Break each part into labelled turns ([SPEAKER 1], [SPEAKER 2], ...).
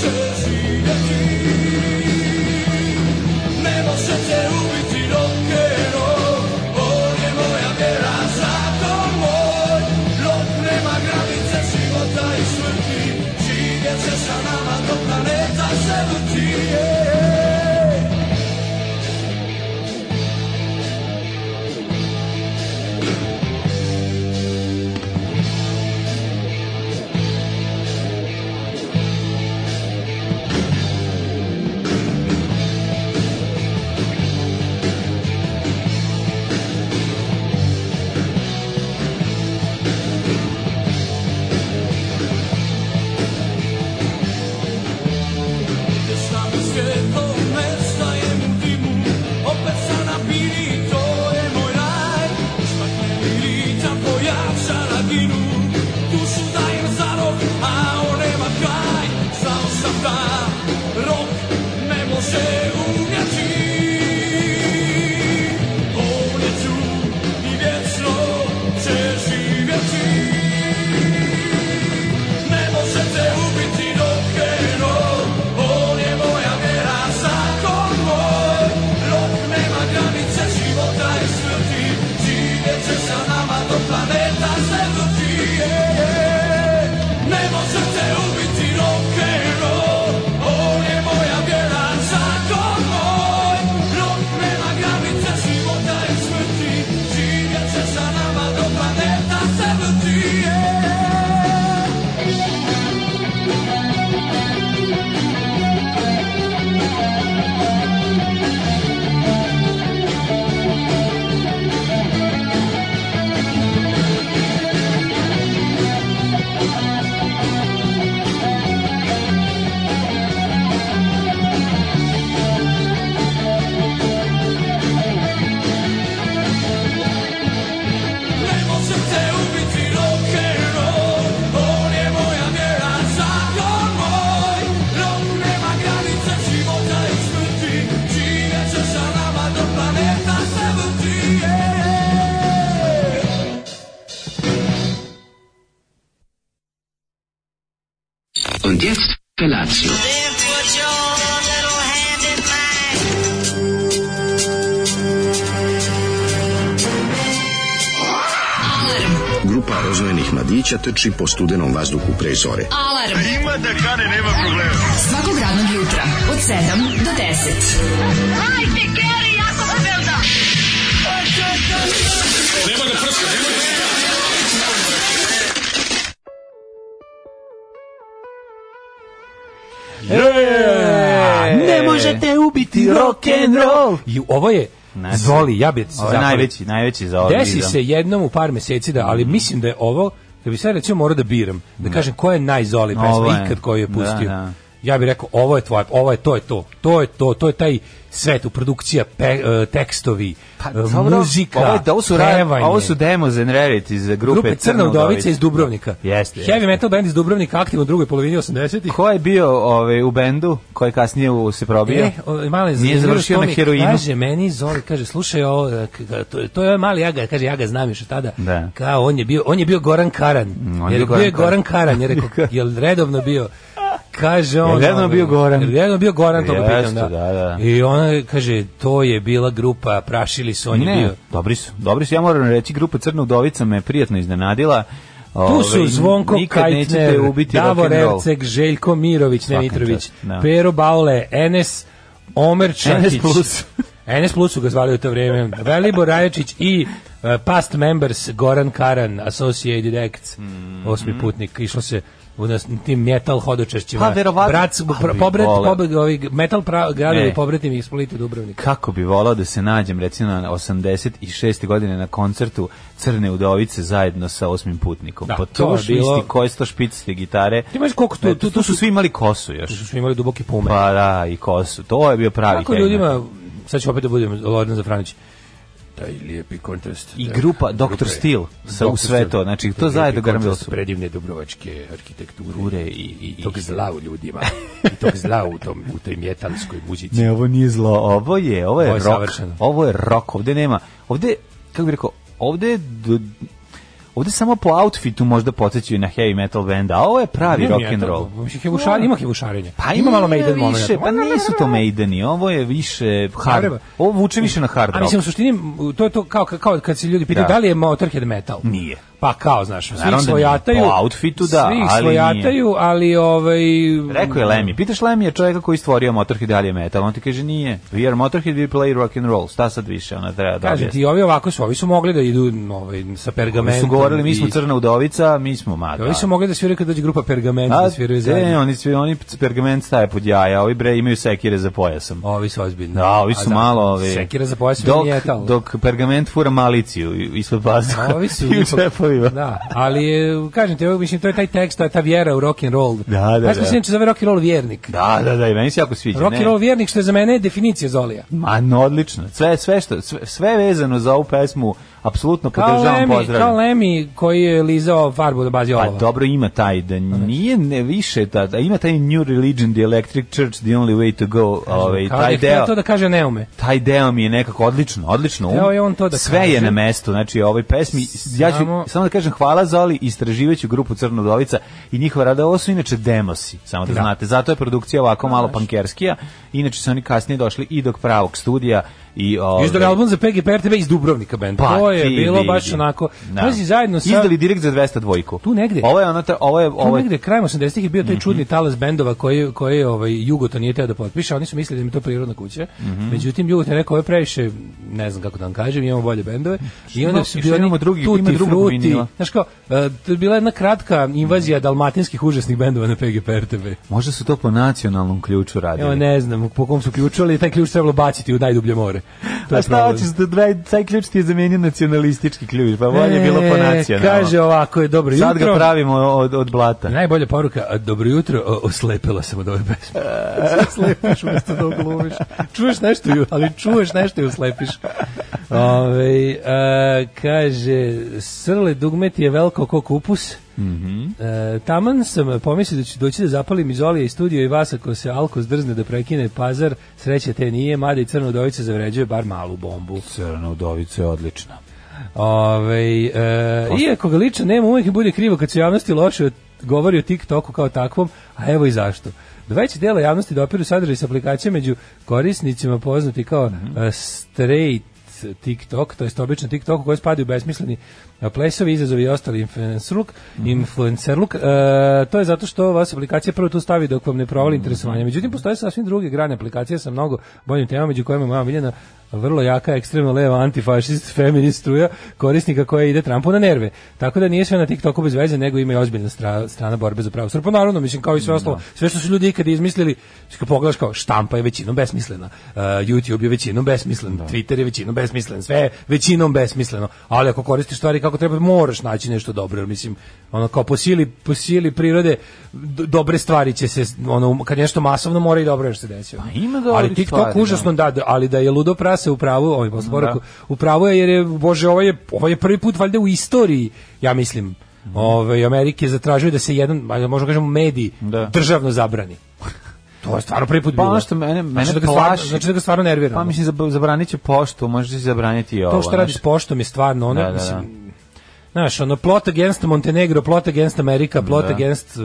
[SPEAKER 1] će živjeti
[SPEAKER 2] trči po studenom vazduhu pre zore.
[SPEAKER 3] Alarm. Ima da kane, nema problema. Svakog radnog jutra, od 7 do 10. Hajde, Geri, jako se velda.
[SPEAKER 4] E, ne možete ubiti rock and roll. I ovo je
[SPEAKER 5] Znači,
[SPEAKER 4] Zoli, ja bi se
[SPEAKER 5] Ovo je
[SPEAKER 4] zapravo-
[SPEAKER 5] najveći, najveći za ovaj
[SPEAKER 4] Desi se jednom u par meseci da, ali mislim da je ovo da bi sad recimo morao da biram, da kažem ko je najzoli pesma ikad koju je
[SPEAKER 5] Da,
[SPEAKER 4] pustio.
[SPEAKER 5] da.
[SPEAKER 4] Ja bih rekao ovo je tvoje, ovo je to je to. To je to, to je taj svet u produkcija, pe, e, tekstovi,
[SPEAKER 5] Pa,
[SPEAKER 4] e,
[SPEAKER 5] dobro,
[SPEAKER 4] muzika,
[SPEAKER 5] ovo, je- ovo su,
[SPEAKER 4] pevanje.
[SPEAKER 5] ovo su demos and rarities za grupe,
[SPEAKER 4] grupe Crna udovica iz Dubrovnika.
[SPEAKER 5] Jeste,
[SPEAKER 4] Heavy
[SPEAKER 5] jeste.
[SPEAKER 4] metal band iz Dubrovnika aktivno u drugoj polovini 80-ih.
[SPEAKER 5] Ko je bio ovaj, u bendu koji je kasnije u, se probio?
[SPEAKER 4] E, o, malo je
[SPEAKER 5] Nije završio na heroinu.
[SPEAKER 4] Kaže meni Zoli, kaže slušaj ovo, e, to, to je mali ja ga, kaže ja ga znam još tada.
[SPEAKER 5] Da.
[SPEAKER 4] Kao on je bio, on je bio Goran Karan.
[SPEAKER 5] on je
[SPEAKER 4] jer
[SPEAKER 5] bio Goran
[SPEAKER 4] Goran Karan, je rekao, jel redovno bio Kaže on. ovaj,
[SPEAKER 5] bio Goran?
[SPEAKER 4] jel redovno bio Goran, to ga pitam, da.
[SPEAKER 5] da, da.
[SPEAKER 4] I ona kaže, to je bila grupa, prašili su, on je
[SPEAKER 5] Ne,
[SPEAKER 4] bio.
[SPEAKER 5] dobri su, dobri su. Ja moram reći, grupa Crna udovica me prijatno iznenadila.
[SPEAKER 4] Tu su
[SPEAKER 5] Ovaj,
[SPEAKER 4] Zvonko Kajtner, Davor. Erceg, Željko Mirović, ne
[SPEAKER 5] Svaka
[SPEAKER 4] Mitrović,
[SPEAKER 5] čast, da.
[SPEAKER 4] Pero Baule, Enes, Omer Čakić.
[SPEAKER 5] Plus.
[SPEAKER 4] NS Plus su ga zvali u to vrijeme. Velibor Rajačić i uh, past members Goran Karan, Associated Acts, osmi putnik. Išlo se u nas, tim metal hodočašćima.
[SPEAKER 5] Pa, verovatno.
[SPEAKER 4] Brat, pr, pobret,
[SPEAKER 5] voleo.
[SPEAKER 4] pobret, ovi metal pra, gradovi pobretim ih Splita i Dubrovnika.
[SPEAKER 5] Kako bi volao da se nađem recimo na 86. godine na koncertu Crne udovice zajedno sa osmim putnikom.
[SPEAKER 4] Da,
[SPEAKER 5] pa
[SPEAKER 4] to
[SPEAKER 5] to
[SPEAKER 4] je bilo-
[SPEAKER 5] isti koji sto špicite gitare.
[SPEAKER 4] Ti imaš koliko tu- tu-
[SPEAKER 5] tu, su svi imali kosu još.
[SPEAKER 4] Što su imali duboke pume.
[SPEAKER 5] Pa da, i kosu. To je bio pravi
[SPEAKER 4] Kako ljudima, sad ću opet da budem Lordan Zafranić, taj lijepi kontrast.
[SPEAKER 5] I
[SPEAKER 4] da,
[SPEAKER 5] grupa Dr. Steel sa u sve to. Znači, to zajedno garam bilo
[SPEAKER 4] predivne dubrovačke arhitekture
[SPEAKER 5] Ure i- i-
[SPEAKER 4] tog
[SPEAKER 5] i-
[SPEAKER 4] zla u ljudima i tog zla u, tom, u toj metalskoj muzici.
[SPEAKER 5] Ne, ovo nije zlo, ovo je, ovo je,
[SPEAKER 4] Ovo je
[SPEAKER 5] rock.
[SPEAKER 4] savršeno.
[SPEAKER 5] Ovo je rock, ovde nema, ovde, kako bih rekao, ovde, Ovde samo po outfitu možda podsjećaju na heavy metal band, a ovo je pravi rock and roll.
[SPEAKER 4] Hevušar, ima hevušarenje.
[SPEAKER 5] Pa
[SPEAKER 4] ima malo Maiden
[SPEAKER 5] više,
[SPEAKER 4] momenta.
[SPEAKER 5] Pa nisu to Maideni, ovo je više hard. Ovo vuče više na hard
[SPEAKER 4] A mislim, u
[SPEAKER 5] rock.
[SPEAKER 4] suštini, to je to kao, kao kad se ljudi pitaju
[SPEAKER 5] Da.
[SPEAKER 4] da li je Motorhead metal.
[SPEAKER 5] Nije.
[SPEAKER 4] Pa kao, znaš, svi
[SPEAKER 5] Naravno da nije.
[SPEAKER 4] svojataju.
[SPEAKER 5] Po outfitu da,
[SPEAKER 4] Svi
[SPEAKER 5] ali
[SPEAKER 4] svojataju, ali ovaj...
[SPEAKER 5] Rekao je Lemmy. Pitaš Lemmy je čovjeka koji stvorio Motorhead da li je metal. On ti kaže nije. We are Motorhead, we play rock and roll. Šta sad više? Ona treba da objasni.
[SPEAKER 4] ti, ovi ovako su, ovi su mogli da idu ovaj, sa
[SPEAKER 5] Ovi
[SPEAKER 4] pergamentom.
[SPEAKER 5] su govorili, mi smo crna udovica, mi smo ma.
[SPEAKER 4] Ovi su mogli da sviraju kad dođe grupa pergament,
[SPEAKER 5] A,
[SPEAKER 4] da sviraju
[SPEAKER 5] ne,
[SPEAKER 4] zajedno.
[SPEAKER 5] oni, svi, oni pergament staje pod jaja, ovi bre imaju sekire za pojasom.
[SPEAKER 4] Ovi su ozbiljni.
[SPEAKER 5] Da, ovi
[SPEAKER 4] A
[SPEAKER 5] su malo ovi.
[SPEAKER 4] Sekira za pojas
[SPEAKER 5] dok,
[SPEAKER 4] nije metal.
[SPEAKER 5] dok pergament fura maliciju ispod pazuha.
[SPEAKER 4] A ovi su
[SPEAKER 5] i u
[SPEAKER 4] Da, ali kažem ti, mislim, to je taj tekst, je ta vjera u rock and roll.
[SPEAKER 5] Da, da,
[SPEAKER 4] Ja sam
[SPEAKER 5] da.
[SPEAKER 4] se inače zove rock and roll vjernik.
[SPEAKER 5] Da, da, da, i meni se jako sviđa.
[SPEAKER 4] Rock and roll vjernik, što je za mene definicija Zolija.
[SPEAKER 5] Ma, no, odlično. Sve, sve, što, sve, sve vezano za ovu pesmu, apsolutno podržavam,
[SPEAKER 4] Lemi, kao. Lemi koji je lizao farbu na bazi
[SPEAKER 5] Pa
[SPEAKER 4] olova.
[SPEAKER 5] dobro ima taj da nije ne više da, da ima taj new religion the electric church the only way to go ovaj
[SPEAKER 4] Kao
[SPEAKER 5] taj
[SPEAKER 4] da
[SPEAKER 5] deo
[SPEAKER 4] to da kaže ne ume.
[SPEAKER 5] taj deo mi je nekako odlično odlično um,
[SPEAKER 4] je on to da
[SPEAKER 5] sve
[SPEAKER 4] kaže.
[SPEAKER 5] je na mestu znači ovoj pesmi ja ću
[SPEAKER 4] Samo-
[SPEAKER 5] samo da kažem hvala Zoli istraživaću grupu Crnodovica i njihova rada ovo su inače demosi samo da,
[SPEAKER 4] Da.
[SPEAKER 5] znate zato je produkcija ovako malo pankerskija inače su oni kasnije došli i do pravog studija i ovaj,
[SPEAKER 4] Izdali album za PGP RTB iz Dubrovnika band.
[SPEAKER 5] Pa,
[SPEAKER 4] to je bilo
[SPEAKER 5] vidi.
[SPEAKER 4] baš onako.
[SPEAKER 5] Da.
[SPEAKER 4] Pazi zajedno sa
[SPEAKER 5] izdali direkt za 200 dvojku
[SPEAKER 4] Tu negde.
[SPEAKER 5] ovo je ono ta- ovo je ovo je
[SPEAKER 4] negde krajem 80-ih je bio taj čudni talas bendova koji koji ovaj Jugoto nije teo da potpiše, oni su mislili da im je to prirodna kuća.
[SPEAKER 5] Mhm.
[SPEAKER 4] Međutim Jugoto je rekao ovo je previše, ne znam kako da vam kažem, imamo bolje bendove. I onda su bili
[SPEAKER 5] imamo drugi-
[SPEAKER 4] Tutti
[SPEAKER 5] ima drugog vinila.
[SPEAKER 4] Znaš kao, e, to je bila jedna kratka invazija dalmatinskih užasnih bendova na PGP RTB.
[SPEAKER 5] Možda su to po nacionalnom ključu radili.
[SPEAKER 4] Evo ne znam po kom su ključu, ali taj ključ trebalo baciti u najdublje more. To
[SPEAKER 5] A šta hoćeš da taj ključ ti je zamenio nacionalistički ključ, pa bolje je bilo po
[SPEAKER 4] E,
[SPEAKER 5] nacionalnom.
[SPEAKER 4] Kaže ovako je dobro
[SPEAKER 5] Sad
[SPEAKER 4] jutro.
[SPEAKER 5] ga pravimo od, od blata.
[SPEAKER 4] Najbolja poruka, dobro jutro, o, oslepila sam od ove pesme. Slepiš umesto da oglumiš. Čuješ nešto, ali čuješ nešto i uslepiš. Ove, a, kaže, srle dugmet je veliko ko kupus. E, taman sam pomislio da ću doći da zapalim izolije i studio i vas ako se Alko zdrzne da prekine pazar, sreće te nije, mada i crna udovica zavređuje bar malu bombu.
[SPEAKER 5] Crna udovica je odlična.
[SPEAKER 4] Ove, e, iako ga lično nema, uvijek mi bude krivo kad se u javnosti loše govori o TikToku kao takvom, a evo i zašto. Do veće dela javnosti dopiru sadržaj s aplikacije među korisnicima poznati kao e, straight TikTok, to jest obično TikTok u koji spadaju besmisleni e, plesovi, izazovi i ostali influencerluk, influencerluk. E, to je zato što vas aplikacija prvo tu stavi dok vam ne provali interesovanje. Međutim, postoje sasvim druge grane aplikacije sa mnogo boljim temama, među kojima je moja miljena vrlo jaka, ekstremno leva, antifašist, feminist struja korisnika koja ide Trumpu na nerve. Tako da nije sve na TikToku bez veze, nego ima i ozbiljna stra, strana borbe za pravo. Pa naravno, mislim, kao i sve ostalo, sve što su ljudi ikad izmislili, kad pogledaš kao štampa je većinom besmislena, uh, YouTube je većinom besmislen, Twitter je većinom besmislen, sve je većinom besmisleno, ali ako koristiš stvari kako treba, moraš naći nešto dobro, jer mislim, ono kao po sili, po sili prirode, d- dobre stvari će se, ono, kad nešto masovno mora i dobro nešto se desi.
[SPEAKER 5] Pa ima dobrih
[SPEAKER 4] ali TikTok
[SPEAKER 5] stvari, da.
[SPEAKER 4] užasno da, da, ali da je ludo prase u pravu, ovaj
[SPEAKER 5] Da.
[SPEAKER 4] u pravu je jer je bože ovo je ovo je prvi put valjda u istoriji, ja mislim. Ovaj Amerike zatražuje da se jedan, možemo kažemo mediji
[SPEAKER 5] Da.
[SPEAKER 4] državno zabrani. To je stvarno prvi put
[SPEAKER 5] Pa
[SPEAKER 4] bilo.
[SPEAKER 5] ono što mene, mene
[SPEAKER 4] znači da ga stvarno,
[SPEAKER 5] plaši-
[SPEAKER 4] znači da ga stvarno nervira.
[SPEAKER 5] Pa mislim, zab- zabranit će poštu, može se zabraniti i ovo.
[SPEAKER 4] to što radi s poštom je stvarno ono,
[SPEAKER 5] Da, da, da.
[SPEAKER 4] mislim, Znaš, ono, plot against Montenegro, plot against Amerika, plot
[SPEAKER 5] Da.
[SPEAKER 4] against...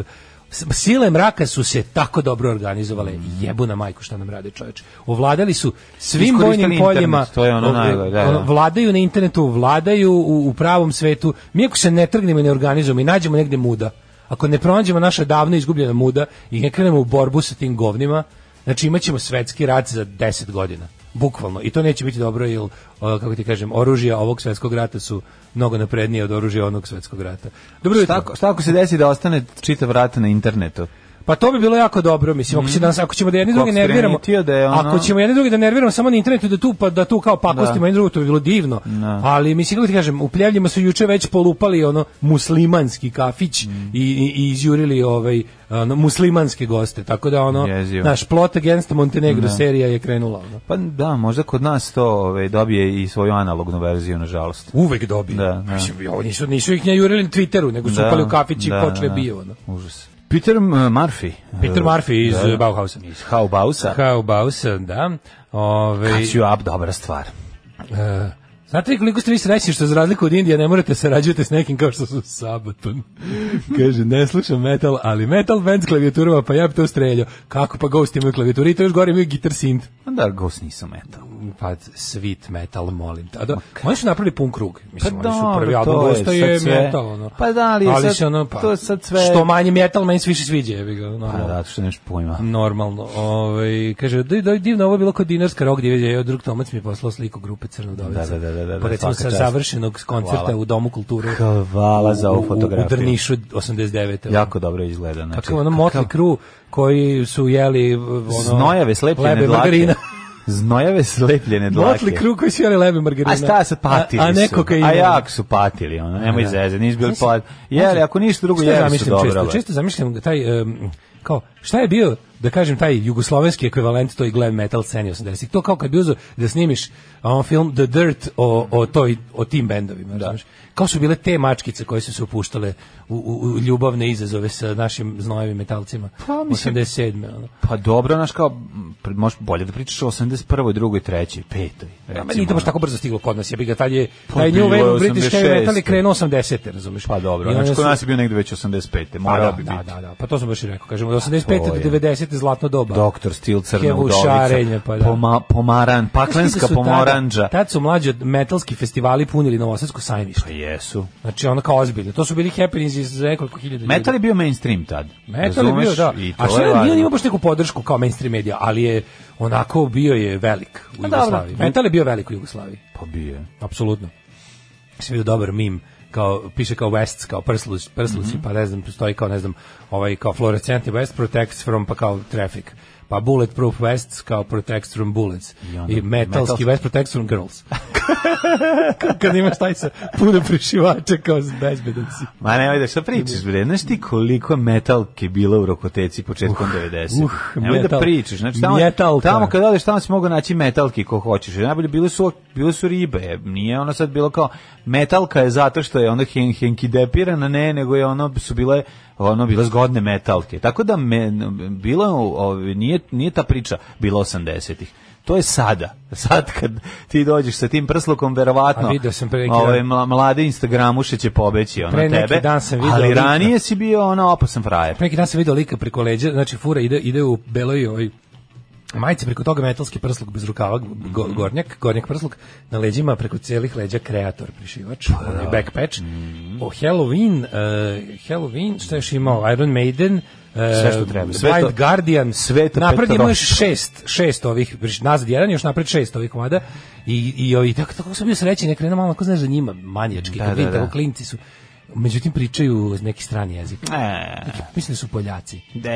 [SPEAKER 4] Sile mraka su se tako dobro organizovale. Jebu na majku šta nam rade čoveče. Ovladali su svim vojnim poljima.
[SPEAKER 5] internet, to je ono najgore, da, da.
[SPEAKER 4] vladaju na internetu, vladaju u, u pravom svetu. Mi ako se ne trgnemo i ne organizujemo i nađemo negde muda, ako ne pronađemo naša davno izgubljena muda i ne krenemo u borbu sa tim govnima, znači imaćemo svetski rat za 10 godina. Bukvalno. I to neće biti dobro, jer, kako ti kažem, oružja ovog svetskog rata su mnogo naprednije od oružja onog svetskog rata. Dobro jutro.
[SPEAKER 5] Šta, ako- šta ako se desi da ostane čitav rat na internetu?
[SPEAKER 4] Pa to bi bilo jako dobro, mislim, ako, će nas, ako ćemo da jedni drugi nerviramo,
[SPEAKER 5] da je ono-
[SPEAKER 4] ako ćemo jedni drugi da nerviramo samo na internetu da tu pa da tu kao pakostimo
[SPEAKER 5] Da.
[SPEAKER 4] jedni drugi, to bi bilo divno.
[SPEAKER 5] Da.
[SPEAKER 4] Ali mislim kako ti kažem, u Pljevljima su juče već polupali ono muslimanski kafić
[SPEAKER 5] Mm.
[SPEAKER 4] i, i, i izjurili ovaj ono, muslimanske goste. Tako da ono
[SPEAKER 5] Jezivo.
[SPEAKER 4] naš plot against Montenegro
[SPEAKER 5] Da.
[SPEAKER 4] serija je krenula ono.
[SPEAKER 5] Pa da, možda kod nas to ove, dobije i svoju analognu verziju, nažalost.
[SPEAKER 4] Uvek dobije.
[SPEAKER 5] Da, da.
[SPEAKER 4] Mislim, ovo nisu, nisu ih njajurili na Twitteru, nego su upali u kafić i počeli bio. Ono.
[SPEAKER 5] Užas. Peter uh, Murphy.
[SPEAKER 4] Peter
[SPEAKER 5] Uh,
[SPEAKER 4] Murphy iz
[SPEAKER 5] da,
[SPEAKER 4] uh, Bauhausa.
[SPEAKER 5] Iz Haubausa.
[SPEAKER 4] Kao Bausa, da. Ove,
[SPEAKER 5] you up, dobra stvar.
[SPEAKER 4] E, Znate li koliko ste vi srećni što za razliku od Indije ne morate sarađujete s nekim kao što su Sabaton. Kaže, ne slušam metal, ali metal band s klavijaturama, pa ja bi to streljao. Kako pa Ghost imaju klavijaturu i to još gore imaju gitar synth.
[SPEAKER 5] Da, Ghost nisu metal.
[SPEAKER 4] Pa sweet metal, molim. A da, oni su napravili pun krug. Mislim,
[SPEAKER 5] Pa
[SPEAKER 4] oni su prvi album
[SPEAKER 5] je
[SPEAKER 4] Ghosta je metal, ono.
[SPEAKER 5] Pa da, ali je
[SPEAKER 4] ali
[SPEAKER 5] sad-
[SPEAKER 4] se ono, pa,
[SPEAKER 5] to je sad sve-
[SPEAKER 4] Što manje metal, meni se više sviđa, jebi ga,
[SPEAKER 5] Pa
[SPEAKER 4] normalno.
[SPEAKER 5] da, što nemaš pojma.
[SPEAKER 4] Normalno. Ovaj kaže da da divno ovo je bilo kod dinarska rock divizija. Drug Tomac mi je poslao sliku grupe Crno dovica.
[SPEAKER 5] Da, da, da, da, da,
[SPEAKER 4] Pa recimo sa završenog koncerta
[SPEAKER 5] Hvala.
[SPEAKER 4] u Domu kulture.
[SPEAKER 5] Hvala za ovu
[SPEAKER 4] u- u-
[SPEAKER 5] fotografiju.
[SPEAKER 4] U Drnišu 89.
[SPEAKER 5] Jako dobro izgleda. Znači,
[SPEAKER 4] Kako ono Motley Crue koji su jeli ono
[SPEAKER 5] Znojave slepljene dlake. Znojave slepljene dlake.
[SPEAKER 4] Motley Crue koji su jeli lebe margarina.
[SPEAKER 5] A šta sad patili
[SPEAKER 4] a, a ne
[SPEAKER 5] su? A jak su patili, ono, nemoj
[SPEAKER 4] Da.
[SPEAKER 5] zeze, nisi bili pat. Jeli, ako ništa drugo, jeli su dobro.
[SPEAKER 4] Često, često zamišljam taj, um, kao, šta je bio, da kažem, taj jugoslovenski ekvivalent toj glam metal sceni 80-ih. To kao kad bi uzeo da snimiš on film The Dirt o, o, toj, o tim bendovima. Da. Kao su bile te mačkice koje su se upuštale u, u, u ljubavne izazove sa našim znojevim metalcima.
[SPEAKER 5] Pa, mislim-
[SPEAKER 4] 87. Ono.
[SPEAKER 5] Pa dobro, znaš kao, možeš bolje da pričaš o 81. drugoj, trećoj, petoj.
[SPEAKER 4] Ja, meni nije to baš tako brzo stiglo kod nas, ja bih ga tad je,
[SPEAKER 5] Pa
[SPEAKER 4] taj New Wave British Heavy
[SPEAKER 5] 86.
[SPEAKER 4] Metal je krenuo 80. razumeš?
[SPEAKER 5] Pa dobro, znači kod nas je bio negde već 85.
[SPEAKER 4] Pa
[SPEAKER 5] Morao
[SPEAKER 4] da,
[SPEAKER 5] bi
[SPEAKER 4] da,
[SPEAKER 5] biti.
[SPEAKER 4] da, da, pa to sam baš i rekao, kažemo, od 85.
[SPEAKER 5] To
[SPEAKER 4] do
[SPEAKER 5] je.
[SPEAKER 4] 90. zlatno doba.
[SPEAKER 5] Doktor Stil crna udovica,
[SPEAKER 4] pa da.
[SPEAKER 5] poma, pomaran,
[SPEAKER 4] Znaš
[SPEAKER 5] paklenska
[SPEAKER 4] su tada-
[SPEAKER 5] pomoranđa.
[SPEAKER 4] Tad su mlađi metalski festivali punili Novosadsko sajmište.
[SPEAKER 5] Pa jesu.
[SPEAKER 4] Znači ono kao ozbiljno. To su bili happenings iz nekoliko hiljada ljudi.
[SPEAKER 5] Metal je bio mainstream tad.
[SPEAKER 4] Metal je bio, da. A što
[SPEAKER 5] je
[SPEAKER 4] je, nije imao baš neku podršku kao mainstream medija, ali je onako bio je velik u
[SPEAKER 5] Pa.
[SPEAKER 4] Jugoslaviji. Metal je bio velik u Jugoslaviji.
[SPEAKER 5] Pa bio je.
[SPEAKER 4] Apsolutno. Sam vidio dobar mim kao piše kao West kao prslus prslusi pa ne znam stoji kao ne znam ovaj kao fluorescentni West protects from pa kao traffic pa bulletproof West kao protects from bullets
[SPEAKER 5] I onda
[SPEAKER 4] i metalski
[SPEAKER 5] metalski-
[SPEAKER 4] West protects from girls kad imaš taj sa puno prišivača kao bezbedan si
[SPEAKER 5] Ma nemoj da šta pričaš, bre. Znaš ti koliko metalke bilo u Rokoteci početkom 90.
[SPEAKER 4] uh,
[SPEAKER 5] nemoj da
[SPEAKER 4] metal.
[SPEAKER 5] pričaš. Znači, tamo,
[SPEAKER 4] Metalka.
[SPEAKER 5] tamo kad odeš, tamo si mogao naći metalki ko hoćeš. Najbolje bile su, bile su ribe. Nije ono sad bilo kao, metalka je zato što je ono hen, henki depirana, ne, nego je ono su bile ono bile zgodne metalke. Tako da me, bilo, ovi, nije, nije ta priča bila 80-ih. To je sada. Sad kad ti dođeš sa tim prslukom, verovatno
[SPEAKER 4] A sam pre
[SPEAKER 5] ovaj, mlade Instagramuše će pobeći ono
[SPEAKER 4] Pre neki
[SPEAKER 5] tebe.
[SPEAKER 4] dan sam
[SPEAKER 5] ali
[SPEAKER 4] lika.
[SPEAKER 5] ranije si bio ono opasan frajer.
[SPEAKER 4] Neki dan sam vidio lika preko leđa, znači fura ide, ide u beloj ovaj majice preko toga metalski prsluk bez rukava, go, gornjak, gornjak prsluk, na leđima preko celih leđa kreator prišivač, onaj backpatch. O Halloween, uh, Halloween, šta je još imao, Iron Maiden, uh,
[SPEAKER 5] Sve što treba. Sve to-
[SPEAKER 4] Guardian,
[SPEAKER 5] sve to
[SPEAKER 4] napred ima još šest, šest ovih, nazad jedan, još napred šest ovih komada i, i ovi, tako, tako sam bio srećen, ne krenuo malo, ako znaš za njima, manjački,
[SPEAKER 5] Da,
[SPEAKER 4] kad
[SPEAKER 5] da,
[SPEAKER 4] vidim
[SPEAKER 5] da.
[SPEAKER 4] klinci su, međutim pričaju neki strani jezik.
[SPEAKER 5] E,
[SPEAKER 4] Mislim da su Poljaci.
[SPEAKER 5] de.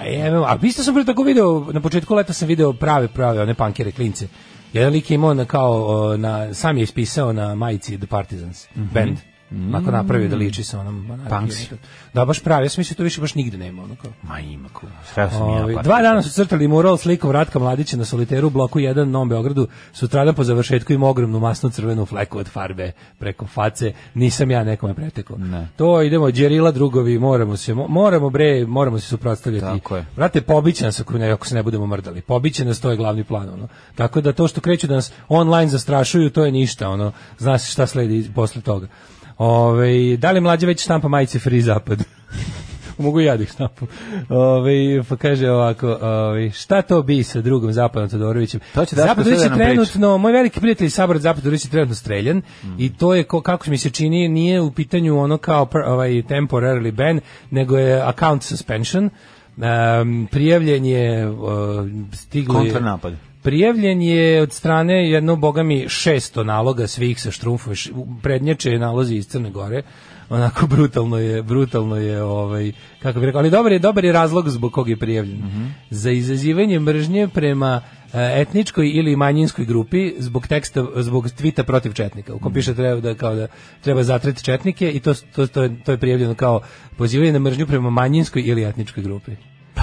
[SPEAKER 4] A evo, a isto sam pre tako video, na početku leta sam video prave, prave, one pankere, klince. Jedan lik je imao na, kao, na, sam je ispisao na majici The Partisans, band. Ako napravio da liči sa onom.
[SPEAKER 5] Punks.
[SPEAKER 4] Da, baš pravi. Ja sam mislio da to više baš nigde nema. Ono kao.
[SPEAKER 5] Ma ima ko. Sve sam
[SPEAKER 4] Ovi,
[SPEAKER 5] ja. pa-
[SPEAKER 4] dva dana su crtali mural slikom Ratka Mladića na soliteru u bloku 1 u Novom Beogradu. Sutradan po završetku ima ogromnu masnu crvenu fleku od farbe preko face. Nisam ja nekome pretekao.
[SPEAKER 5] Ne.
[SPEAKER 4] To idemo, Đerila drugovi, moramo se, mo- moramo bre, moramo se suprotstavljati.
[SPEAKER 5] Tako je.
[SPEAKER 4] Brate, pobiće nas ako, ne, ako se ne budemo mrdali. Pobiće nas, to je glavni plan. Ono. Tako da to što kreću da nas online zastrašuju, to je ništa. Ono. Zna se šta sledi posle toga. Ove, da li mlađe već štampa majice Free Zapad? Mogu ja da ih štampam. Ove, pa kaže ovako, ove, šta to bi sa drugom Zapadom Todorovićem?
[SPEAKER 5] To će
[SPEAKER 4] Zapad
[SPEAKER 5] da
[SPEAKER 4] je trenutno, moj veliki prijatelj Sabor Zapad Todorović je trenutno streljan i to je, ko, kako mi se čini, nije u pitanju ono kao pr- ovaj temporarily ban, nego je account suspension. Um, prijavljen je uh, stiglo je
[SPEAKER 5] Kontranapad.
[SPEAKER 4] Prijavljen je od strane jedno bogami 600 naloga svih sa štrumfom, prednjače je nalozi iz Crne Gore. Onako brutalno je, brutalno je ovaj kako bih rekao, ali dobar je, dobar je razlog zbog kog je prijavljen. Za izazivanje mržnje prema e, etničkoj ili manjinskoj grupi zbog teksta zbog tvita protiv četnika. U kom piše treba da kao da treba zatreti četnike i to to to je, to je prijavljeno kao pozivanje na mržnju prema manjinskoj ili etničkoj grupi.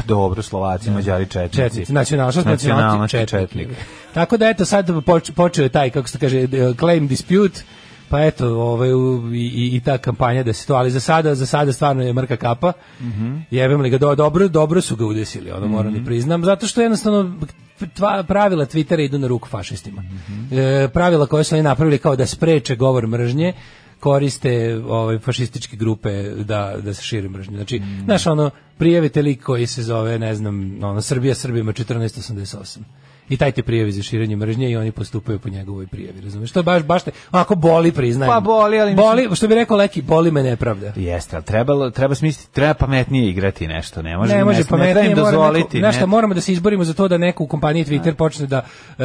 [SPEAKER 5] Dobro, Slovaci, Mađari, Četnici.
[SPEAKER 4] Četnici, nacionalnost,
[SPEAKER 5] Nacionalnost
[SPEAKER 4] četnik.
[SPEAKER 5] četnik.
[SPEAKER 4] Tako da eto sad poč- počeo je taj kako se kaže claim dispute. Pa eto, ovaj i, i, i ta kampanja da se to, ali za sada, za sada stvarno je mrka kapa.
[SPEAKER 5] Mhm.
[SPEAKER 4] Jebem li ga do, dobro, dobro su ga udesili, ono moram i priznam, zato što jednostavno tva- pravila Twittera idu na ruku fašistima.
[SPEAKER 5] Mhm.
[SPEAKER 4] E, pravila koje su oni napravili kao da spreče govor mržnje, koriste ovaj fašističke grupe da da se širi mržnja. Znači,
[SPEAKER 5] Mhm.
[SPEAKER 4] znaš ono prijavite lik koji se zove, ne znam, ono Srbija Srbima 1488. I taj te prijavi za širenje mržnje i oni postupaju po njegovoj prijavi, razumeš? To je baš baš te, onako boli, priznajem.
[SPEAKER 5] Pa boli, ali
[SPEAKER 4] boli, što bi rekao Leki, boli me nepravda.
[SPEAKER 5] Jeste, ali trebalo, treba smisliti, treba pametnije igrati nešto, ne može,
[SPEAKER 4] ne može
[SPEAKER 5] ne
[SPEAKER 4] pametnije, mora
[SPEAKER 5] dozvoliti.
[SPEAKER 4] neko, znaš šta,
[SPEAKER 5] ne-
[SPEAKER 4] moramo da se izborimo za to da neko u kompaniji Twitter počne da e,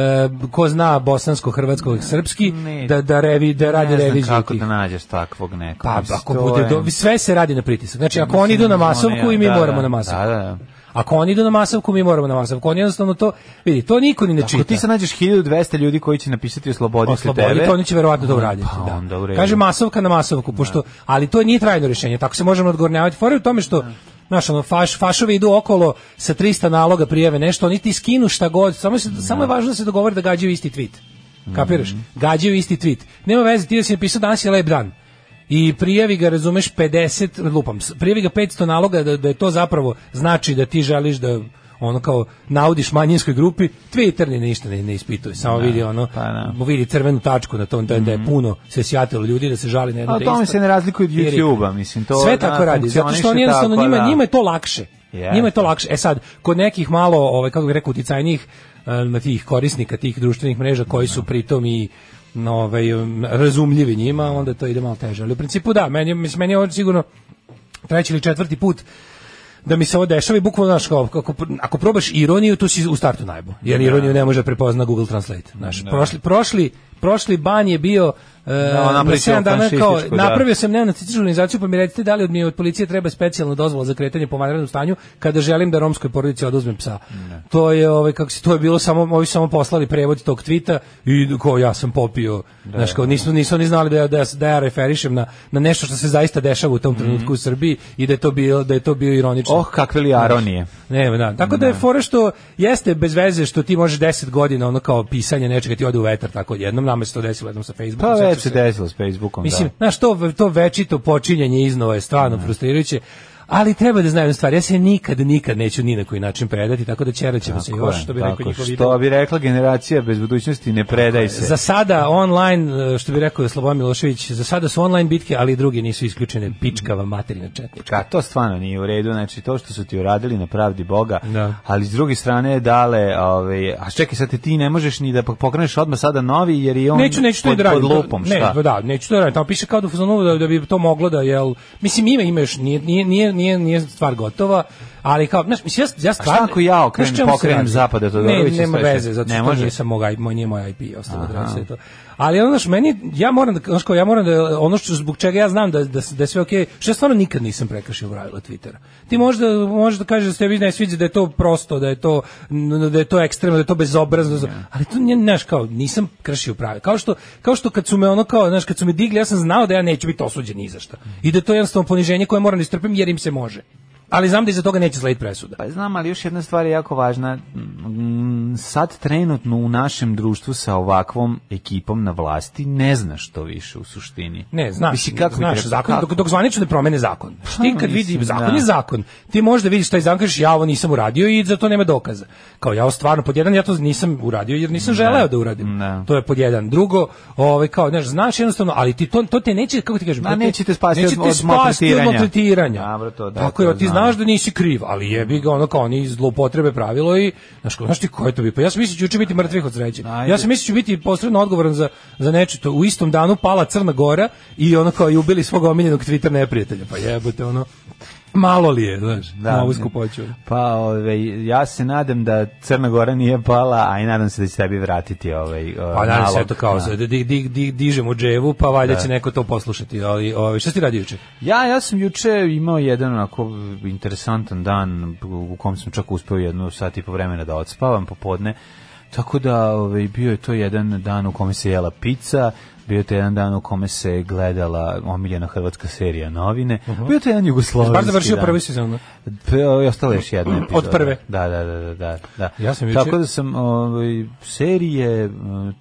[SPEAKER 4] ko zna bosansko, hrvatsko, srpski,
[SPEAKER 5] Ne.
[SPEAKER 4] da da revi da radi
[SPEAKER 5] ne znam
[SPEAKER 4] reviziju
[SPEAKER 5] kako
[SPEAKER 4] tih.
[SPEAKER 5] da nađeš takvog nekog.
[SPEAKER 4] Pa ako bude do, sve se radi na pritisak. Znači ako oni idu na masovku i mi
[SPEAKER 5] da,
[SPEAKER 4] moramo
[SPEAKER 5] da,
[SPEAKER 4] na masovku.
[SPEAKER 5] Da, da.
[SPEAKER 4] Ako oni idu na masovku, mi moramo na masovku. Oni jednostavno to, vidi, to niko ni ne
[SPEAKER 5] Ako
[SPEAKER 4] čita.
[SPEAKER 5] ti sad nađeš 1200 ljudi koji će napisati oslobodite
[SPEAKER 4] Oslobodite,
[SPEAKER 5] tebe,
[SPEAKER 4] oni će verovatno to uraditi.
[SPEAKER 5] pa
[SPEAKER 4] da.
[SPEAKER 5] onda.
[SPEAKER 4] Kaže masovka na masovku, pošto, ali to nije trajno rješenje, tako se možemo odgovornjavati. Fora je u tome što, znaš, ono, faš, fašovi idu okolo sa 300 naloga prijeve nešto, oni ti skinu šta god, samo, se, samo je važno da se dogovore da gađaju isti tweet. Kapiraš? Gađaju isti tweet. Nema veze, ti da si napisao danas je lep dan. I prijavi ga, razumeš, 50, lupam, prijavi ga 500 naloga da, da je to zapravo znači da ti želiš da ono kao naudiš manjinskoj grupi, Twitter ni ništa ne, ne ispituje, samo vidi ono,
[SPEAKER 5] pa da.
[SPEAKER 4] vidi crvenu tačku na tom, da, da je puno se sjatilo ljudi da se žali na jedno
[SPEAKER 5] A tome se ne razlikuje od YouTube-a, mislim, to
[SPEAKER 4] Sve
[SPEAKER 5] da,
[SPEAKER 4] tako radi, zato što oni jednostavno
[SPEAKER 5] tako,
[SPEAKER 4] njima,
[SPEAKER 5] da.
[SPEAKER 4] njima je to lakše.
[SPEAKER 5] Jeste.
[SPEAKER 4] Njima je to lakše. E sad, kod nekih malo, ovaj, kako bih rekao, uticajnijih em, tih korisnika tih društvenih mreža koji su pritom i no, ovaj, razumljivi njima, onda to ide malo teže. Ali u principu da, meni, mislim, meni je ovo sigurno treći ili četvrti put da mi se ovo dešava i bukvalno znaš kao kako ako probaš ironiju tu si u startu najbo jer ironiju ne može da prepozna Google Translate znaš. Prošli prošli prošli ban je bio na
[SPEAKER 5] napravit ćemo
[SPEAKER 4] 7 dana kao
[SPEAKER 5] da.
[SPEAKER 4] napravio sam neonacističku organizaciju pa mi recite da li od mi od policije treba specijalna dozvola za kretanje po vanrednom stanju kada želim da romskoj porodici oduzmem psa to je ovaj kako se to je bilo samo ovi samo poslali prevod tog tvita i ko ja sam popio znaš kao nisu nisu ni znali da ja, da, ja- da ja referišem na na nešto što se zaista dešava u tom trenutku u Srbiji i da je to bio da je to bio ironično
[SPEAKER 5] Oh, kakve li aronije.
[SPEAKER 4] ne, da. Tako da je fora što jeste bez veze što ti možeš 10 godina ono kao pisanje nečega ti ode u vetar tako jednom nama se to desilo jednom sa Facebookom.
[SPEAKER 5] Pa već se desilo s Facebookom,
[SPEAKER 4] Mislim,
[SPEAKER 5] da.
[SPEAKER 4] znaš, to, to večito počinjanje iznova je stvarno frustrirajuće. Ali treba da znaju jednu stvar, ja se nikad, nikad neću ni na koji način predati, tako da ćerat ćemo se još, što bi rekao njihov
[SPEAKER 5] Što bi rekla generacija bez budućnosti, ne predaj se.
[SPEAKER 4] Za sada online, što bi rekao Slobodan Milošević, za sada su online bitke, ali i druge nisu isključene, pičkava materina četnička.
[SPEAKER 5] Ka, to stvarno nije u redu, znači to što su ti uradili na pravdi Boga,
[SPEAKER 4] Da.
[SPEAKER 5] ali s druge strane dale, ovaj, a čekaj sad ti ne možeš ni da pokreneš odmah sada novi jer je on
[SPEAKER 4] neću neću
[SPEAKER 5] pod,
[SPEAKER 4] da
[SPEAKER 5] pod lupom,
[SPEAKER 4] ne,
[SPEAKER 5] šta?
[SPEAKER 4] pa da, neću to da radim. Tamo piše kao da da, da bi to moglo da jel mislim ima ima još nije nije nije nije, nije stvar gotova, ali kao znaš mislim ja ja stvarno
[SPEAKER 5] ako ja okrenem-
[SPEAKER 4] se
[SPEAKER 5] pokrenem zapada Todorovića,
[SPEAKER 4] Ne, nema veze, zato što nije sam moj moj nije moj IP ostalo adresa i to. Ali ono što meni ja moram da znaš kao ja moram da ono što zbog čega ja znam da da, da je sve okej, što ja stvarno nikad nisam prekršio pravila Twittera. Ti možda možeš da kažeš da se tebi ne sviđa da je to prosto, da je to da je to ekstremno, da je to bezobrazno, ali to znaš kao nisam kršio pravila. Kao što kao što kad su me ono kao znaš kad su me digli ja sam znao da ja neću biti osuđen ni za šta. I da je to jednostavno poniženje koje moram da istrpim jer im se može. Ali znam da iza toga neće slediti presuda.
[SPEAKER 5] Pa znam, ali još jedna stvar je jako važna. Mm, Sad trenutno u našem društvu sa ovakvom ekipom na vlasti ne znaš što više u suštini.
[SPEAKER 4] Ne, znaš,
[SPEAKER 5] Mislim, kako
[SPEAKER 4] znaš,
[SPEAKER 5] rekao,
[SPEAKER 4] zakon,
[SPEAKER 5] kako?
[SPEAKER 4] dok, dok zvanično ne promene zakon. Znaš, ti kad vidi, zakon
[SPEAKER 5] da.
[SPEAKER 4] je zakon. Ti možda vidiš taj zakon, kažeš, ja ovo nisam uradio i za to nema dokaza. Kao ja ovo stvarno, pod jedan, ja to nisam uradio jer nisam želeo da uradim.
[SPEAKER 5] Da.
[SPEAKER 4] To je pod jedan. Drugo, ovaj, kao, znaš, znaš jednostavno, ali ti to, to te neće, kako ti kažem, to te-
[SPEAKER 5] neće te spasti
[SPEAKER 4] neće
[SPEAKER 5] od-
[SPEAKER 4] te
[SPEAKER 5] od
[SPEAKER 4] spasti od
[SPEAKER 5] maltretiranja.
[SPEAKER 4] maltretiranja.
[SPEAKER 5] Dobro, to da,
[SPEAKER 4] Tako
[SPEAKER 5] to
[SPEAKER 4] je, ti
[SPEAKER 5] znam.
[SPEAKER 4] Znaš da nisi kriv, ali jebi ga ono kao oni zloupotrebe pravilo i znaš, ko- znaš ti ko je to bi? Pa ja sam mislio da juče biti mrtvih od sreće. Ja sam mislio da ću biti posredno odgovoran za za nešto. U istom danu pala Crna Gora i ono kao i ubili svog omiljenog Twitter neprijatelja. Pa jebote ono malo li je, znaš,
[SPEAKER 5] Da,
[SPEAKER 4] na ovu skupoću.
[SPEAKER 5] Pa, ovaj, ja se nadam da Crna Gora nije pala, a i nadam se da će tebi vratiti ovaj,
[SPEAKER 4] Pa
[SPEAKER 5] nalog.
[SPEAKER 4] se to kao
[SPEAKER 5] Da.
[SPEAKER 4] da. di, di, di, dižemo dževu, pa valjda će neko to poslušati. Ali, ovaj, šta si radio juče?
[SPEAKER 5] Ja, ja sam juče imao jedan onako interesantan dan u kom sam čak uspeo jednu sat i po vremena da odspavam popodne. Tako da ovaj, bio je to jedan dan u kome se jela pizza, bio to jedan dan u kome se gledala omiljena hrvatska serija novine, bio je to jedan jugoslovenski
[SPEAKER 4] Bar završio
[SPEAKER 5] dan.
[SPEAKER 4] prvi sezon.
[SPEAKER 5] P- I ostala još jedna epizoda.
[SPEAKER 4] Od prve?
[SPEAKER 5] Da, da, da, da, da. da.
[SPEAKER 4] Ja sam
[SPEAKER 5] Tako da sam ovaj, serije,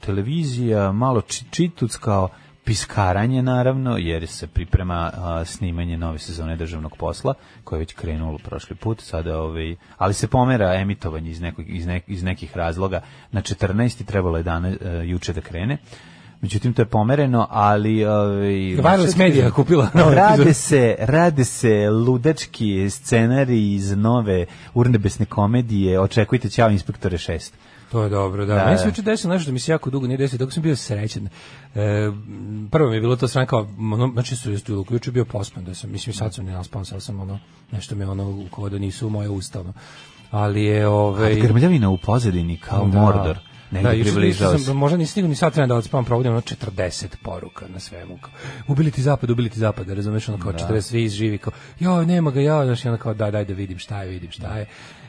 [SPEAKER 5] televizija, malo či, čituckao, piskaranje naravno, jer se priprema a, snimanje nove sezone državnog posla, koje je već krenulo prošli put, sada ovaj, ali se pomera emitovanje iz, nekog, iz, nek, iz nekih razloga na 14 i trebalo je dana, a, juče da krene. Međutim, to je pomereno, ali... Ovaj,
[SPEAKER 4] Wireless Media kupila novu
[SPEAKER 5] rade
[SPEAKER 4] epizodu.
[SPEAKER 5] se, rade se ludački scenariji iz nove urnebesne komedije. Očekujte Ćao inspektore 6.
[SPEAKER 4] To je dobro, da.
[SPEAKER 5] Da,
[SPEAKER 4] Meni se
[SPEAKER 5] da.
[SPEAKER 4] juče desilo nešto da mi se jako dugo nije desilo, dok sam bio srećan. E, prvo mi je bilo to strana kao, ono, znači su jest u juče bio pospan, da sam, mislim sad sam ne naspao, sad sam ono, nešto me ono, kao da nisu moje usta, ono. Ali je, ovaj...
[SPEAKER 5] Ovaj, Grmljavina u pozadini kao
[SPEAKER 4] Da.
[SPEAKER 5] Mordor. Negde
[SPEAKER 4] da, juče
[SPEAKER 5] približava
[SPEAKER 4] nisam-
[SPEAKER 5] se.
[SPEAKER 4] Možda nisi stigao ni sad vremena da odspavam, provodim ono 40 poruka na svemu. Kao, ubili ti zapad, ubili ti zapad, razumeš, ono kao 40 svi živi, kao, joj, nema ga, ja, znaš, onda kao, daj, daj da vidim šta je, vidim šta je.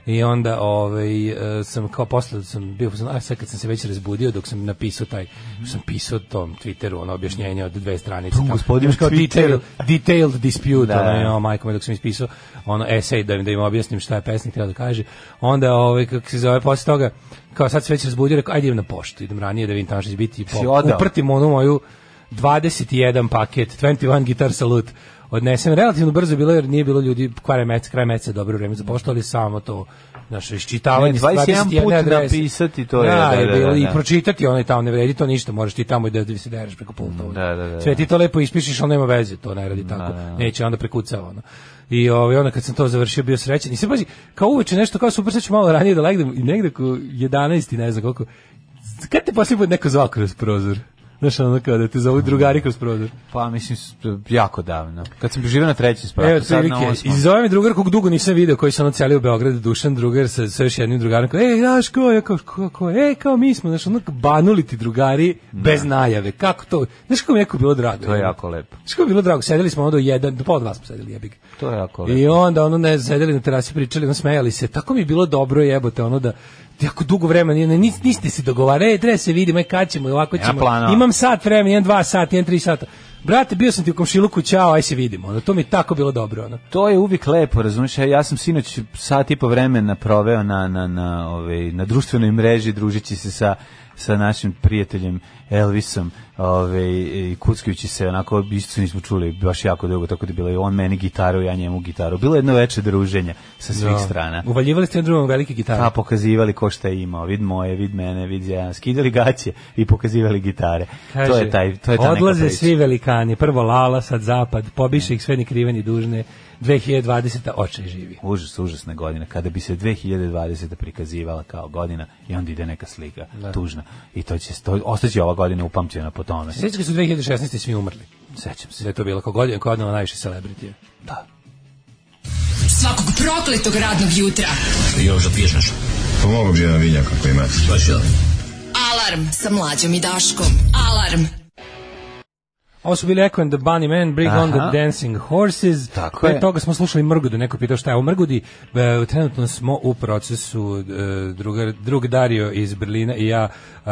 [SPEAKER 4] I onda ovaj, e, sam kao posle sam bio, sam, a sad kad sam se već razbudio, dok sam napisao taj, sam pisao tom Twitteru, ono objašnjenje od dve stranice.
[SPEAKER 5] Pum,
[SPEAKER 4] tamo.
[SPEAKER 5] gospodine
[SPEAKER 4] Imaš kao detail, detailed dispute,
[SPEAKER 5] Da.
[SPEAKER 4] ono, jo, majko me, dok sam ispisao ono esej da im, da im objasnim šta je pesnik htio da kaže. Onda, ovaj, kako se zove, posle toga, kao sad se već razbudio, rekao, ajde idem na poštu, idem ranije da vidim tamo što će biti.
[SPEAKER 5] Si
[SPEAKER 4] Po,
[SPEAKER 5] odao?
[SPEAKER 4] uprtim onu moju 21 paket, 21 guitar salute. Odnesem relativno brzo bilo jer nije bilo ljudi kraj meseca, kraj meseca je dobro vreme za poštu, ali samo to naše iščitavanje
[SPEAKER 5] Ne, 21 put
[SPEAKER 4] adrese.
[SPEAKER 5] napisati, to je,
[SPEAKER 4] da,
[SPEAKER 5] da, da, da,
[SPEAKER 4] i
[SPEAKER 5] da.
[SPEAKER 4] pročitati onaj tamo ne vredi to ništa, možeš ti tamo i da se dereš preko pulta.
[SPEAKER 5] Da, da, da,
[SPEAKER 4] Sve
[SPEAKER 5] da.
[SPEAKER 4] ti to lepo ispišeš, ali nema veze, to ne radi tako. Neće onda prekucava ono. I ovaj onda kad sam to završio bio srećan. I sve pazi, kao uveče nešto kao super ću malo ranije da legnem i negde ko 11 i ne znam koliko. Kad te poslije put neko zvao kroz prozor? Znaš, ono kao da te zovu drugari kroz prozor.
[SPEAKER 5] Pa mislim jako davno. Kad sam živio na trećem spratu,
[SPEAKER 4] Evo,
[SPEAKER 5] sad na osmom.
[SPEAKER 4] i zove me drugar kog dugo nisam video, koji se ono celi u Beograd, Dušan drugar sa, sa još jednim drugarom, kao, ej, znaš ko, ja kao, ko, ko, ej, kao mi smo, znaš, ono, banuli ti drugari bez najave, kako to, znaš kako mi jako bilo drago.
[SPEAKER 5] To je jako lepo.
[SPEAKER 4] Znaš kako mi bilo drago, sedeli smo ono do jedan, do pola dva smo sedeli, jebik.
[SPEAKER 5] To je jako lepo.
[SPEAKER 4] I onda ono ne sedeli na terasi pričali, ono smejali se. Tako mi je bilo dobro jebote ono da jako dugo vremena nije nis, niste se dogovarali, ej, treba se vidimo, ej, kad ćemo, ovako ćemo.
[SPEAKER 5] planova.
[SPEAKER 4] Imam sat vremena, imam dva sata, imam tri sata. Brate, bio sam ti u komšiluku, ćao, aj se vidimo. Ono, to mi je tako bilo dobro. Ono.
[SPEAKER 5] To je uvijek lepo, razumiješ? Ja, ja sam sinoć sat i po vremena proveo na, na, na, ovaj, na društvenoj mreži družeći se sa, sa našim prijateljem Elvisom ovaj, i kuckajući se, onako, isto nismo čuli baš jako dugo, tako da je bilo i on meni gitaru, ja njemu gitaru. Bilo je jedno veče druženja sa svih
[SPEAKER 4] Da.
[SPEAKER 5] strana.
[SPEAKER 4] Uvaljivali ste drugom velike gitare.
[SPEAKER 5] Pa pokazivali ko šta je imao, vid moje, vid mene, vid ja, skidali gaće i pokazivali gitare. to je taj, to je ta
[SPEAKER 4] odlaze svi velikani, prvo Lala, sad Zapad, pobiše ih sve ni krive ni dužne, 2020. oče živi.
[SPEAKER 5] Užas, užasna godina. Kada bi se 2020. prikazivala kao godina i onda ide neka slika, tužna. I to će, to, ostaće ova godina upamćena po tome.
[SPEAKER 4] Sjećate kad su 2016. svi umrli?
[SPEAKER 5] Sećam se.
[SPEAKER 4] Da je to bilo kao godina koja je odnala najviše celebritije.
[SPEAKER 5] Da.
[SPEAKER 3] Svakog prokletog radnog jutra.
[SPEAKER 6] Još da piješ nešto?
[SPEAKER 7] Pomogu bi jedan vinjak ako imate.
[SPEAKER 3] Alarm sa mlađom i Daškom. Alarm.
[SPEAKER 4] Ovo su bili Echo and the Bunny Man, Bring on the
[SPEAKER 5] Aha.
[SPEAKER 4] Dancing Horses.
[SPEAKER 5] Tako
[SPEAKER 4] Pre
[SPEAKER 5] je.
[SPEAKER 4] toga smo slušali Mrgudu, neko pitao šta je u Mrgudi. E, trenutno smo u procesu, e, drugar, drug Dario iz Berlina i ja e,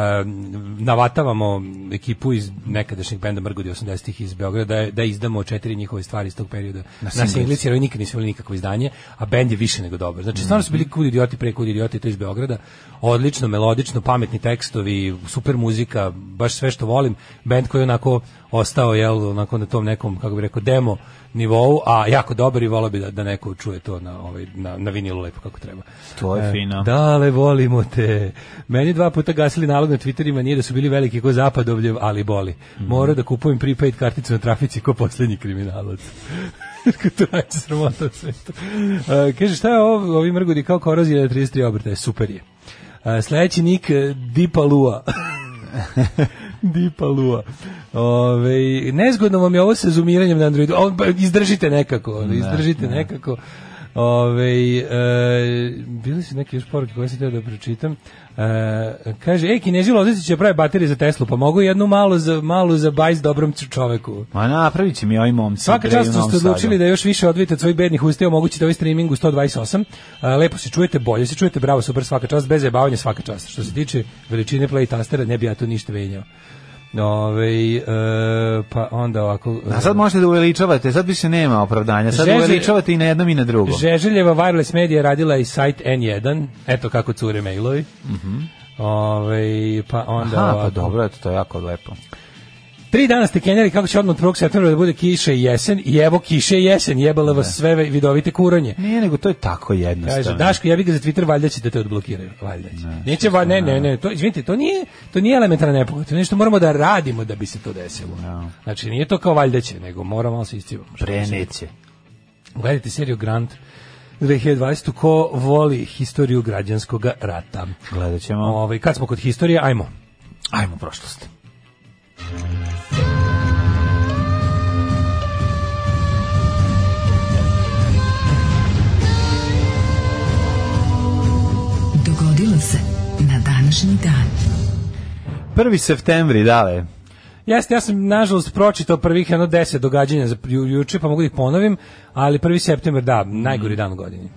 [SPEAKER 4] navatavamo ekipu iz nekadašnjeg benda Mrgudi 80-ih iz Beograda da, da izdamo četiri njihove stvari iz tog perioda na,
[SPEAKER 5] singlici.
[SPEAKER 4] singlici, jer oni nikad nisu imali nikakvo izdanje, a bend je više nego dobar. Znači, stvarno su bili kud idioti pre kud idioti, to iz Beograda. Odlično, melodično, pametni tekstovi, super muzika, baš sve što volim. Bend koji je onako ostao, jel, onako na tom nekom, kako bi rekao, demo nivou, a jako dobar i volao bi da, da neko čuje to na, ovaj, na, na vinilu lepo kako treba.
[SPEAKER 5] To je
[SPEAKER 4] E,
[SPEAKER 5] fino.
[SPEAKER 4] Dale, volimo te. Meni dva puta gasili nalog na Twitterima, nije da su bili veliki ko zapadovljev, ali boli.
[SPEAKER 5] Mhm.
[SPEAKER 4] Morao da kupujem prepaid karticu na trafici ko poslednji kriminalac. to najče sramota u svetu. E, kaže, šta je ovo, ovi mrgudi kao korozija na 33 obrtaje? Super je. Sledeći nik, e, Dipa Lua. Dipa Lua. Ove, nezgodno vam je ovo sa zoomiranjem na Androidu. O, ba, izdržite nekako. ono, izdržite nekako. Ove, e, bili su neke još poruke koje sam htio da pročitam. E, kaže, ej, kinezi Loznici će pravi baterije za Teslu, pa mogu jednu malu za, malu za bajs dobrom čoveku.
[SPEAKER 5] Ma napravit će mi ovi momci.
[SPEAKER 4] Svaka čast što ste odlučili da još više odvijete od svojih bednih usta, omogućite ovaj streaming u 128. A, lepo se čujete, bolje se čujete, bravo, super, svaka čast, bez zajebavanja svaka čast. Što se tiče veličine play tastera, ne bi ja tu ništa venjao. Ove, e, pa onda ovako...
[SPEAKER 5] A sad možete da uveličavate, sad više nema opravdanja. Sad
[SPEAKER 4] Žeže-
[SPEAKER 5] uveličavate i na jednom i na drugom.
[SPEAKER 4] Žeželjeva wireless media radila i sajt N1, eto kako cure mailovi. Ove, pa onda
[SPEAKER 5] Aha, pa
[SPEAKER 4] ovako.
[SPEAKER 5] dobro, eto, to je jako lepo.
[SPEAKER 4] Tri dana ste kenjali kako će odmah od 1. septembra da bude kiša i jesen i evo kiše i jesen, jebale vas sve ve- vidovite kuranje.
[SPEAKER 5] Nije, nego to je tako
[SPEAKER 4] Kaže,
[SPEAKER 5] jednostavno.
[SPEAKER 4] Daško, jebi ga za Twitter, valjda će da te odblokiraju. Valjda će. Neće, va, ne, ne, ne, to, izvinite, to nije, to nije elementarna nepogoda, to je nešto moramo da radimo da bi se to desilo. Znači, nije to kao valjda će, nego moramo malo se iscivamo.
[SPEAKER 5] Pre neće.
[SPEAKER 4] Gledajte seriju Grant 2020. Ko voli historiju građanskog rata?
[SPEAKER 5] Gledat ćemo.
[SPEAKER 4] Ovaj, kad smo kod historije, ajmo.
[SPEAKER 5] Ajmo prošlost.
[SPEAKER 3] Dogodilo se na današnji dan.
[SPEAKER 5] 1. septembri, dale.
[SPEAKER 4] Jeste, ja sam nažalost pročitao prvih jedno 10 događanja za ju, juče, pa mogu da ih ponovim, ali 1. september, da, najgori dan u godini.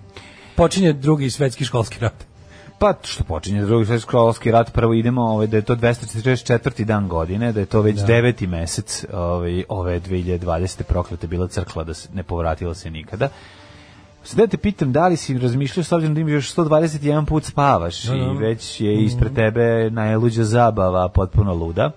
[SPEAKER 4] Počinje drugi svetski školski rat.
[SPEAKER 5] Pa što počinje drugi školski rat, prvo idemo ovaj, da je to 244. dan godine, da je to već deveti mesec ovaj, ove 2020. proklete bila crkla, da se ne povratila se nikada. Sad da te pitam da li si razmišljao s obzirom da imaš još 121 put spavaš
[SPEAKER 4] Da, da.
[SPEAKER 5] i već je ispred tebe najluđa zabava, potpuno luda.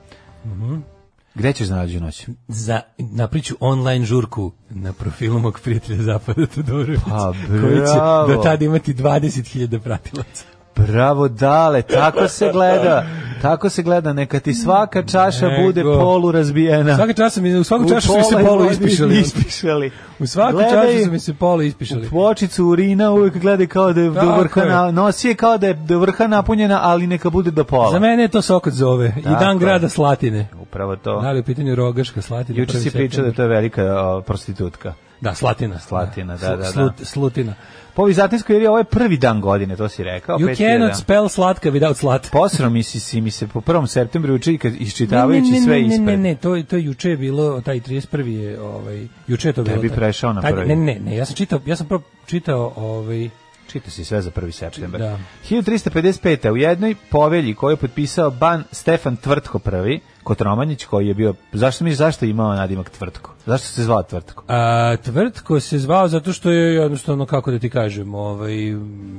[SPEAKER 5] Gde ćeš za nađu noć?
[SPEAKER 4] Za napriču online žurku na profilu mog prijatelja Zapada Todorovića,
[SPEAKER 5] Pa,
[SPEAKER 4] koji će do tada imati 20.000 pratilaca.
[SPEAKER 5] Bravo, dale, tako se gleda. Tako se gleda, neka ti svaka čaša
[SPEAKER 4] Nego.
[SPEAKER 5] bude polu razbijena.
[SPEAKER 4] Svaka časa mi, u svaku
[SPEAKER 5] U
[SPEAKER 4] čašu su mi se
[SPEAKER 5] vodi
[SPEAKER 4] ispišali.
[SPEAKER 5] ispišali.
[SPEAKER 4] U svaku
[SPEAKER 5] Gledaj,
[SPEAKER 4] čašu su mi se polo ispišali.
[SPEAKER 5] U pločicu urina uvijek gledaj kao da je do vrha,
[SPEAKER 4] je.
[SPEAKER 5] na, nosi je kao da je do vrha napunjena, ali neka bude do pola.
[SPEAKER 4] Za mene je to Sokot zove. I
[SPEAKER 5] Tako
[SPEAKER 4] dan
[SPEAKER 5] je.
[SPEAKER 4] grada Slatine.
[SPEAKER 5] Upravo to.
[SPEAKER 4] Da li u pitanju Rogaška Slatina?
[SPEAKER 5] Juče si
[SPEAKER 4] prvi
[SPEAKER 5] pričao da to je velika o, prostitutka.
[SPEAKER 4] Da, Slatina.
[SPEAKER 5] Slatina, da, da, da.
[SPEAKER 4] Slut- Slutina.
[SPEAKER 5] Po vizantinskoj jer je ovo je prvi dan godine, to si rekao.
[SPEAKER 4] You cannot spell slatka without slat.
[SPEAKER 5] Posro mi si, si mi se po prvom septembru uči kad iščitavajući
[SPEAKER 4] ne, ne,
[SPEAKER 5] sve
[SPEAKER 4] ne, ne,
[SPEAKER 5] ispred.
[SPEAKER 4] ne, ne, to, to je juče je bilo, taj 31. je, ovaj, juče je to bilo.
[SPEAKER 5] Tebi prešao na
[SPEAKER 4] taj-
[SPEAKER 5] prvi.
[SPEAKER 4] Ne, ne, ne, ja sam čitao, ja sam prvo čitao, ovaj,
[SPEAKER 5] Čita si sve za 1. septembar.
[SPEAKER 4] Da.
[SPEAKER 5] 1355. u jednoj povelji koju je potpisao ban Stefan Tvrtko prvi, Kotromanjić koji je bio, zašto mi zašto je imao nadimak Tvrtko? Zašto se zvao Tvrtko?
[SPEAKER 4] a, tvrtko se zvao zato što je jednostavno, kako da ti kažem, ovaj,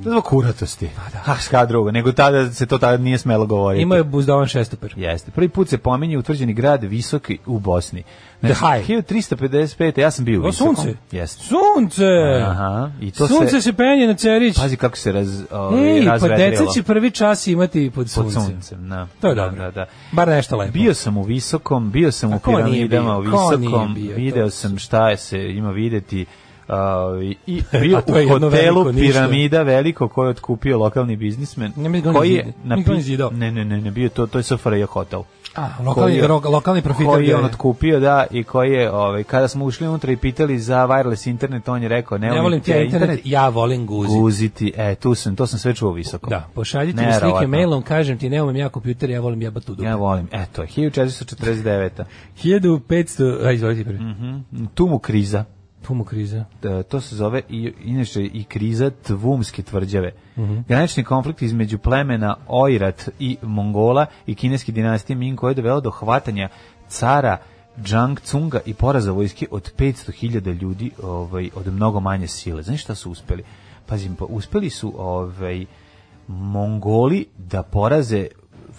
[SPEAKER 5] Zbog kuratosti. Ah, šta drugo, nego tada se to tada nije smelo govoriti.
[SPEAKER 4] imao je buzdovan šestoper.
[SPEAKER 5] Jeste. Prvi put se pominje utvrđeni grad Visoki u Bosni.
[SPEAKER 4] The High.
[SPEAKER 5] 1355. Ja sam bio u Visokom.
[SPEAKER 4] sunce.
[SPEAKER 5] Jeste.
[SPEAKER 4] Sunce!
[SPEAKER 5] Aha. I to
[SPEAKER 4] sunce
[SPEAKER 5] se,
[SPEAKER 4] se penje na Cerić.
[SPEAKER 5] pazi kako se raz, ovaj,
[SPEAKER 4] Ej, pa deca će prvi čas imati pod
[SPEAKER 5] pod
[SPEAKER 4] suncem.
[SPEAKER 5] suncem. Da.
[SPEAKER 4] To je
[SPEAKER 5] Da,
[SPEAKER 4] dobro.
[SPEAKER 5] Da, da.
[SPEAKER 4] Bar nešto lepo.
[SPEAKER 5] Bio sam u Visokom, bio sam
[SPEAKER 4] A
[SPEAKER 5] u piramidama u Visokom,
[SPEAKER 4] bio?
[SPEAKER 5] video
[SPEAKER 4] To
[SPEAKER 5] sam šta je se ima videti i bio u hotelu. Piramida veliko koje je otkupio lokalni biznismen.
[SPEAKER 4] Ne,
[SPEAKER 5] koji
[SPEAKER 4] je zidao.
[SPEAKER 5] Ne, ne, ne, ne, bio to, to je SFRJ hotel.
[SPEAKER 4] A, lokalni,
[SPEAKER 5] je-
[SPEAKER 4] lokalni profiter.
[SPEAKER 5] koji je on otkupio, da, i koji je, ovaj, kada smo ušli unutra i pitali za wireless internet, on je rekao, ne,
[SPEAKER 4] Ne volim ti ja internet, ja volim guziti.
[SPEAKER 5] guziti, e, tu sam, to sam sve čuo visoko.
[SPEAKER 4] Da, pošaljite mi slike mailom, kažem ti, nemam ja kompjuter, ja volim jebati u dupe.
[SPEAKER 5] Ja volim, eto, 1449.
[SPEAKER 4] 1500, a izvolite prvi.
[SPEAKER 5] Mhm. Tu mu kriza.
[SPEAKER 4] Pumu kriza.
[SPEAKER 5] Da, to se zove i inače i kriza tvumske tvrđave.
[SPEAKER 4] Mhm.
[SPEAKER 5] Granični konflikt između plemena Oirat i Mongola i kineske dinastije Ming koje je dovelo do hvatanja cara Zhang Cunga i poraza vojske od 500.000 ljudi ovaj, od mnogo manje sile. Znaš šta su uspeli? Pazim, pa uspeli su ovaj, Mongoli da poraze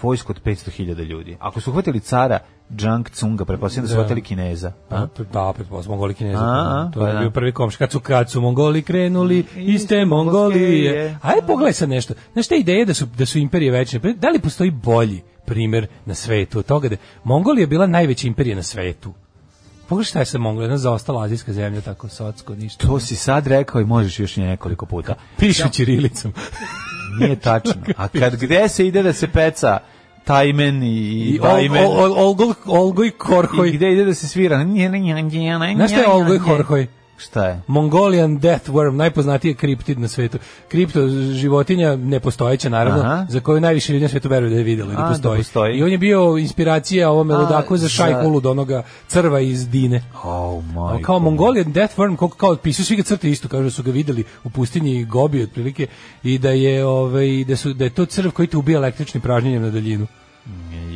[SPEAKER 5] vojsku od 500.000 ljudi. Ako su uhvatili cara Zhang Cunga, pretpostavljam da su
[SPEAKER 4] Da.
[SPEAKER 5] uhvatili Kineza. a?
[SPEAKER 4] Da, da, pretpostavljam, Mongoli Kineza.
[SPEAKER 5] A, a,
[SPEAKER 4] to
[SPEAKER 5] pa
[SPEAKER 4] je
[SPEAKER 5] da.
[SPEAKER 4] bio prvi komš. Kad su, kad su Mongoli krenuli, iste
[SPEAKER 5] Mongolije.
[SPEAKER 4] Ajde, pogledaj sad nešto. Znaš te ideje da su, da su imperije večne? Pa Da li postoji bolji primer na svetu od toga da Mongolija je bila najveća imperija na svetu? Pogledaj šta je sa Mongolija, jedna zaostala azijska zemlja, tako socko, ništa.
[SPEAKER 5] To si sad rekao i možeš još nekoliko puta.
[SPEAKER 4] Pišu ćirilicom.
[SPEAKER 5] Nije tačno. A kad gde se ide da se peca tajmen i, i bajmen
[SPEAKER 4] Ol, Ol, Olgoj, Korhoj.
[SPEAKER 5] i gde ide da se svira
[SPEAKER 4] Znaš šta je Olgoj Korhoj?
[SPEAKER 5] Šta je?
[SPEAKER 4] Mongolian death worm, najpoznatiji kriptid na svetu. Kripto životinja nepostojeća naravno,
[SPEAKER 5] Aha.
[SPEAKER 4] za koju najviše ljudi na svetu veruju da je videlo i da
[SPEAKER 5] A, da
[SPEAKER 4] postoji.
[SPEAKER 5] postoji.
[SPEAKER 4] I on je bio inspiracija ovome
[SPEAKER 5] A,
[SPEAKER 4] ludaku za
[SPEAKER 5] za-
[SPEAKER 4] šajku od onoga crva iz Dine.
[SPEAKER 5] Oh, moj.
[SPEAKER 4] kao Mongolian death worm, kao, kao pisu svi ga crte isto, kažu da su ga videli u pustinji Gobi otprilike i da je ovaj da su da je to crv koji te ubija električnim pražnjenjem na daljinu.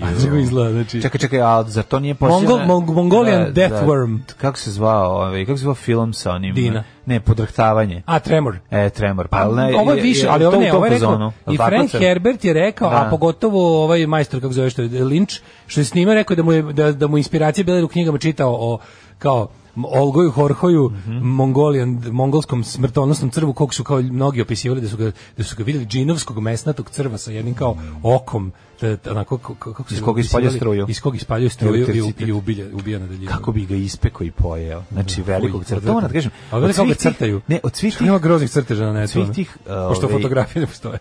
[SPEAKER 4] Kako izgleda, znači...
[SPEAKER 5] Čekaj, čekaj, a zar to nije posljedno?
[SPEAKER 4] Mongol- Mong- Mongolian Death Worm.
[SPEAKER 5] Kako se zvao, ovaj, kako se zvao film sa onim?
[SPEAKER 4] Dina.
[SPEAKER 5] Ne, podrhtavanje.
[SPEAKER 4] A, Tremor.
[SPEAKER 5] E, Tremor. Pa, ali ne,
[SPEAKER 4] ovo je više, ali ovo ne, ovo je rekao, i Frank
[SPEAKER 5] Crn?
[SPEAKER 4] Herbert je rekao,
[SPEAKER 5] Da.
[SPEAKER 4] a pogotovo ovaj majstor, kako zove što je, Lynch, što je snimao, rekao da mu, je, da, da mu inspiracija bila da u knjigama čitao o, kao, Olgoju Horhoju,
[SPEAKER 5] Mhm.
[SPEAKER 4] Mongolian, mongolskom smrtonosnom crvu, kog su kao mnogi opisivali da su ga, da su ga vidjeli džinovskog mesnatog crva sa jednim kao okom, da, da, onako, kako,
[SPEAKER 5] Iz ispalja
[SPEAKER 4] opisivali?
[SPEAKER 5] struju.
[SPEAKER 4] Iz koga ispaljuju struju i, i ubilja, ubija na daljinu.
[SPEAKER 5] kako bi ga ispekao i pojeo. Znači, velikog crta. To da kažem.
[SPEAKER 4] A
[SPEAKER 5] tih-
[SPEAKER 4] crtaju.
[SPEAKER 5] Ne, od svih tih
[SPEAKER 4] groznih crteža na netu.
[SPEAKER 5] svih tih,
[SPEAKER 4] Pošto
[SPEAKER 5] ovaj,
[SPEAKER 4] fotografije ne postoje.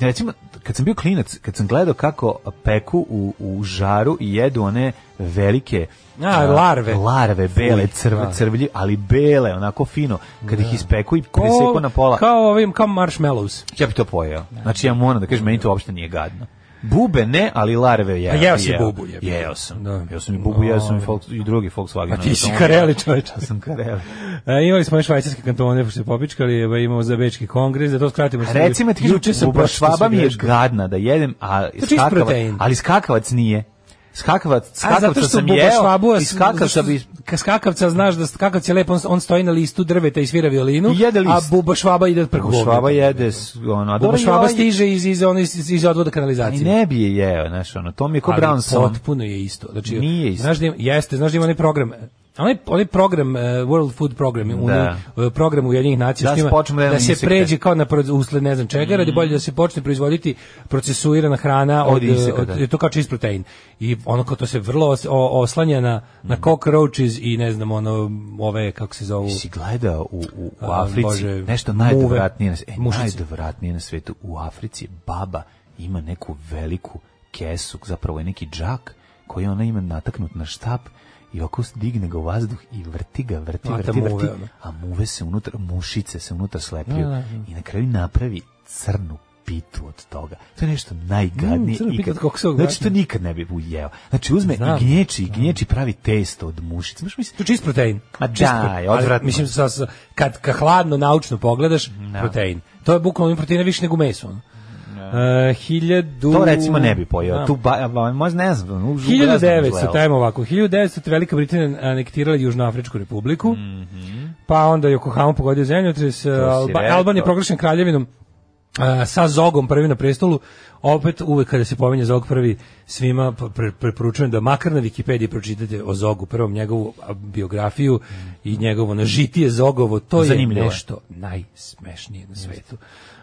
[SPEAKER 5] Recimo, kad sam bio klinac, kad sam gledao kako peku u, u žaru i jedu one velike
[SPEAKER 4] A, larve.
[SPEAKER 5] larve, bele, crv,
[SPEAKER 4] da.
[SPEAKER 5] crvlji, ali bele, onako fino, kad ih ispeku i preseku na pola,
[SPEAKER 4] Kao ovim, kao marshmallows.
[SPEAKER 5] ja bi to pojeo. Znači, ja moram da kažem, meni to uopšte nije gadno. Bube ne, ali larve je.
[SPEAKER 4] A jeo si bubu, jebi.
[SPEAKER 5] Jeo sam.
[SPEAKER 4] Da.
[SPEAKER 5] Jeo sam i bubu, jeo sam i, Volks, i drugi Volkswagen.
[SPEAKER 4] A ti si kareli čovječ.
[SPEAKER 5] Ja sam kareli.
[SPEAKER 4] E, imali smo i švajcarske kantone, pošto se popičkali, evo, imamo za bečki kongres, da to skratimo.
[SPEAKER 5] A recimo ti
[SPEAKER 4] Juče sam
[SPEAKER 5] buba
[SPEAKER 4] pročitao
[SPEAKER 5] švaba mi je gadna da jedem, a skakavac, ali skakavac nije. Skakavac,
[SPEAKER 4] A
[SPEAKER 5] skakavca
[SPEAKER 4] zato što
[SPEAKER 5] sam jeo
[SPEAKER 4] švabu,
[SPEAKER 5] i skakavca bi...
[SPEAKER 4] Ka skakavca znaš da skakavac je lep, on, stoji na listu drveta i svira violinu,
[SPEAKER 5] jede
[SPEAKER 4] a buba švaba ide preko
[SPEAKER 5] Buba švaba jede, ono, a
[SPEAKER 4] Buba švaba stiže iz, iz, iz, iz odvoda kanalizacije.
[SPEAKER 5] ne bi je jeo, znaš, ono, to mi je ko Brownson.
[SPEAKER 4] Potpuno je isto. Znači,
[SPEAKER 5] Nije isto.
[SPEAKER 4] Znaš da jeste, znaš da ima onaj program, onaj, onaj program, uh, World Food Program,
[SPEAKER 5] Da.
[SPEAKER 4] da. program Ujedinjenih nacija,
[SPEAKER 5] Da
[SPEAKER 4] što
[SPEAKER 5] se
[SPEAKER 4] ima-
[SPEAKER 5] počnemo da
[SPEAKER 4] da se
[SPEAKER 5] insekte.
[SPEAKER 4] pređe kao na usled ne znam čega, radi bolje da se počne proizvoditi procesuirana hrana
[SPEAKER 5] Od
[SPEAKER 4] od,
[SPEAKER 5] insekata.
[SPEAKER 4] od, je to kao čist protein. I ono kao to se vrlo os- o- oslanja na, na cockroaches i ne znam, ono, ove, kako se zovu,
[SPEAKER 5] Si gledao u, u, u Africi
[SPEAKER 4] Bože,
[SPEAKER 5] nešto
[SPEAKER 4] muve,
[SPEAKER 5] najodvratnije na, e,
[SPEAKER 4] mušice.
[SPEAKER 5] najodvratnije na svetu. U Africi baba ima neku veliku kesu, zapravo je neki džak koji ona ima nataknut na štap i oko digne ga u vazduh i vrti ga, vrti, vrti,
[SPEAKER 4] muve,
[SPEAKER 5] vrti,
[SPEAKER 4] ono.
[SPEAKER 5] a muve se unutra, mušice se unutra slepljuju
[SPEAKER 4] Da, da, da.
[SPEAKER 5] i na kraju napravi crnu pitu od toga. To je nešto najgadnije.
[SPEAKER 4] Mm,
[SPEAKER 5] ikad. Znači, to nikad ne bi ujeo. Znači, uzme
[SPEAKER 4] Znam.
[SPEAKER 5] i gnječi, i gnječi pravi testo od mušice. Znaš, mislim,
[SPEAKER 4] To je čist protein.
[SPEAKER 5] Ma daj,
[SPEAKER 4] protein.
[SPEAKER 5] odvratno.
[SPEAKER 4] Ali, Mislim, sa, sa, kad, kad hladno naučno pogledaš, protein. To je bukvalno proteina više nego u E, hiljadu...
[SPEAKER 5] To recimo ne bi pojeo.
[SPEAKER 4] Da.
[SPEAKER 5] Tu ba, ba, možda ne znam. u- u- ne znam,
[SPEAKER 4] 1900,
[SPEAKER 5] izgledalo.
[SPEAKER 4] tajmo ovako, 1900 Velika Britanija anektirala Južnoafričku republiku,
[SPEAKER 5] Mhm.
[SPEAKER 4] pa onda Yokohama pogodio zemljotres, Alba,
[SPEAKER 5] rekao.
[SPEAKER 4] Alban je proglašen kraljevinom a, sa Zogom prvi na prestolu, opet uvek kada se pominje Zog prvi, svima pre, preporučujem da makar na Wikipediji pročitate o Zogu prvom njegovu biografiju i njegovo nažitije Zogovo, to
[SPEAKER 5] Zanimljivo
[SPEAKER 4] je nešto najsmešnije na svetu.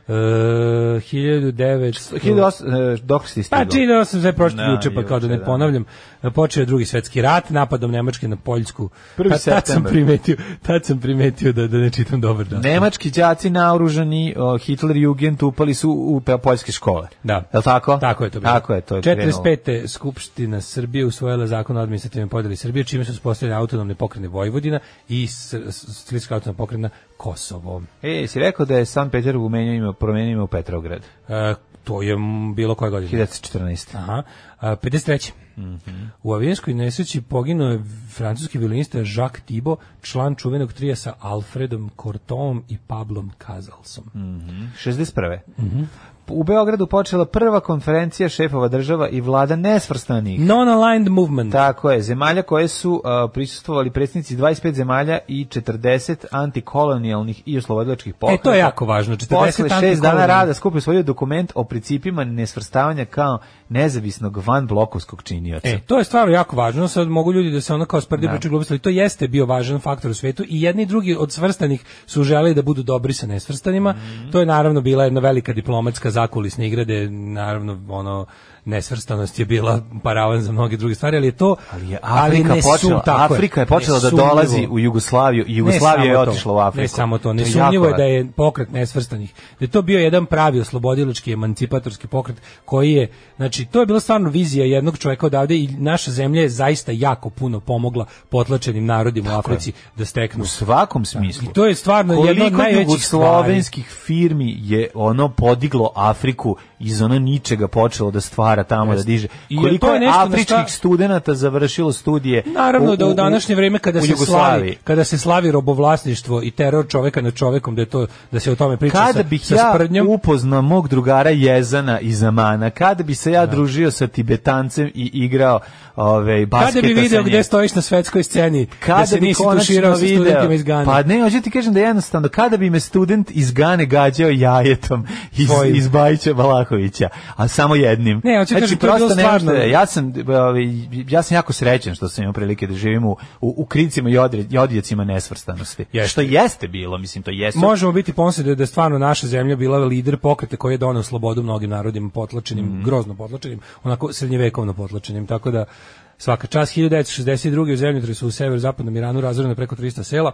[SPEAKER 4] E, 1900...
[SPEAKER 5] 1800, e, dok si
[SPEAKER 4] Pa
[SPEAKER 5] stigao?
[SPEAKER 4] činilo sam sve prošlo
[SPEAKER 5] Da,
[SPEAKER 4] juče, pa kao da ne
[SPEAKER 5] da.
[SPEAKER 4] ponavljam. Počeo je drugi svetski rat, napadom Nemačke na Poljsku.
[SPEAKER 5] Prvi
[SPEAKER 4] Pa tad sam primetio, tad sam primetio da, da ne čitam dobar dan.
[SPEAKER 5] Nemački đaci naoružani, Hitler i Jugend upali su u poljske škole.
[SPEAKER 4] Da.
[SPEAKER 5] Je li tako?
[SPEAKER 4] Tako je to bilo.
[SPEAKER 5] Tako je to. je krenulo.
[SPEAKER 4] 45. Skupština Srbije usvojila zakon o administrativnoj podeli Srbije, čime su uspostavljene autonomne pokrene Vojvodina i Srpska autonomna pokrena Kosovo.
[SPEAKER 5] E, si rekao da je San ime, promenio ime u Petrograd.
[SPEAKER 4] E, to je bilo koje godine?
[SPEAKER 5] 1914.
[SPEAKER 4] Aha. A, 53. U avijanskoj nesreći poginuo je francuski violinista Jacques Thibault, član čuvenog trija sa Alfredom Cortonom i Pablom Casalsom.
[SPEAKER 5] 61. U Beogradu počela prva konferencija šefova država i vlada nesvrstanih.
[SPEAKER 4] Non-aligned movement.
[SPEAKER 5] Tako je, zemalja koje su uh, prisustvovali predsjednici 25 zemalja i 40 antikolonijalnih i oslobodilačkih pokreta.
[SPEAKER 4] E, to je jako važno. 40
[SPEAKER 5] Posle šest dana rada skupio svoj dokument o principima nesvrstavanja kao nezavisnog van blokovskog činioca.
[SPEAKER 4] E, to je stvarno jako važno. Sad mogu ljudi da se ono kao sprdi pričaju gluposti, ali to jeste bio važan faktor u svetu i jedni i drugi od svrstanih su želeli da budu dobri sa nesvrstanima.
[SPEAKER 5] Mhm.
[SPEAKER 4] To je naravno bila jedna velika diplomatska zakulisna igra gde naravno ono nesvrstanost je bila paravan za mnoge druge stvari, ali je to
[SPEAKER 5] Ali je Afrika
[SPEAKER 4] ne su-
[SPEAKER 5] počela,
[SPEAKER 4] tako
[SPEAKER 5] Afrika je počela da dolazi u Jugoslaviju i Jugoslavija
[SPEAKER 4] Ne
[SPEAKER 5] je otišla u Afriku.
[SPEAKER 4] Ne samo to,
[SPEAKER 5] je
[SPEAKER 4] nesumnjivo je da je pokret nesvrstanih. Da je to bio jedan pravi oslobodilački emancipatorski pokret koji je, znači to je bila stvarno vizija jednog čovjeka od odavde i naša zemlja je zaista jako puno pomogla potlačenim narodima u
[SPEAKER 5] Tako je.
[SPEAKER 4] Africi da steknu.
[SPEAKER 5] U svakom smislu.
[SPEAKER 4] I to je stvarno jedno od najvećih stvari.
[SPEAKER 5] jugoslovenskih firmi je ono podiglo Afriku iz ono ničega počelo da stvara tamo da diže. Koliko
[SPEAKER 4] je
[SPEAKER 5] afričkih
[SPEAKER 4] šta-
[SPEAKER 5] studenata završilo studije
[SPEAKER 4] Naravno da u današnje vrijeme kada se slavi kada se slavi robovlasništvo i teror čoveka nad čovekom da je to da se o tome priča
[SPEAKER 5] Kada
[SPEAKER 4] sa,
[SPEAKER 5] bih
[SPEAKER 4] sa
[SPEAKER 5] ja
[SPEAKER 4] sprdnjom.
[SPEAKER 5] upoznao mog drugara Jezana iz Amana, kada bi se ja družio sa Tibetancem i igrao ove, basketa
[SPEAKER 4] Kada bi video gde stojiš na svetskoj sceni,
[SPEAKER 5] kada
[SPEAKER 4] da se
[SPEAKER 5] bi
[SPEAKER 4] nisi tuširao sa studentima iz Gane.
[SPEAKER 5] Pa ne, hoću ti kažem da jednostavno, kada bi me student iz Gane gađao jajetom iz,
[SPEAKER 4] Tvojim.
[SPEAKER 5] iz Bajića Balakovića, a samo jednim.
[SPEAKER 4] Ne, hoću ti kažem, stvarno-
[SPEAKER 5] ja sam, ja sam jako srećan što sam imao prilike da živim u, u, u kricima i, odre, i odjecima nesvrstanosti.
[SPEAKER 4] Jeste.
[SPEAKER 5] Što jeste bilo, mislim, to jesu.
[SPEAKER 4] Možemo biti ponosni da je- da stvarno naša zemlja bila lider pokreta koji je doneo slobodu mnogim narodima potlačenim,
[SPEAKER 5] Mhm.
[SPEAKER 4] grozno potlačenim, onako srednjevekovno potlačenim, tako da svaka čast 1962. u zemljotresu u sever-zapadnom Iranu razoreno preko 300 sela,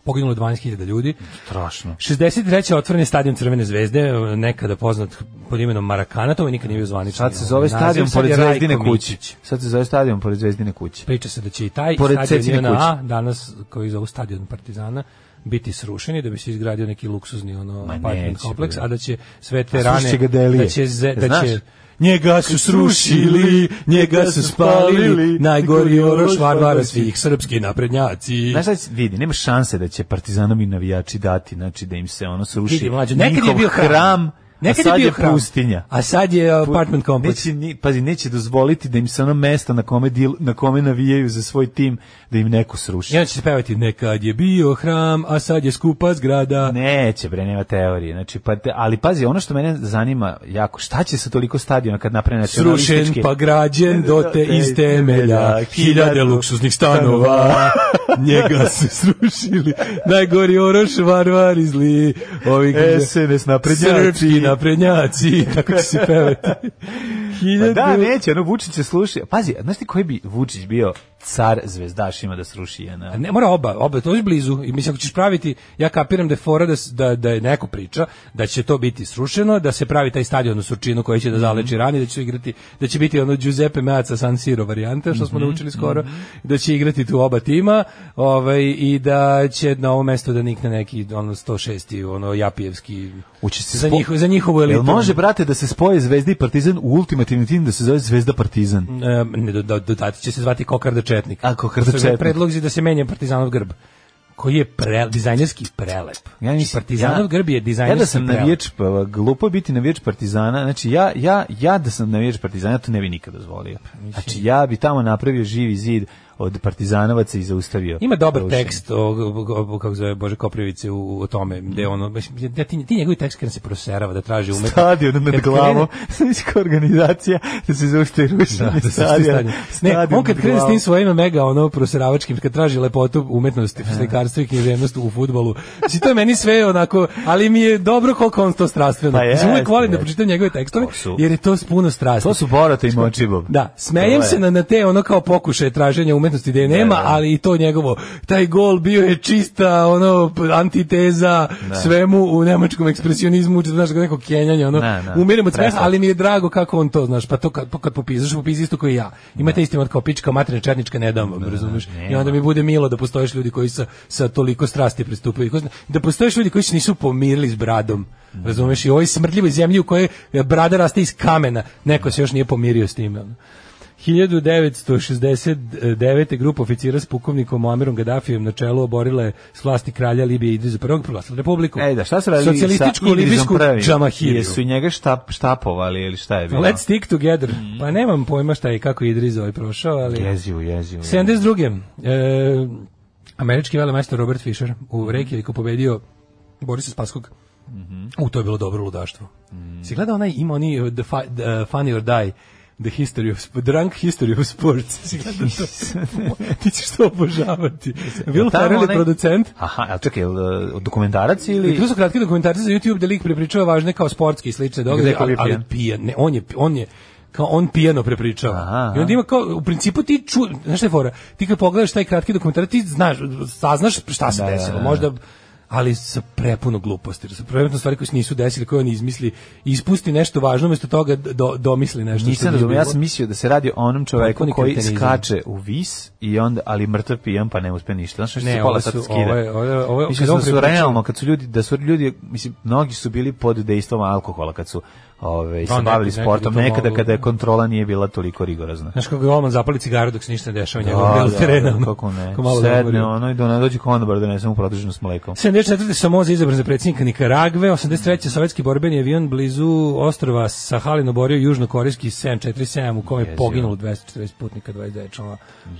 [SPEAKER 4] poginulo 12.000 ljudi.
[SPEAKER 5] Strašno.
[SPEAKER 4] 63. otvoren je stadion Crvene zvezde, nekada poznat pod imenom Marakana, to nikad nije bio zvaničan.
[SPEAKER 5] Sad se zove stadion pored
[SPEAKER 4] je
[SPEAKER 5] Zvezdine kuće. Sad se zove stadion pored Zvezdine kuće.
[SPEAKER 4] Priča se da će i taj
[SPEAKER 5] Pored
[SPEAKER 4] stadion JNA,
[SPEAKER 5] kuće.
[SPEAKER 4] danas koji zovu stadion Partizana, biti srušeni da bi se izgradio neki luksuzni ono apartment kompleks, a da će sve te
[SPEAKER 5] A
[SPEAKER 4] rane da će ze- da
[SPEAKER 5] Znaš?
[SPEAKER 4] će Njega su srušili, njega su spalili, najgori oroš varvara svih srpski naprednjaci.
[SPEAKER 5] Znaš šta vidi, nema šanse da će partizanovi navijači dati, znači da im se ono sruši.
[SPEAKER 4] Vidi, mlađo, nekad je bio hram.
[SPEAKER 5] Nekad
[SPEAKER 4] Nekad
[SPEAKER 5] a sad
[SPEAKER 4] je bio hram.
[SPEAKER 5] pustinja.
[SPEAKER 4] A sad je apartment kompleks.
[SPEAKER 5] Neće, ni, pazi, neće dozvoliti da im se ono mesto na kome, dil, na kome navijaju za svoj tim, da im neko sruši.
[SPEAKER 4] Onda će se pevati nekad je bio hram, a sad je skupa zgrada.
[SPEAKER 5] Neće, bre, nema teorije. Znači, pa ali pazi, ono što mene zanima jako, šta će sa toliko stadiona kad naprave
[SPEAKER 4] Srušen
[SPEAKER 5] nacionalistički?
[SPEAKER 4] pa građen do te iz temelja, hiljade luksuznih stanova, njega su srušili, najgori oroš, varvari zli, ovi
[SPEAKER 5] SNS naprednjaci.
[SPEAKER 4] Naprednjaci, tako će se pevati.
[SPEAKER 5] Pa
[SPEAKER 4] Hiljade,
[SPEAKER 5] da, neće, ono Vučić se sluši. Pazi, znaš ti koji bi Vučić bio car zvezdašima da sruši jedna?
[SPEAKER 4] Ne, mora oba, oba, to je blizu. I mislim, ako ćeš praviti, ja kapiram da je fora da, da, da je neko priča, da će to biti srušeno, da se pravi taj stadion u Surčinu koji će da zaleči rani, da će igrati, da će biti ono Giuseppe Meazza San Siro varijanta, što smo naučili skoro, da će igrati tu oba tima, ovaj, i da će na ovo mesto da nikne neki ono 106. ono Japijevski
[SPEAKER 5] Uće se
[SPEAKER 4] za,
[SPEAKER 5] spo-
[SPEAKER 4] njih, za njihovu elitu.
[SPEAKER 5] Jel može, brate, da se spoje Zvezda i Partizan u ultimativni tim da se zove Zvezda Partizan?
[SPEAKER 4] E, ne, do, do, dodati će se zvati Kokarda Četnik.
[SPEAKER 5] A, Kokarda
[SPEAKER 4] Postoje
[SPEAKER 5] Četnik.
[SPEAKER 4] Predlozi da se menja Partizanov grb koji je pre, dizajnerski prelep.
[SPEAKER 5] Ja mislim,
[SPEAKER 4] Partizanov
[SPEAKER 5] ja-
[SPEAKER 4] grb je
[SPEAKER 5] Ja
[SPEAKER 4] dizajnerski
[SPEAKER 5] da sam navijač, pa, glupo je biti navijač Partizana. Znači ja ja ja da sam navijač Partizana to ne bi nikad dozvolio. Znači ja bi tamo napravio živi zid od partizanovaca i zaustavio.
[SPEAKER 4] Ima dobar
[SPEAKER 5] rušenje.
[SPEAKER 4] tekst o, o, o- kako zove Bože Koprivice u, o tome, gde ono, ja, ti, ti njegovi tekst kada se proserava da traži umetno.
[SPEAKER 5] Stadion nad glavom. kao organizacija da se zaustavi rušenje
[SPEAKER 4] Da, da stadion. Ne, on kad krene s tim svojim mega ono proseravačkim, kad traži lepotu, umetnost, slikarstvo i književnost u fudbalu. Znači to je meni sve onako, ali mi je dobro koliko on to strastveno.
[SPEAKER 5] Pa
[SPEAKER 4] Mislim, uvijek volim da pročitam njegove tekstove, jer je to puno strasti.
[SPEAKER 5] To su Borata i Močibov.
[SPEAKER 4] Da, smejem
[SPEAKER 5] je-
[SPEAKER 4] se na, na te ono kao pokušaje traženja umetnosti da je nema,
[SPEAKER 5] da.
[SPEAKER 4] ali i to njegovo, taj gol bio je čista ono antiteza svemu u nemačkom ekspresionizmu, znaš, neko kenjanje, ono,
[SPEAKER 5] Da, da.
[SPEAKER 4] umirem od smeha, ali mi je drago kako on to, znaš, pa to kad, kad popisaš, popisi isto koji ja. Imate isti kao pička, materina četnička, ne dam razumeš? I onda mi bude milo da postojiš ljudi koji sa, sa toliko strasti pristupaju, da postojiš ljudi koji se nisu pomirili s bradom, razumeš? I ovoj smrdljivoj zemlji u kojoj brada raste iz kamena, neko se još nije pomirio s time. Ono. 1969. grupa oficira s pukovnikom Muammerom Gaddafijem na čelu oborila je s vlasti kralja Libije Idriza prvog proglasila republiku.
[SPEAKER 5] Ej, da, šta su radili
[SPEAKER 4] Socijalističku
[SPEAKER 5] sa
[SPEAKER 4] libijsku džamahiriju.
[SPEAKER 5] Jesu i njega štap, štapovali ili šta je bilo?
[SPEAKER 4] Let's stick together. Pa nemam pojma šta je i kako Idriz ovaj prošao, ali...
[SPEAKER 5] Jezivo, jezivo.
[SPEAKER 4] 72. E, američki velemajstor Robert Fisher u Reykjaviku pobedio Borisa Spaskog. U, to je bilo dobro ludaštvo. Si gledao onaj, ima oni the, fi, the Funny or Die, The History of Drunk History of Sports. Ti ćeš to obožavati. Will Ferrell je producent.
[SPEAKER 5] Aha, a čekaj, uh, dokumentarac
[SPEAKER 4] I
[SPEAKER 5] ili...
[SPEAKER 4] to su kratki dokumentarci za YouTube da lik prepričava važne kao sportski i slične događaje, ali, ali
[SPEAKER 5] pijan?
[SPEAKER 4] Ne, on je, on je kao on pijano prepričava.
[SPEAKER 5] Aha,
[SPEAKER 4] I onda ima kao, u principu ti ču, znaš šta je fora, ti kad pogledaš taj kratki dokumentarac, ti znaš, saznaš šta se
[SPEAKER 5] Da, da,
[SPEAKER 4] desilo.
[SPEAKER 5] da.
[SPEAKER 4] Možda ali sa prepuno gluposti, sa prepuno stvari koje se nisu desili, koje on izmisli, ispusti nešto važno, umesto toga do, domisli nešto. što
[SPEAKER 5] Nisam razumio, ja sam mislio da se radi o onom čoveku koji
[SPEAKER 4] kretenizam.
[SPEAKER 5] skače u vis i onda ali mrtav pijan pa ne uspe ništa. Znaš što
[SPEAKER 4] Ne,
[SPEAKER 5] se pola sad skida. Mislim da su realno kad su ljudi da su ljudi mislim mnogi su bili pod dejstvom alkohola kad su ovaj se
[SPEAKER 4] Da,
[SPEAKER 5] bavili sportom nekada kada je
[SPEAKER 4] da.
[SPEAKER 5] kontrola nije bila toliko rigorozna.
[SPEAKER 4] Znaš kako je Olman zapali cigaru dok se ništa ne dešava u njegovom
[SPEAKER 5] Da,
[SPEAKER 4] delu
[SPEAKER 5] da,
[SPEAKER 4] terena.
[SPEAKER 5] da, kako ne. Sedne ono i do dođe konobar da ne samo produženo s mlekom.
[SPEAKER 4] 74. Samoza izabran za predsjednika Nikaragve, 83. sovjetski borbeni avion blizu ostrova Sahalin oborio južnokorejski 747 u kome je poginulo 240 putnika, 29 članova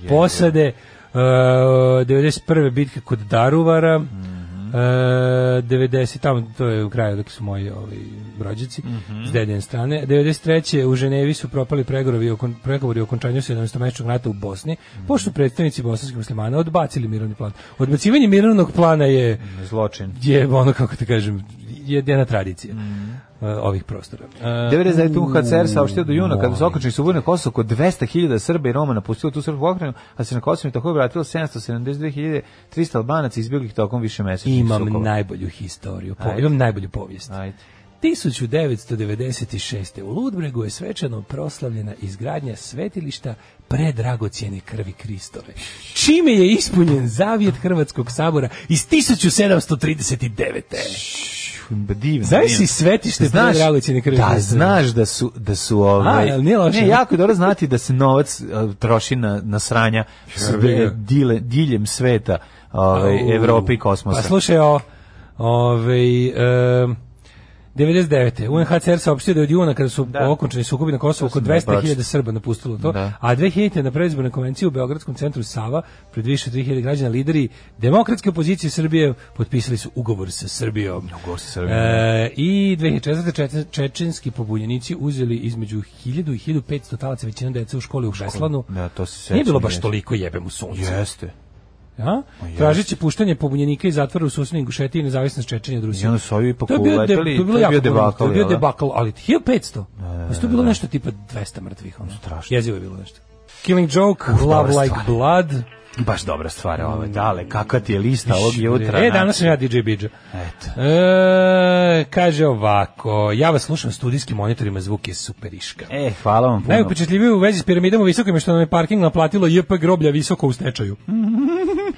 [SPEAKER 4] posade. Uh, 91. bitka kod Daruvara.
[SPEAKER 5] Mhm.
[SPEAKER 4] Uh, 90 tamo to je u kraju dok su moji ovi rođaci
[SPEAKER 5] Mhm.
[SPEAKER 4] s dedine strane 93. u Ženevi su propali pregovori o pregovori o okončanju 17-mesečnog rata u Bosni
[SPEAKER 5] Mhm.
[SPEAKER 4] pošto su predstavnici bosanskih muslimana odbacili mirovni plan odbacivanje mirovnog plana je
[SPEAKER 5] Zločin.
[SPEAKER 4] je ono kako te kažem je jedna tradicija uh, ovih prostora. Uh,
[SPEAKER 5] 99. UNHCR saopštio do juna, kada su okončani subovi na Kosovo, oko 200.000 Srba i Roma napustilo tu srpsku pokrajinu, a se na Kosovo i tako vratilo 772.300 Albanaca izbjeglih tokom više mesečnih
[SPEAKER 4] imam
[SPEAKER 5] sukoba.
[SPEAKER 4] najbolju historiju, po, imam najbolju povijest.
[SPEAKER 5] Ajde.
[SPEAKER 4] 1996. u Ludbregu je svečano proslavljena izgradnja svetilišta predragocijene krvi Kristove. Čime je ispunjen zavjet Hrvatskog sabora iz 1739.
[SPEAKER 5] Divno.
[SPEAKER 4] Znaš
[SPEAKER 5] divno.
[SPEAKER 4] si svetište
[SPEAKER 5] Znaš-
[SPEAKER 4] predragocijene krvi
[SPEAKER 5] Da,
[SPEAKER 4] Kristove?
[SPEAKER 5] znaš da su, da su ovaj,
[SPEAKER 4] A, nije loše?
[SPEAKER 5] Ne, jako je dobro znati da se novac uh, troši na, na sranja sve, dile, diljem sveta, ovaj,
[SPEAKER 4] Au.
[SPEAKER 5] Evrope i kosmosa.
[SPEAKER 4] Pa slušaj, o, ovaj, em, 99. UNHCR saopštio da je od juna kada su
[SPEAKER 5] Da.
[SPEAKER 4] okončani sukobi na Kosovu oko
[SPEAKER 5] sam
[SPEAKER 4] 200.000 Srba napustilo to,
[SPEAKER 5] Da.
[SPEAKER 4] a 2000. na predizbornoj konvenciji u Beogradskom centru Sava pred više od 3000 građana lideri demokratske opozicije Srbije potpisali su ugovor sa Srbijom.
[SPEAKER 5] Ugovor sa Srbijom,
[SPEAKER 4] E, I 2004. čet- čečenski pobunjenici uzeli između 1000 i 1500 talaca većina dece u školi u Beslanu.
[SPEAKER 5] Da, to se
[SPEAKER 4] Nije bilo baš toliko jebem u suncu.
[SPEAKER 5] Jeste.
[SPEAKER 4] Ja? Tražit će puštanje pobunjenika iz zatvora u susednoj Ingušetiji i nezavisnost Čečenja od Rusije.
[SPEAKER 5] I onda su ovi ipak
[SPEAKER 4] To je bio, de, to je
[SPEAKER 5] bio
[SPEAKER 4] debakl, to je bio debakl, ali 1500. Da, to je bilo nešto tipa 200 mrtvih. Ono.
[SPEAKER 5] Strašno.
[SPEAKER 4] Jezivo je bilo nešto. Killing Joke, Love
[SPEAKER 5] dobra
[SPEAKER 4] Like
[SPEAKER 5] stvar.
[SPEAKER 4] Blood.
[SPEAKER 5] Baš dobra stvar ove, dale, kakva ti je lista ovog jutra.
[SPEAKER 4] E, danas sam ja DJ Bidža.
[SPEAKER 5] Eto.
[SPEAKER 4] E, kaže ovako, ja vas slušam studijskim monitorima, zvuk je superiška.
[SPEAKER 5] E, hvala vam puno.
[SPEAKER 4] Najupečetljivije u vezi s piramidama visokim je što nam je parking naplatilo JP groblja visoko u stečaju.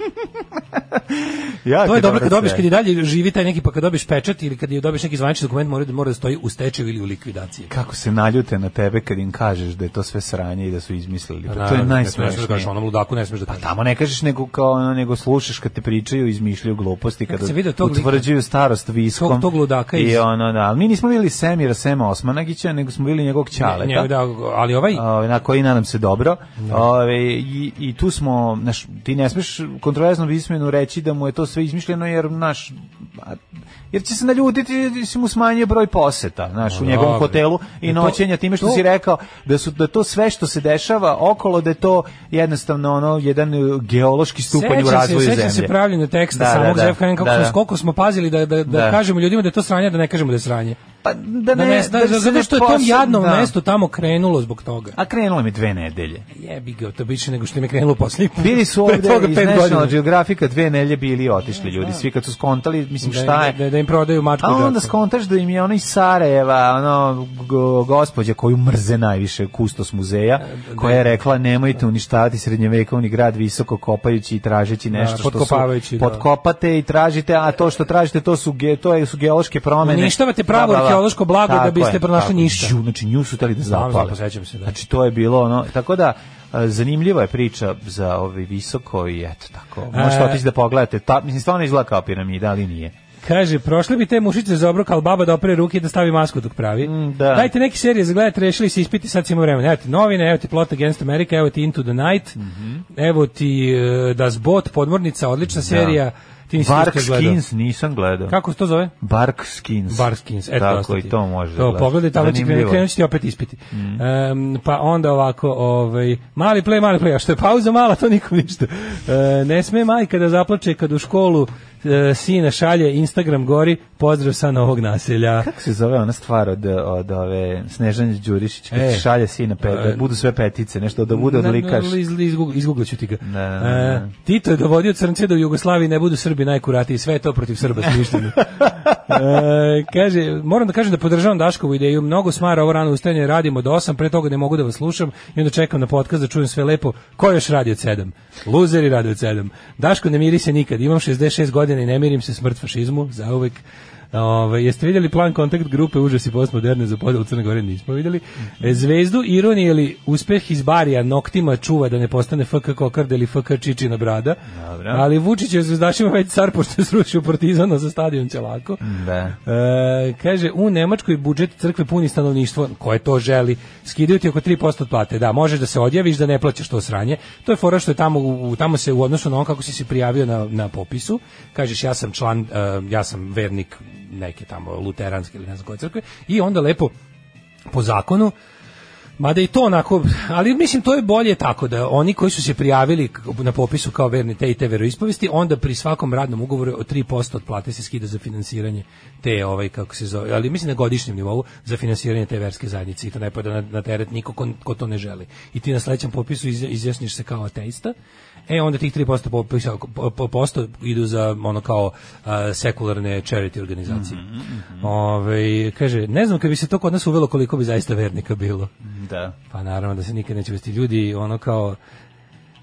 [SPEAKER 5] Jako
[SPEAKER 4] To je dobro kad
[SPEAKER 5] stvar.
[SPEAKER 4] kad i dalje živi taj neki pa kad dobiješ pečat ili kad je dobiješ neki zvanični dokument mora da mora da stoji u stečaju ili u likvidaciji.
[SPEAKER 5] Kako se naljute na tebe kad im kažeš da je to sve sranje i da su izmislili. Pa to je
[SPEAKER 4] Naravno, Ne smeš da kažeš
[SPEAKER 5] najsmešnije.
[SPEAKER 4] onom ludaku, ne smeš da
[SPEAKER 5] Pa
[SPEAKER 4] kažeš.
[SPEAKER 5] tamo ne kažeš nego kao ono, nego slušaš kad te pričaju, izmišljaju gluposti,
[SPEAKER 4] Kad
[SPEAKER 5] kada
[SPEAKER 4] tog
[SPEAKER 5] utvrđuju starost viskom.
[SPEAKER 4] Tog- tog ludaka
[SPEAKER 5] I
[SPEAKER 4] iz-
[SPEAKER 5] ono, da, ali mi nismo vidjeli Semira Sema Osmanagića, nego smo vidjeli njegovog ćaleta.
[SPEAKER 4] Ne, da, ali ovaj
[SPEAKER 5] Ovaj, na koji nadam se dobro. Ovaj, i, I tu smo, naš, ti ne smeš kontroverzno pismenu reći da mu je to sve izmišljeno jer naš jer će se naljutiti si mu smanjio broj poseta naš, u njegovom hotelu i noćenja time što
[SPEAKER 4] to-
[SPEAKER 5] si rekao da su da to sve što se dešava okolo da je to jednostavno ono jedan uh, geološki stupanj u razvoju
[SPEAKER 4] se,
[SPEAKER 5] zemlje.
[SPEAKER 4] sećam se pravljenja teksta
[SPEAKER 5] Da, da,
[SPEAKER 4] samog
[SPEAKER 5] da.
[SPEAKER 4] Zefkanen kako,
[SPEAKER 5] Da,
[SPEAKER 4] smo-
[SPEAKER 5] da.
[SPEAKER 4] koliko smo pazili da, da, da,
[SPEAKER 5] Da.
[SPEAKER 4] kažemo ljudima da je to sranje, da ne kažemo da je sranje.
[SPEAKER 5] Pa da
[SPEAKER 4] Da
[SPEAKER 5] ne,
[SPEAKER 4] ne, da,
[SPEAKER 5] se
[SPEAKER 4] zato što je tom jadnom
[SPEAKER 5] da.
[SPEAKER 4] mestu tamo krenulo zbog toga.
[SPEAKER 5] A krenulo mi dve nedelje.
[SPEAKER 4] Jebi ga, to biće nego što je krenulo put.
[SPEAKER 5] Bili su ovde iz National. Geographica dve nelje bili otišli ljudi. Svi kad su skontali, mislim
[SPEAKER 4] Da,
[SPEAKER 5] šta je.
[SPEAKER 4] Da, da im prodaju mačku
[SPEAKER 5] A onda skontaš da im je ono iz Sarajeva, ono go, gospođa koju mrze najviše kustos muzeja, koja je rekla nemojte uništavati srednjevekovni grad visoko kopajući i tražeći nešto što su
[SPEAKER 4] da.
[SPEAKER 5] potkopate i tražite, a to što tražite to su ge, to su geološke promene.
[SPEAKER 4] Uništavate pravo arheološko blago da biste pronašli ništa.
[SPEAKER 5] Znači nju su tali da zapale.
[SPEAKER 4] pa se, da.
[SPEAKER 5] Znači to je bilo ono, tako da zanimljiva je priča za ovaj visoko i eto tako. Možete
[SPEAKER 4] E.
[SPEAKER 5] otići da pogledate. Ta, mislim, stvarno izgleda kao piramida, ali nije.
[SPEAKER 4] Kaže, prošle bi te mušice za obrok, ali baba da opere ruke i da stavi masku dok pravi.
[SPEAKER 5] da.
[SPEAKER 4] Dajte neke serije za gledati, rešili se ispiti, sad ćemo vremena. Evo ti novine, evo ti Plot Against America, evo ti Into the Night,
[SPEAKER 5] Mhm.
[SPEAKER 4] evo ti uh, Das Boot, podmornica, odlična serija. Ti nisi
[SPEAKER 5] Bark. Skins nisam gledao.
[SPEAKER 4] Kako se to zove?
[SPEAKER 5] Bark Skins.
[SPEAKER 4] Barskins, eto
[SPEAKER 5] Tako
[SPEAKER 4] dosta
[SPEAKER 5] i to može da
[SPEAKER 4] To pogledaj, tamo će krenuti opet ispiti.
[SPEAKER 5] Mm.
[SPEAKER 4] Em, pa onda ovako, ovaj, mali play, mali play, a što je pauza mala, to nikom ništa. E, ne sme majka da zaplače kad u školu e, sina šalje Instagram gori, pozdrav sa novog naselja.
[SPEAKER 5] Kako se zove ona stvar od, od ove Snežanje Đurišić, kad
[SPEAKER 4] E.
[SPEAKER 5] šalje sina pet, da budu sve petice, nešto da bude od
[SPEAKER 4] Na-
[SPEAKER 5] likaš.
[SPEAKER 4] na- iz- izgug- Izgooglaću ti ga.
[SPEAKER 5] Da, da, da.
[SPEAKER 4] E, Tito je dovodio crnce da u Jugoslaviji ne budu Srbi najkuratiji, sve je to protiv Srba smišljeno. E, kaže, moram da kažem da podržavam Daškovu ideju, mnogo smara ovo rano ustajanje, radimo do 8, pre toga ne mogu da vas slušam i onda čekam na podcast da čujem sve lepo. Ko još radi od 7? Luzeri radi od 7. Daško ne miri se nikad, imam 66 godina i ne mirim se smrt fašizmu, zauvek. Ove, jeste vidjeli plan kontakt grupe užasi postmoderne za podelu Crne Gore? Nismo vidjeli. E, zvezdu ironije ili uspeh iz Barija noktima čuva da ne postane FK Kokard ili FK Čičina brada.
[SPEAKER 5] Dobro.
[SPEAKER 4] Ali Vučić je zvezdašima već car pošto je srušio Partizana za stadion Ćelako.
[SPEAKER 5] Da.
[SPEAKER 4] E, kaže, u Nemačkoj budžet crkve puni stanovništvo, koje to želi, skidaju ti oko 3% od plate. Da, možeš da se odjaviš, da ne plaćaš to sranje. To je fora što je tamo, u, tamo se u odnosu na ono kako si se prijavio na, na popisu, kažeš ja sam član, e, ja sam vernik neke tamo luteranske ili ne znam koje crkve, i onda lepo po zakonu Mada i to onako, ali mislim to je bolje tako da oni koji su se prijavili na popisu kao verni te i te veroispovesti, onda pri svakom radnom ugovoru od 3% od plate se skida za finansiranje te ovaj kako se zove, ali mislim na godišnjem nivou za finansiranje te verske zajednice i to ne pada na, na teret niko ko, ko to ne želi. I ti na sledećem popisu iz, izjasniš se kao ateista. E onda tih 3% popisa po, po, posto idu za ono kao a, sekularne charity organizacije. Ovaj, kaže, ne znam kad bi se to kod nas uvelo koliko bi zaista vernika bilo.
[SPEAKER 5] Da.
[SPEAKER 4] Pa naravno da se nikad neće vesti ljudi, ono kao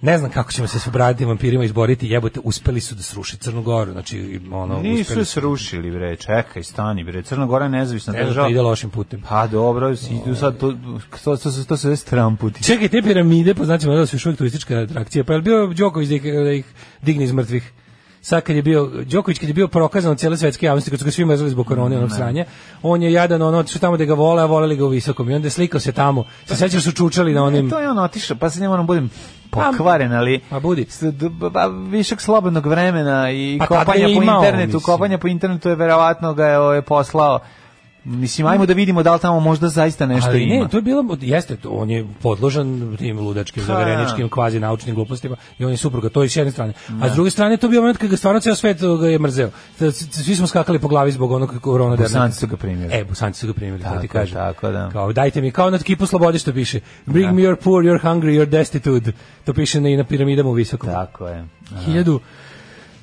[SPEAKER 4] ne znam kako ćemo se s vampirima izboriti, jebote, uspeli su da sruše Crnu Goru, znači ono
[SPEAKER 5] Nisu
[SPEAKER 4] uspeli
[SPEAKER 5] se srušili, bre, čekaj, stani, bre. Crna Gora je nezavisna
[SPEAKER 4] Ne
[SPEAKER 5] država.
[SPEAKER 4] ide lošim putem.
[SPEAKER 5] Pa dobro, si idu sad, to, to, to, to, to se zove stramputi.
[SPEAKER 4] Čekaj, te piramide, po znacima da su još uvijek turistička atrakcija, pa je li bio Đoković da ih, da ih digne iz mrtvih? Sad kad je bio, Đoković kad je bio prokazan od cijele svetske javnosti, kad su ga svi mrzeli zbog korone, onog sranja, on je jadan, ono, otišao tamo da ga vole, a voleli ga u visokom. I onda je slikao se tamo. Se sećaš su čučali na onim...
[SPEAKER 5] E, to je on otišao, pa se ne moram budem pokvaren, ali
[SPEAKER 4] Pa budi.
[SPEAKER 5] ba- višak slobodnog vremena i
[SPEAKER 4] Pa
[SPEAKER 5] kopanja
[SPEAKER 4] je
[SPEAKER 5] po internetu,
[SPEAKER 4] mislim.
[SPEAKER 5] kopanja po internetu je verovatno ga je ovaj, poslao. Mislim, ajmo da vidimo da li tamo možda zaista nešto
[SPEAKER 4] Ali
[SPEAKER 5] ima.
[SPEAKER 4] ne, to je bilo, jeste, to, on je podložan tim ludačkim, zavereničkim, kvazi naučnim glupostima i on je supruga, to je s jedne strane. A s druge strane, to je bio moment kad ga stvarno ceo svet ga je mrzeo. Svi smo skakali po glavi zbog onog korona
[SPEAKER 5] Bosanci su ga primili.
[SPEAKER 4] E, bosanci su ga primili, to
[SPEAKER 5] Tako
[SPEAKER 4] ti
[SPEAKER 5] je,
[SPEAKER 4] kažem.
[SPEAKER 5] tako da.
[SPEAKER 4] Kao, dajte mi, kao na kipu slobode što piše. Bring me your poor, your hungry, your destitute. To piše na, i na piramidama u visokom.
[SPEAKER 5] Tako je.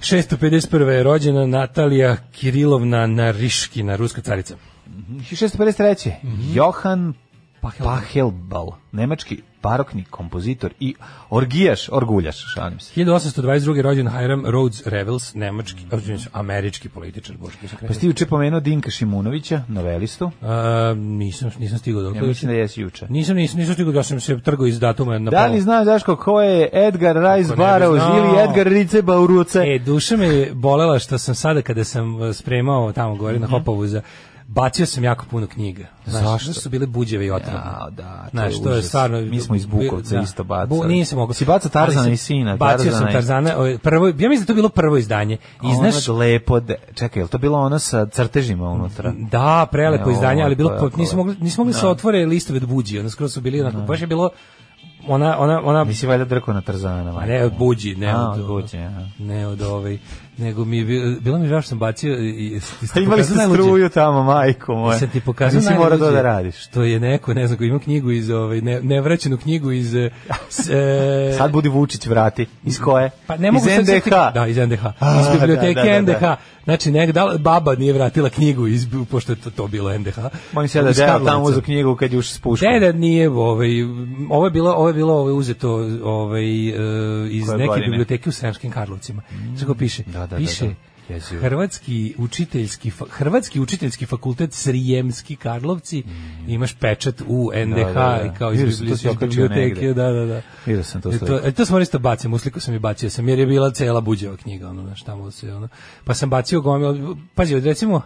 [SPEAKER 4] 1651. je rođena Natalija Kirilovna Nariškina, ruska carica.
[SPEAKER 5] 1653. Johan
[SPEAKER 4] Pachelbel.
[SPEAKER 5] Pachelbel, nemački barokni kompozitor i orgijaš, orguljaš, šalim se.
[SPEAKER 4] 1822. rođen Hiram Rhodes Revels, nemački, mm. američki političar, bože,
[SPEAKER 5] Pa si ti juče pomenuo Dinka Šimunovića, novelistu.
[SPEAKER 4] A, nisam, nisam stigao do
[SPEAKER 5] Ja mislim da jesi juče.
[SPEAKER 4] Nisam, nisam, nisam stigao da sam se trgao iz datuma na
[SPEAKER 5] Da li znaš Daško ko je Edgar Rice
[SPEAKER 4] znao.
[SPEAKER 5] ili Edgar Rice Bauruce?
[SPEAKER 4] E, duša me je bolela što sam sada kada sam uh, spremao tamo gore na Hopovu za bacio sam jako puno knjiga. Znaš.
[SPEAKER 5] Zašto?
[SPEAKER 4] zašto su bile buđeve i otrovne.
[SPEAKER 5] Ja, da, to
[SPEAKER 4] Znaš,
[SPEAKER 5] je
[SPEAKER 4] to je stvarno...
[SPEAKER 5] Mi smo iz Bukovca
[SPEAKER 4] da.
[SPEAKER 5] isto bacali.
[SPEAKER 4] Bu, nisam mogao.
[SPEAKER 5] Si bacao Tarzana
[SPEAKER 4] sam-
[SPEAKER 5] i sina,
[SPEAKER 4] Bacio
[SPEAKER 5] Tarzana
[SPEAKER 4] sam Tarzana, o, prvo, ja mislim da to bilo prvo izdanje. I znaš,
[SPEAKER 5] Ono lepo, de, čekaj, je to bilo ono sa crtežima unutra?
[SPEAKER 4] Da, prelepo
[SPEAKER 5] Ne,
[SPEAKER 4] izdanje, ali bilo po, nisu mogli nisu mogli da se otvore listove od buđi, onda skoro su bili onako, baš je bilo ona ona ona
[SPEAKER 5] Nisi valjda drko na Tarzana,
[SPEAKER 4] ne od buđi, ne
[SPEAKER 5] A,
[SPEAKER 4] od,
[SPEAKER 5] od buđi, aha.
[SPEAKER 4] ne od ovaj, nego mi je bilo, bilo mi je žao što sam bacio i, i,
[SPEAKER 5] Pa imali ste struju tamo, majko moja.
[SPEAKER 4] Sad ti pokazao
[SPEAKER 5] Nisi mora to da radiš.
[SPEAKER 4] Što je neko, ne znam, ko ima knjigu iz ovaj ne, nevraćenu knjigu iz e, s, e,
[SPEAKER 5] Sad budi Vučić vrati. Iz koje?
[SPEAKER 4] Pa ne mogu
[SPEAKER 5] iz
[SPEAKER 4] sad
[SPEAKER 5] NDH.
[SPEAKER 4] setiti- Da, iz NDH. Iz biblioteke
[SPEAKER 5] da, da, da,
[SPEAKER 4] NDH.
[SPEAKER 5] Da.
[SPEAKER 4] Znači, nek, da, baba nije vratila knjigu, iz, pošto je to, to bilo NDH.
[SPEAKER 5] Molim se da deo
[SPEAKER 4] Karlovca.
[SPEAKER 5] tamo uzu knjigu kad je ušao s puškom.
[SPEAKER 4] Deda nije, ovaj, ovo je bilo, ovo je bilo ovaj, uzeto ovaj, e, iz
[SPEAKER 5] Koje
[SPEAKER 4] neke
[SPEAKER 5] godine?
[SPEAKER 4] biblioteke u Sremskim Karlovcima. Mm. Kako piše?
[SPEAKER 5] Da, da, da,
[SPEAKER 4] piše
[SPEAKER 5] da. Jezivo.
[SPEAKER 4] Hrvatski učiteljski Hrvatski učiteljski fakultet Srijemski Karlovci imaš pečat u NDH
[SPEAKER 5] Mm. Da, da, da.
[SPEAKER 4] kao iz
[SPEAKER 5] to
[SPEAKER 4] biblioteke da da da
[SPEAKER 5] Vidio sam to
[SPEAKER 4] E,
[SPEAKER 5] sliku.
[SPEAKER 4] e, to sam isto bacio, usliku sam i bacio sam, jer je bila cela buđeva knjiga, ono, znaš, tamo se, ono, pa sam bacio gomil, pazi, recimo,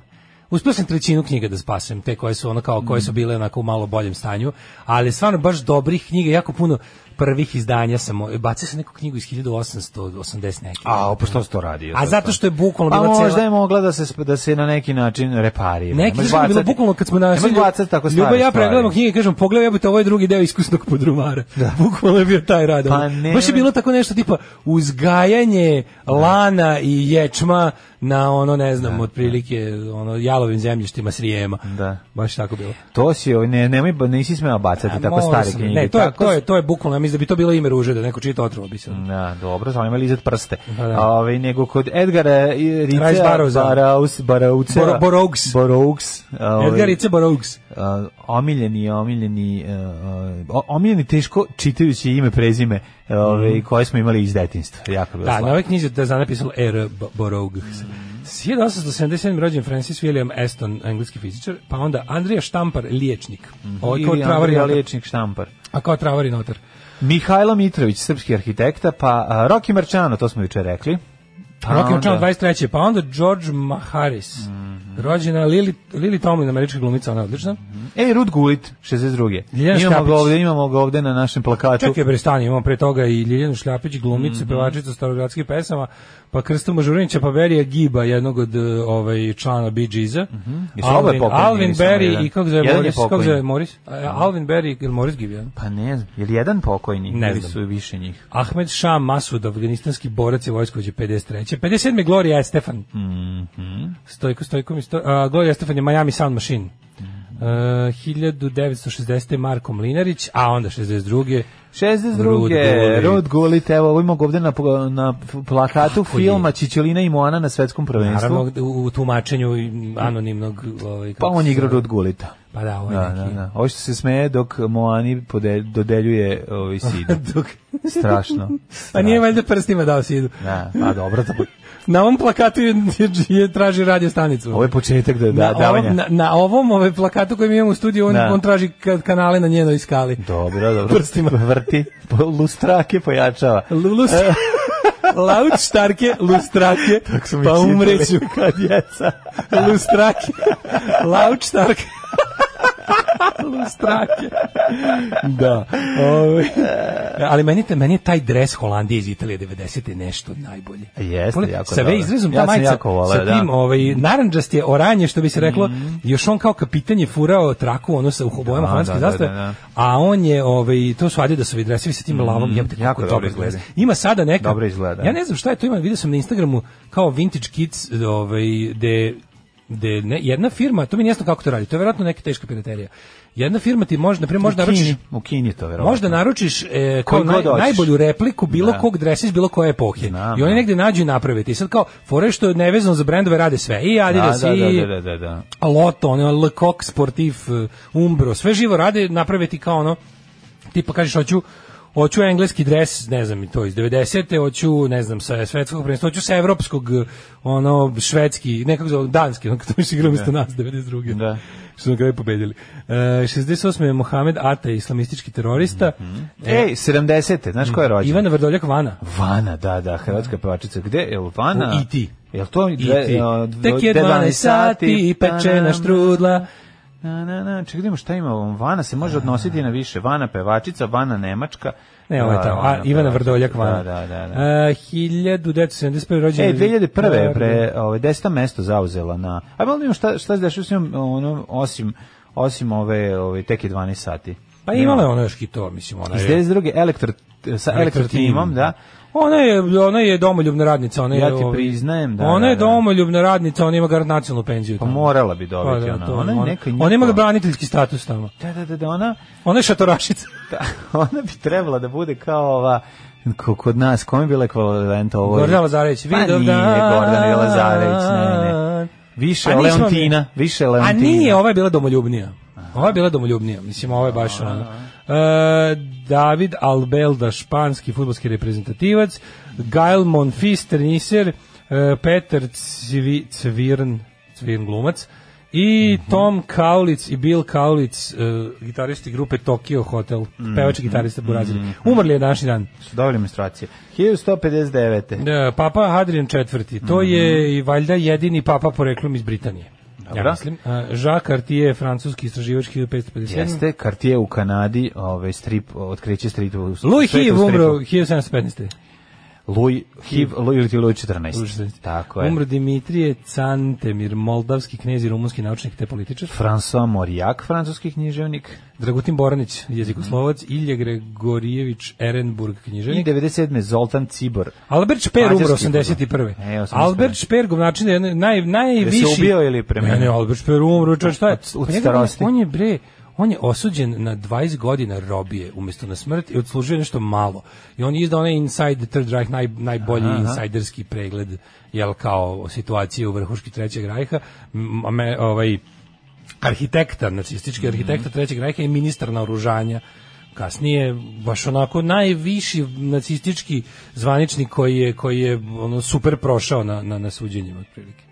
[SPEAKER 4] uspio sam trećinu knjiga da spasem, te koje su ono kao, koje su bile onako u malo boljem stanju, ali stvarno baš dobrih knjiga, jako puno, prvih izdanja sam bacio sam neku knjigu iz 1880 neke.
[SPEAKER 5] A, pa što to radio?
[SPEAKER 4] A zato što je bukvalno
[SPEAKER 5] Pa
[SPEAKER 4] bila cela-
[SPEAKER 5] možda je mogla da se, da se na neki način reparira.
[SPEAKER 4] Neki je bilo bukvalno kad smo na
[SPEAKER 5] bacati tako
[SPEAKER 4] Ljuba
[SPEAKER 5] stare
[SPEAKER 4] ja
[SPEAKER 5] stvari.
[SPEAKER 4] pregledamo knjige i kažem pogledaj jebote ovo je drugi deo iskusnog podrumara.
[SPEAKER 5] Da.
[SPEAKER 4] Bukvalno je bio taj rad.
[SPEAKER 5] Pa ne.
[SPEAKER 4] Baš je bilo tako nešto tipa uzgajanje lana i ječma na ono ne znam otprilike ono jalovim zemljištima Srijema.
[SPEAKER 5] Da.
[SPEAKER 4] Baš tako bilo.
[SPEAKER 5] To si, ovaj, ne, nemoj, ba- nisi smeo bacati
[SPEAKER 4] A,
[SPEAKER 5] tako stare
[SPEAKER 4] sam-
[SPEAKER 5] knjige.
[SPEAKER 4] Ne, to je,
[SPEAKER 5] tako
[SPEAKER 4] to je, to je bukvalno, mislim da bi to bilo ime ruže, da neko čita otrovo bi se.
[SPEAKER 5] Da, dobro, samo ima lizat prste.
[SPEAKER 4] Da, da.
[SPEAKER 5] Ovaj nego kod Edgara i
[SPEAKER 4] Rice
[SPEAKER 5] Rice
[SPEAKER 4] Barrowsa.
[SPEAKER 5] Baraus, Barauce,
[SPEAKER 4] Boro- Boroughs.
[SPEAKER 5] Boroughs. A, omiljeni, omiljeni, uh, uh, omiljeni teško čitajući ime, prezime ovaj, koje smo imali iz detinjstva. Jako
[SPEAKER 4] Da, na
[SPEAKER 5] slatko.
[SPEAKER 4] ovoj knjizi da je napisalo R. B- Boroughs. 1877. rođen Francis William Aston, engleski fizičar, pa onda Andrija Štampar, liječnik. Ovo je kao travar.
[SPEAKER 5] Liječnik Štampar.
[SPEAKER 4] A kao travar i notar.
[SPEAKER 5] Mihajlo Mitrović, srpski arhitekta, pa a, Roki Marčano, to smo juče rekli. Pa onda-
[SPEAKER 4] Marčano 23. Pa onda George Maharis. Rođena Lily, Lily Tomlin, američka glumica, ona je odlična.
[SPEAKER 5] E, Rud Gulit, 62.
[SPEAKER 4] Ljiljana
[SPEAKER 5] Imamo
[SPEAKER 4] Šljapić.
[SPEAKER 5] ga ovde, imamo ga ovde na našem plakatu.
[SPEAKER 4] Čekaj bre, stani, imamo pre toga i Ljiljanu Šljapić,
[SPEAKER 5] Mhm.
[SPEAKER 4] glumicu, pevačicu starogradskih pesama, pa Krstu Mažurinića, pa Verija Giba, jednog od ovaj, člana Bee Geesa.
[SPEAKER 5] Jesu oboje
[SPEAKER 4] Alvin,
[SPEAKER 5] pokojni
[SPEAKER 4] Alvin
[SPEAKER 5] ili samo
[SPEAKER 4] Berry
[SPEAKER 5] jedan?
[SPEAKER 4] i kako zove
[SPEAKER 5] Jedan je
[SPEAKER 4] Morris? Kako
[SPEAKER 5] pokojni.
[SPEAKER 4] zove Morris? A, Alvin Berry ili Morris Gibb, jedan?
[SPEAKER 5] Pa ne znam, je li jedan pokojni?
[SPEAKER 4] Ne
[SPEAKER 5] ili
[SPEAKER 4] znam.
[SPEAKER 5] su više njih?
[SPEAKER 4] Ahmed Shah Masud, afganistanski borac i vojskovođe 53. 57. Gloria Estefan.
[SPEAKER 5] Mhm.
[SPEAKER 4] Stojko, Stojko mi Gloria Estefan je Miami Sound Machine. Uh, 1960. Marko Mlinarić, a onda 62.
[SPEAKER 5] 62.
[SPEAKER 4] Rud Gullit.
[SPEAKER 5] Evo, ovo imamo ovde na, na plakatu
[SPEAKER 4] Kako je?
[SPEAKER 5] filma Čičelina i Moana na svetskom prvenstvu.
[SPEAKER 4] Naravno, u, tumačenju anonimnog... Ovaj,
[SPEAKER 5] Pa on igra? Rud Gullita.
[SPEAKER 4] Pa da, ovo je
[SPEAKER 5] Da,
[SPEAKER 4] neki...
[SPEAKER 5] da, da. Ovo što se smeje dok Moani pode, dodeljuje ovaj sidu.
[SPEAKER 4] Dok...
[SPEAKER 5] Strašno.
[SPEAKER 4] A nije valjda prstima dao sidu.
[SPEAKER 5] Da, pa dobro, to,
[SPEAKER 4] Na ovom plakatu je, je, je traži radio stanicu.
[SPEAKER 5] ovo je početak da, da,
[SPEAKER 4] na,
[SPEAKER 5] davanja.
[SPEAKER 4] ovom, na, na ovom ovaj plakatu koji mi imamo u studiju, on,
[SPEAKER 5] Da.
[SPEAKER 4] on traži ka- kanale na njenoj skali.
[SPEAKER 5] Dobro, dobro.
[SPEAKER 4] Prstima.
[SPEAKER 5] Po- lustrake pojačava.
[SPEAKER 4] Štarke, lustrake,
[SPEAKER 5] su mi
[SPEAKER 4] pa
[SPEAKER 5] čitali
[SPEAKER 4] umreću.
[SPEAKER 5] Kad djeca.
[SPEAKER 4] lustrake, lauč štarke. Lustrake. Da. Ovaj. Ali meni, te- meni je taj dres Holandije iz Italije 90. nešto najbolje.
[SPEAKER 5] Jeste,
[SPEAKER 4] Pole-
[SPEAKER 5] jako
[SPEAKER 4] Sa ve izrezom, ta
[SPEAKER 5] Ja sam
[SPEAKER 4] majica
[SPEAKER 5] jako voleo,
[SPEAKER 4] sa tim,
[SPEAKER 5] da.
[SPEAKER 4] Ovaj, naranđast je oranje, što bi se reklo, još on kao kapitan je furao traku, ono sa bojama
[SPEAKER 5] Da,
[SPEAKER 4] holandske
[SPEAKER 5] da, da,
[SPEAKER 4] zastave,
[SPEAKER 5] da, da.
[SPEAKER 4] a on je, ovaj, to su Adidasovi dresevi sa tim lavom, jebote,
[SPEAKER 5] jako
[SPEAKER 4] kako
[SPEAKER 5] dobro
[SPEAKER 4] dobro
[SPEAKER 5] izgleda.
[SPEAKER 4] Ima sada neka,
[SPEAKER 5] Dobro izgleda.
[SPEAKER 4] ja ne znam šta je to, ima, vidio sam na Instagramu kao Vintage Kids, ovaj, de, de ne, jedna firma, to mi nije jasno kako to radi, to je verovatno neka teška piraterija. Jedna firma ti može, na primjer, možda
[SPEAKER 5] Kini,
[SPEAKER 4] naručiš
[SPEAKER 5] u Kini to verovatno.
[SPEAKER 4] Možda naručiš e, kao naj, najbolju repliku bilo
[SPEAKER 5] Da.
[SPEAKER 4] kog dresa iz bilo koje epohe.
[SPEAKER 5] Znam,
[SPEAKER 4] I oni
[SPEAKER 5] da.
[SPEAKER 4] negde nađu i naprave. I sad kao, fore što je nevezano za brendove rade sve. I Adidas,
[SPEAKER 5] da, da,
[SPEAKER 4] i
[SPEAKER 5] da, da, da, da.
[SPEAKER 4] Lotto, ono, Le Coq Sportif, eh, Umbro, sve živo rade, naprave ti kao ono, tipa kažeš hoću hoću engleski dres, ne znam, i to iz 90. hoću, ne znam, sa svetskog prvenstva, hoću sa evropskog, ono, švedski, nekako zove, danski, ono, kad mi igrao umjesto nas, 92.
[SPEAKER 5] Da.
[SPEAKER 4] Što su na kraju pobedili. E, 68. je Mohamed Ata, islamistički terorista.
[SPEAKER 5] Ej, 70. Znaš ko je rođen?
[SPEAKER 4] Ivana Vrdoljak Vana.
[SPEAKER 5] Vana, da, da, hrvatska pevačica. Gde je Vana?
[SPEAKER 4] U E.T..
[SPEAKER 5] Jel to
[SPEAKER 4] I
[SPEAKER 5] dve,
[SPEAKER 4] ti.
[SPEAKER 5] o, dvo-
[SPEAKER 4] Tek je
[SPEAKER 5] de
[SPEAKER 4] 12 sati i pečena štrudla.
[SPEAKER 5] Na, na, na, čekaj, vidimo šta ima. Vana se može odnositi na više. Vana pevačica, Vana nemačka.
[SPEAKER 4] Ne, ovo je
[SPEAKER 5] Da,
[SPEAKER 4] tamo. A,
[SPEAKER 5] Vana
[SPEAKER 4] Ivana. Vrdoljak Vana.
[SPEAKER 5] Da, da, da. da.
[SPEAKER 4] E, 1971. rođen.
[SPEAKER 5] E, 2001. je pre ovaj 10. mesto zauzela na. A malo vidimo šta šta se dešava s njom ono osim osim ove ove tek je 12 sati.
[SPEAKER 4] Pa imala je ono još hitova, mislim, ona
[SPEAKER 5] Iz
[SPEAKER 4] je.
[SPEAKER 5] 92. elektro sa elektro timom, da.
[SPEAKER 4] Ona je, ona je domoljubna radnica, ona je.
[SPEAKER 5] Ja ti
[SPEAKER 4] ovaj,
[SPEAKER 5] priznajem, da,
[SPEAKER 4] Ona
[SPEAKER 5] da,
[SPEAKER 4] je
[SPEAKER 5] da.
[SPEAKER 4] domoljubna radnica, ona ima garant nacionalnu penziju.
[SPEAKER 5] Pa morala bi dobiti
[SPEAKER 4] Pa da,
[SPEAKER 5] ona. Ona
[SPEAKER 4] ona-
[SPEAKER 5] neka
[SPEAKER 4] Ona ima braniteljski status tamo.
[SPEAKER 5] Da, da, da, da, ona
[SPEAKER 4] Ona je šatorašica.
[SPEAKER 5] da, ona bi trebala da bude kao ova ko- kod nas, kome je bila ekvivalent ovo?
[SPEAKER 4] Gordana Lazarević,
[SPEAKER 5] Pa
[SPEAKER 4] Vidov
[SPEAKER 5] nije
[SPEAKER 4] dan.
[SPEAKER 5] Gordana Lazarević, ne, ne. Više
[SPEAKER 4] A
[SPEAKER 5] Leontina,
[SPEAKER 4] mi-
[SPEAKER 5] više
[SPEAKER 4] A
[SPEAKER 5] Leontina.
[SPEAKER 4] nije, ova je bila domoljubnija. Ova je bila domoljubnija, mislim, ovo je baš ono. E, David Albelda, španski futbolski reprezentativac, Gael Monfils, teniser, e, Peter Cvi, Cvirn, Cvirn glumac, i
[SPEAKER 5] Mhm.
[SPEAKER 4] Tom Kaulic i Bill Kaulic, e, gitaristi grupe Tokyo Hotel,
[SPEAKER 5] Mhm.
[SPEAKER 4] pevač i gitarista Burazili. Umrli je današnji dan.
[SPEAKER 5] Su dobili ilustracije. 1159.
[SPEAKER 4] E, Papa Hadrian IV. To
[SPEAKER 5] Mhm.
[SPEAKER 4] je i valjda jedini papa poreklom iz Britanije.
[SPEAKER 5] Dobro.
[SPEAKER 4] Ja mislim. A, Jacques Cartier, francuski istraživač 1557.
[SPEAKER 5] Jeste, Cartier u Kanadi, ovaj strip, otkriće stripa u
[SPEAKER 4] Louis Hiv umro 1715.
[SPEAKER 5] Louis Hiv, ili ti Louis 14.
[SPEAKER 4] Louis XIV.
[SPEAKER 5] Tako je.
[SPEAKER 4] Umro Dimitrije Cantemir, moldavski knez i rumunski naučnik te političar.
[SPEAKER 5] François Mauriac, francuski književnik.
[SPEAKER 4] Dragutin Boranić, jezikoslovac, Ilje Gregorijević, Erenburg,
[SPEAKER 5] I
[SPEAKER 4] književnik.
[SPEAKER 5] 97. Zoltan Cibor.
[SPEAKER 4] Albert Šper umro
[SPEAKER 5] Mađarski
[SPEAKER 4] 81.
[SPEAKER 5] E, 81.
[SPEAKER 4] Albert Šper, govnačin, je naj, najviši...
[SPEAKER 5] Je se ubio ili preminuo?
[SPEAKER 4] Ne, ne, Albert Šper umro, šta je?
[SPEAKER 5] Od- od
[SPEAKER 4] Pa
[SPEAKER 5] starosti.
[SPEAKER 4] On je, bre, on je osuđen na 20 godina robije umjesto na smrt i odslužio nešto malo. I on je izdao onaj Inside the Third Reich, naj, najbolji
[SPEAKER 5] Aha.
[SPEAKER 4] insajderski pregled, jel, kao situacije u vrhuški Trećeg Rajha. M- me, ovaj, arhitekta, nacistički arhitekta Trećeg Rajha i ministar naoružanja kasnije baš onako najviši nacistički zvaničnik koji je koji je ono super prošao na na na suđenjima otprilike.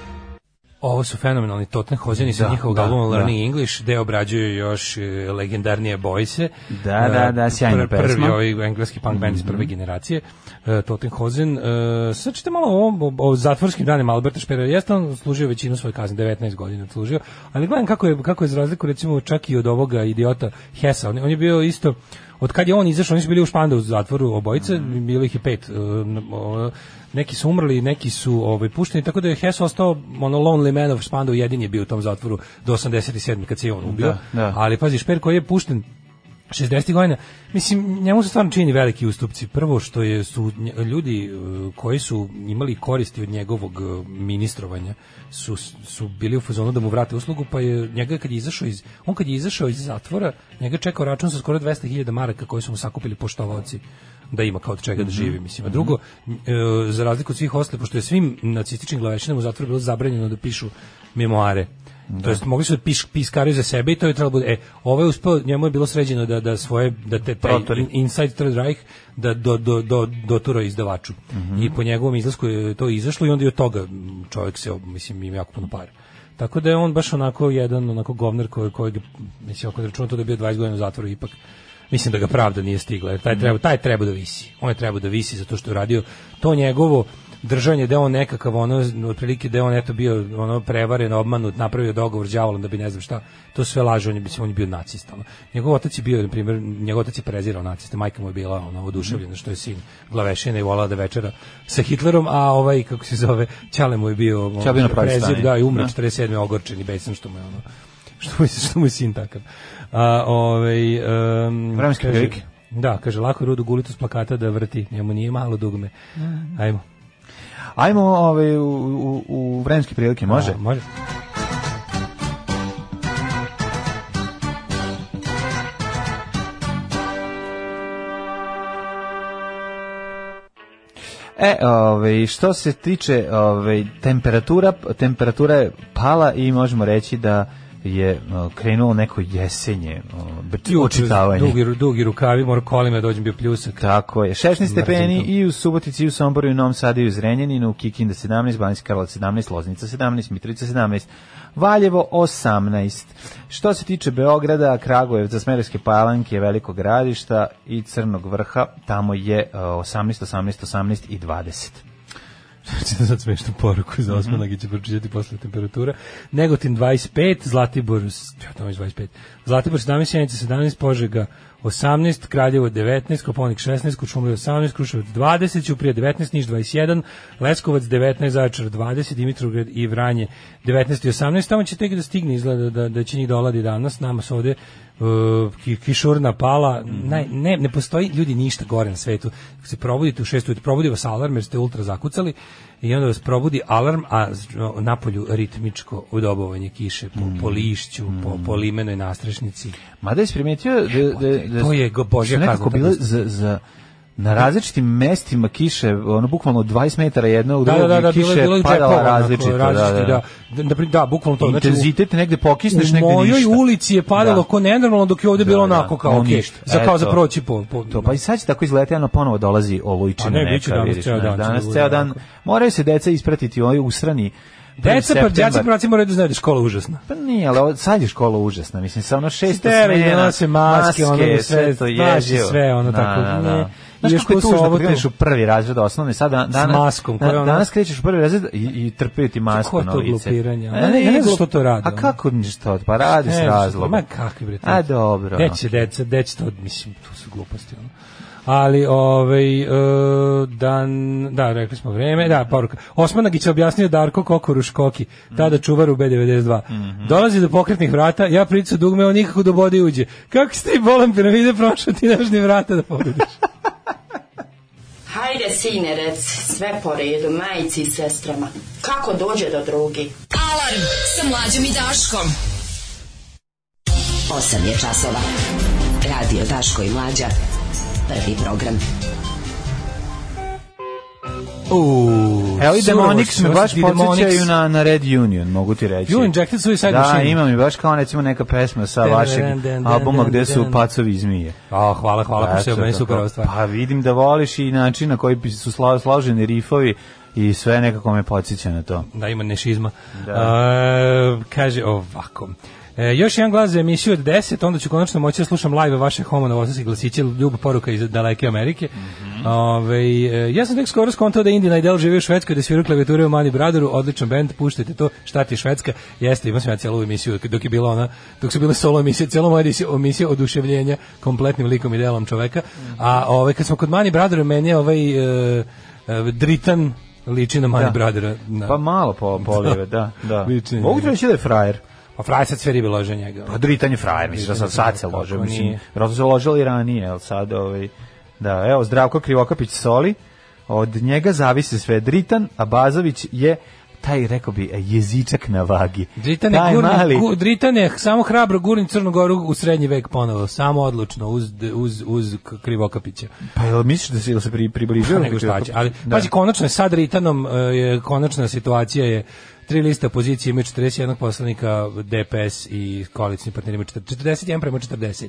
[SPEAKER 4] Ovo su fenomenalni Tottenhozeni sa
[SPEAKER 5] Da,
[SPEAKER 4] njihovog
[SPEAKER 5] da,
[SPEAKER 4] albuma
[SPEAKER 5] da.
[SPEAKER 4] Learning English, gde obrađuju još e, legendarnije Boyse.
[SPEAKER 5] Da, da, da, sjajna
[SPEAKER 4] Prvi
[SPEAKER 5] pesma.
[SPEAKER 4] ovaj engleski punk band iz prve generacije, uh, Tottenhozen. Uh, sad ćete malo o, o, o zatvorskim danima Alberta Špera. Jeste on služio većinu svoje kazne, 19 godina služio, ali gledam kako je, kako je za razliku recimo čak i od ovoga idiota Hesa. On, je- on je bio isto od kad je on izašao, oni su bili u Špandu u zatvoru obojice, bilo ih je pet. uh, neki su umrli, neki su ovaj pušteni, tako da je Hess ostao ono lonely man of Spandau, jedin je bio u tom zatvoru do 87. kad se je on ubio.
[SPEAKER 5] Da, da.
[SPEAKER 4] Ali pazi, Šper koji je pušten 60. godina, mislim, njemu se stvarno čini veliki ustupci. Prvo što je su ljudi uh, koji su imali koristi od njegovog uh, ministrovanja su, su bili u fazonu da mu vrate uslugu, pa je njega kad je izašao iz, on kad je izašao iz zatvora, njega je čekao račun sa skoro 200.000 maraka koji su mu sakupili poštovaoci da ima kao od čega da živi, mislim. A drugo, e, za razliku od svih ostalih, pošto je svim nacističkim glavešinama u zatvoru bilo zabranjeno da pišu memoare, To jest mogli su da piš, piskaraju za sebe i to je trebalo bude. E, ovo je uspeo, njemu je bilo sređeno da da svoje da te taj in- Inside Third Reich da do do do dotura izdavaču. I po njegovom izlasku je to izašlo i onda i od toga čovjek se mislim ima jako puno para. Tako da je on baš onako jedan onako govnar koji koji mislim ako računa to da je bio 20 godina u zatvoru ipak mislim da ga pravda nije stigla jer taj treba taj treba da visi. On je treba da visi zato što je radio to njegovo držanje da je on nekakav ono otprilike da je on eto bio ono prevaren, obmanut, napravio dogovor s đavolom da bi ne znam šta. To sve laže, on je on je bio nacista. ono. Njegov otac je bio na primjer, njegov otac je prezirao naciste, majka mu je bila ono oduševljena što je sin glavešina i volala da večera sa Hitlerom, a ovaj kako se zove, Ćale mu je bio ono, prezir, da, i umre
[SPEAKER 5] Da.
[SPEAKER 4] 47. ogorčen i besan što mu je ono što mu je, što mu je sin takav. A, ovaj, um,
[SPEAKER 5] Vremenske
[SPEAKER 4] kaže-
[SPEAKER 5] prilike.
[SPEAKER 4] Da, kaže, lako je Rudu Gulitu s plakata da vrti, njemu nije malo dugme. Ajmo.
[SPEAKER 5] Ajmo ovaj, u, u, u vremenske prilike, može?
[SPEAKER 4] A, može.
[SPEAKER 5] E, ovaj, što se tiče ovaj, temperatura, temperatura je pala i možemo reći da je krenulo neko jesenje očitavanje.
[SPEAKER 4] Dugi, dugi rukavi, mora kolima da dođem bio pljusak.
[SPEAKER 5] Tako je. 16 stepeni i u Subotici, i u Somboru, i u Novom Sadu, i u Zrenjaninu, u Kikinda 17, Banjski Karlovac 17, Loznica 17, Mitrovica 17, Valjevo 18. Što se tiče Beograda, Kragujevca, Smederske palanke, Velikog gradišta i Crnog vrha, tamo je uh, 18, 18, 18 i 20.
[SPEAKER 4] Ćete sad smešnu poruku za osmanak i će pročitati posle temperatura. Negotin 25, Zlatibor, ja tamo već 25, Zlatibor 17, Sjenica 17, Požega 18, Kraljevo 19, Koponik 16, Kučumlje 18, Kruševac 20, Ćuprije 19, Niš 21, Leskovac 19, Zaječar 20, Dimitrovgrad i Vranje 19 i 18. Tamo će tek da stigne, izgleda da, da će njih doladi danas. Nama se ovde uh, ki- kišurna pala, Naj, ne, ne postoji ljudi ništa gore na svetu. Ako se probudite u 6 ujutru, probudi vas alarm jer ste ultra zakucali i onda vas probudi alarm, a napolju ritmičko udobovanje kiše po, po lišću, po, po limenoj nastrešnici.
[SPEAKER 5] Mada je primetio da, da, da
[SPEAKER 4] To je Božja kazna, tako
[SPEAKER 5] za, za na različitim mestima kiše, ono bukvalno 20 metara jedna u
[SPEAKER 4] Da,
[SPEAKER 5] drugog
[SPEAKER 4] da, da, da,
[SPEAKER 5] i
[SPEAKER 4] bilo, je-
[SPEAKER 5] kiše
[SPEAKER 4] bilo je
[SPEAKER 5] padala različito.
[SPEAKER 4] onako, različiti,
[SPEAKER 5] da,
[SPEAKER 4] da, da, da, da, bukvalno to. znači, u-
[SPEAKER 5] Intenzitet negde pokisneš,
[SPEAKER 4] u
[SPEAKER 5] negde
[SPEAKER 4] mojoj
[SPEAKER 5] ništa.
[SPEAKER 4] ulici je padalo
[SPEAKER 5] Da.
[SPEAKER 4] ko nenormalno dok je ovde bilo
[SPEAKER 5] Da, da,
[SPEAKER 4] onako kao
[SPEAKER 5] no ništa.
[SPEAKER 4] za kao za proći po, po
[SPEAKER 5] To, pa i sad će tako izgledati, ono ponovo dolazi olujčina
[SPEAKER 4] A ne,
[SPEAKER 5] neka,
[SPEAKER 4] bit će danas
[SPEAKER 5] vidiš,
[SPEAKER 4] ceo dan
[SPEAKER 5] danas
[SPEAKER 4] da
[SPEAKER 5] ceo dan, moraju se deca ispratiti, ovaj usrani
[SPEAKER 4] Deca, pa đaci
[SPEAKER 5] septembar.
[SPEAKER 4] prvaci moraju da znaju da je škola užasna.
[SPEAKER 5] Pa nije, ali ovo- sad je škola užasna. Mislim, sa ono šest
[SPEAKER 4] da nose maske, ono sve,
[SPEAKER 5] to
[SPEAKER 4] je sve ono
[SPEAKER 5] Da,
[SPEAKER 4] tako,
[SPEAKER 5] da,
[SPEAKER 4] ne.
[SPEAKER 5] da.
[SPEAKER 4] I
[SPEAKER 5] Znaš kako je tužno
[SPEAKER 4] ovo
[SPEAKER 5] kreneš u prvi razred osnovne, sad dan, danas,
[SPEAKER 4] maskom, koja je ono-
[SPEAKER 5] danas krećeš u prvi razred i, i trpiju ti masku
[SPEAKER 4] Kako je
[SPEAKER 5] na
[SPEAKER 4] to
[SPEAKER 5] lice.
[SPEAKER 4] glupiranje?
[SPEAKER 5] E,
[SPEAKER 4] ne- ne
[SPEAKER 5] glup-
[SPEAKER 4] što to rade,
[SPEAKER 5] A kako ništa, pa radi s
[SPEAKER 4] Ne,
[SPEAKER 5] razlogom.
[SPEAKER 4] Ma kakvi bre.
[SPEAKER 5] A dobro.
[SPEAKER 4] Gde će deca, gde će to, mislim, to su gluposti. Ono. Ali, ovaj, e, dan, da, rekli smo vreme, da, poruka. Osmanagić je objasnio Darko Kokoruš Koki, tada čuvar u B92. Dolazi do pokretnih vrata, ja pričam dugme, on nikako do bode uđe. Kako si ti bolan piramide prošao ti naš ni vrata da pogodiš?
[SPEAKER 8] Hajde, sine, rec, sve po redu, majici i sestrama. Kako dođe do drugi?
[SPEAKER 3] Alarm sa mlađom i Daškom.
[SPEAKER 9] 8 je časova. Radio Daško i Mlađa. Prvi program.
[SPEAKER 5] Evo i Demonics me baš podsjećaju na, na Red Union, mogu ti reći.
[SPEAKER 4] You Injected Suicide
[SPEAKER 5] Da,
[SPEAKER 4] Machine.
[SPEAKER 5] ima mi baš kao recimo neka pesma sa vašeg albuma gde su pacovi i zmije.
[SPEAKER 4] A, hvala, hvala, pa se
[SPEAKER 5] Eto,
[SPEAKER 4] meni super ova stvar.
[SPEAKER 5] Pa vidim da voliš i način na koji su slo- složeni rifovi i sve nekako me podsjeća na to.
[SPEAKER 4] Da, ima nešizma.
[SPEAKER 5] Da.
[SPEAKER 4] A, kaže ovako. E, još jedan glas za emisiju od 10, onda ću konačno moći da slušam live vaše homo novosadskih glasiće, ljubav poruka iz daleke Amerike.
[SPEAKER 5] Mhm.
[SPEAKER 4] Ove, e, ja sam tek skoro skontao da Indina Idel živi u Švedskoj, da sviraju klavijature u Mani Brotheru, odličan band, puštajte to, šta ti je Švedska? Jeste, imao sam ja cijelu emisiju, dok je bila ona, dok su bile solo emisije, cijela moja emisija, oduševljenja kompletnim likom i delom čoveka. A ove, kad smo kod Mani Brotheru, meni je ovaj e, e, Dritan liči na Mani
[SPEAKER 5] Da.
[SPEAKER 4] Brothera. Da.
[SPEAKER 5] Pa malo po, polive, da, da.
[SPEAKER 4] Na
[SPEAKER 5] Mogu da je frajer.
[SPEAKER 4] Pa Fraj sad sve ribe lože njega.
[SPEAKER 5] Pa Dritan je frajer, mislim da sad, sad se lože, mislim, vjerojatno se ložili ranije, jel sad, ovaj, da, evo, Zdravko Krivokapić soli, od njega zavisi sve Dritan, a Bazović je taj, rekao bi, jezičak na vagi.
[SPEAKER 4] Dritan je,
[SPEAKER 5] taj
[SPEAKER 4] gurni,
[SPEAKER 5] mali,
[SPEAKER 4] gu, Dritan je samo hrabro gurni Crnu Goru u srednji vek ponovo, samo odlučno, uz, uz, uz Krivokapića.
[SPEAKER 5] pa jel misliš da se, jel se pri, približio?
[SPEAKER 4] Pa nego šta će, ali
[SPEAKER 5] Da.
[SPEAKER 4] pazi, konačno je sa Dritanom, e, je konačna situacija je tri liste opozicije imaju 41 poslanika, DPS i koalicijni partneri imaju 40 41 prema 40.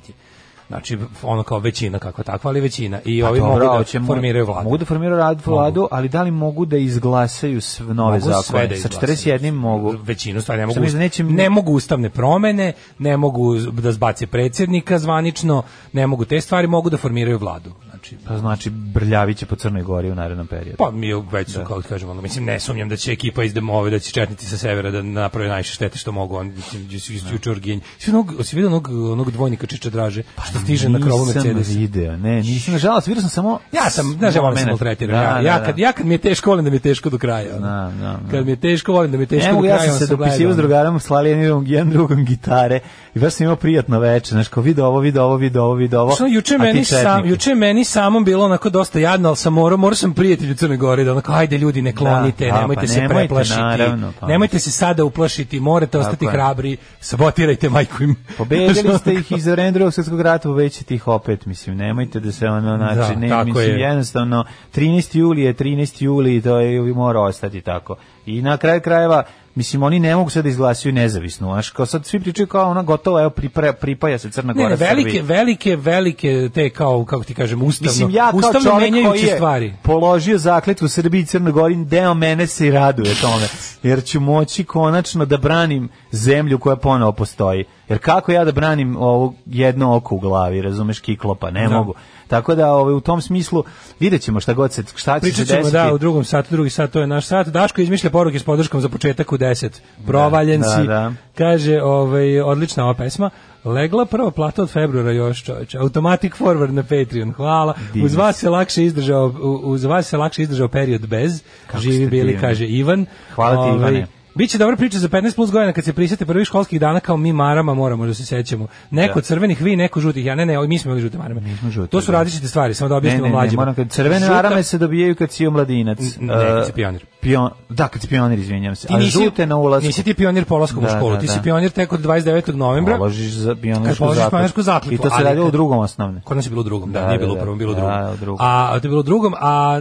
[SPEAKER 4] Znači, ono kao većina kako takva, ali većina. I
[SPEAKER 5] Pa
[SPEAKER 4] ovi mogu da
[SPEAKER 5] hoćemo-
[SPEAKER 4] formiraju vladu.
[SPEAKER 5] Mogu da formiraju vladu, ali da li mogu da izglasaju sve nove
[SPEAKER 4] Mogu
[SPEAKER 5] zakone?
[SPEAKER 4] sve da
[SPEAKER 5] Sa
[SPEAKER 4] izglasaju.
[SPEAKER 5] 41 mogu.
[SPEAKER 4] većinu stvari ne mogu,
[SPEAKER 5] Što misliš da neće-
[SPEAKER 4] ne mogu ustavne promene, ne mogu da zbace predsjednika zvanično, ne mogu te stvari, mogu da formiraju vladu. Znači,
[SPEAKER 5] Pa znači Brljaviće po Crnoj Gori u narednom periodu.
[SPEAKER 4] pa mi već su, kako ti kažem, ono, mislim, ne sumnjam da će ekipa iz Demove, da će četnici sa severa da naprave najviše štete što mogu, on, mislim, su iz juče orgenji. Si onog, si vidio onog, onog dvojnika Čiča Draže, što stiže na krovu Mercedes?
[SPEAKER 5] Nisam video, ne, nisam, nažalost, vidio sam samo...
[SPEAKER 4] Ja sam, znaš, ja volim da
[SPEAKER 5] momenat.
[SPEAKER 4] maltretiram.
[SPEAKER 5] Da,
[SPEAKER 4] ja,
[SPEAKER 5] da,
[SPEAKER 4] ja,
[SPEAKER 5] da.
[SPEAKER 4] kad, ja kad mi je teško, volim da mi je teško do kraja. ono.
[SPEAKER 5] Da, da, da.
[SPEAKER 4] Kad mi je teško, volim da mi je teško
[SPEAKER 5] Ne
[SPEAKER 4] do kraja.
[SPEAKER 5] ja sam se dopisivao s drugarom, slali jedan drugom gitare i baš sam imao prijatno veče, znaš, kao vidi ovo, vidi ovo, vidi ovo, vidi ovo.
[SPEAKER 4] Što juče meni sam, juče meni samom bilo onako dosta jadno, al sam morao, morao sam prijatelju Crne Gore da onako ajde ljudi ne klonite,
[SPEAKER 5] Da, da,
[SPEAKER 4] nemojte
[SPEAKER 5] pa
[SPEAKER 4] se
[SPEAKER 5] nemojte,
[SPEAKER 4] preplašiti.
[SPEAKER 5] naravno, pa.
[SPEAKER 4] Nemojte se sada uplašiti, morate ostati
[SPEAKER 5] je.
[SPEAKER 4] hrabri, sabotirajte majku im.
[SPEAKER 5] Pobedili ste ih iz vremena drugog svjetskog rata, povećate ih opet, mislim, nemojte da se ono, znači,
[SPEAKER 4] Da,
[SPEAKER 5] ne,
[SPEAKER 4] tako
[SPEAKER 5] mislim,
[SPEAKER 4] je.
[SPEAKER 5] jednostavno, 13. juli je 13. juli, to je, mora ostati tako. I na kraju krajeva, mislim, oni ne mogu sad da izglasaju nezavisno, znaš, kao sad svi pričaju kao ona gotova, evo, pripaja, pripaja se Crna
[SPEAKER 4] Ne,
[SPEAKER 5] Gora
[SPEAKER 4] ne, velike,
[SPEAKER 5] Srbiji.
[SPEAKER 4] velike, velike te kao, kako ti kažem, ustavno,
[SPEAKER 5] Mislim, ja kao
[SPEAKER 4] ustavno menjajuće
[SPEAKER 5] je
[SPEAKER 4] stvari.
[SPEAKER 5] položio zakletvu Srbiji i Crnoj Gori, deo mene se i raduje tome, jer ću moći konačno da branim zemlju koja ponovo postoji. Jer kako ja da branim ovo jedno oko u glavi, razumeš, kiklopa, ne
[SPEAKER 4] Da.
[SPEAKER 5] mogu. Tako da ovaj, u tom smislu vidjet ćemo šta god se, šta će
[SPEAKER 4] Pričat
[SPEAKER 5] se
[SPEAKER 4] ćemo
[SPEAKER 5] desiti.
[SPEAKER 4] da u drugom satu, drugi sat, to je naš sat. Daško izmišlja poruke s podrškom za početak u 10. Provaljen
[SPEAKER 5] Da,
[SPEAKER 4] si.
[SPEAKER 5] da.
[SPEAKER 4] Kaže, ovaj, odlična ova pesma. Legla prva plata od februara još, čoveče. Automatic forward na Patreon. Hvala.
[SPEAKER 5] Divno
[SPEAKER 4] Uz vas se lakše izdržao, uz vas se lakše izdržao period bez. Živi
[SPEAKER 5] ste
[SPEAKER 4] bili,
[SPEAKER 5] divni.
[SPEAKER 4] kaže Ivan.
[SPEAKER 5] Hvala ti,
[SPEAKER 4] Ovaj,
[SPEAKER 5] Ivane.
[SPEAKER 4] Biće dobra priča za 15 plus godina kad se prisjete prvih školskih dana kao mi marama moramo da se sećamo. Neko
[SPEAKER 5] Da.
[SPEAKER 4] crvenih, vi neko žutih. Ja ne, ne, mi smo imali žute marame.
[SPEAKER 5] Mi smo žute,
[SPEAKER 4] to su
[SPEAKER 5] da.
[SPEAKER 4] različite stvari, samo da
[SPEAKER 5] Ne,
[SPEAKER 4] objasnimo
[SPEAKER 5] ne, ne,
[SPEAKER 4] mlađima.
[SPEAKER 5] moram kad crvene
[SPEAKER 4] Žuta-
[SPEAKER 5] arame se dobijaju kad si omladinac.
[SPEAKER 4] Ne, kad si
[SPEAKER 5] Uh,
[SPEAKER 4] pionir.
[SPEAKER 5] Pion, da, kad si pionir, izvinjam se.
[SPEAKER 4] Ti
[SPEAKER 5] A
[SPEAKER 4] nisi,
[SPEAKER 5] žute na ulasku.
[SPEAKER 4] Nisi ti pionir polaskom
[SPEAKER 5] Da,
[SPEAKER 4] u školu,
[SPEAKER 5] da,
[SPEAKER 4] ti si
[SPEAKER 5] da.
[SPEAKER 4] pionir tek od 29. novembra.
[SPEAKER 5] Položiš za pionirsku zakletvu. I to se radilo u drugom osnovne.
[SPEAKER 4] Kod nas je bilo u drugom, da,
[SPEAKER 5] Da,
[SPEAKER 4] nije
[SPEAKER 5] da,
[SPEAKER 4] bilo u
[SPEAKER 5] da.
[SPEAKER 4] prvom, bilo u
[SPEAKER 5] Da,
[SPEAKER 4] drugom. A to je bilo u drugom, a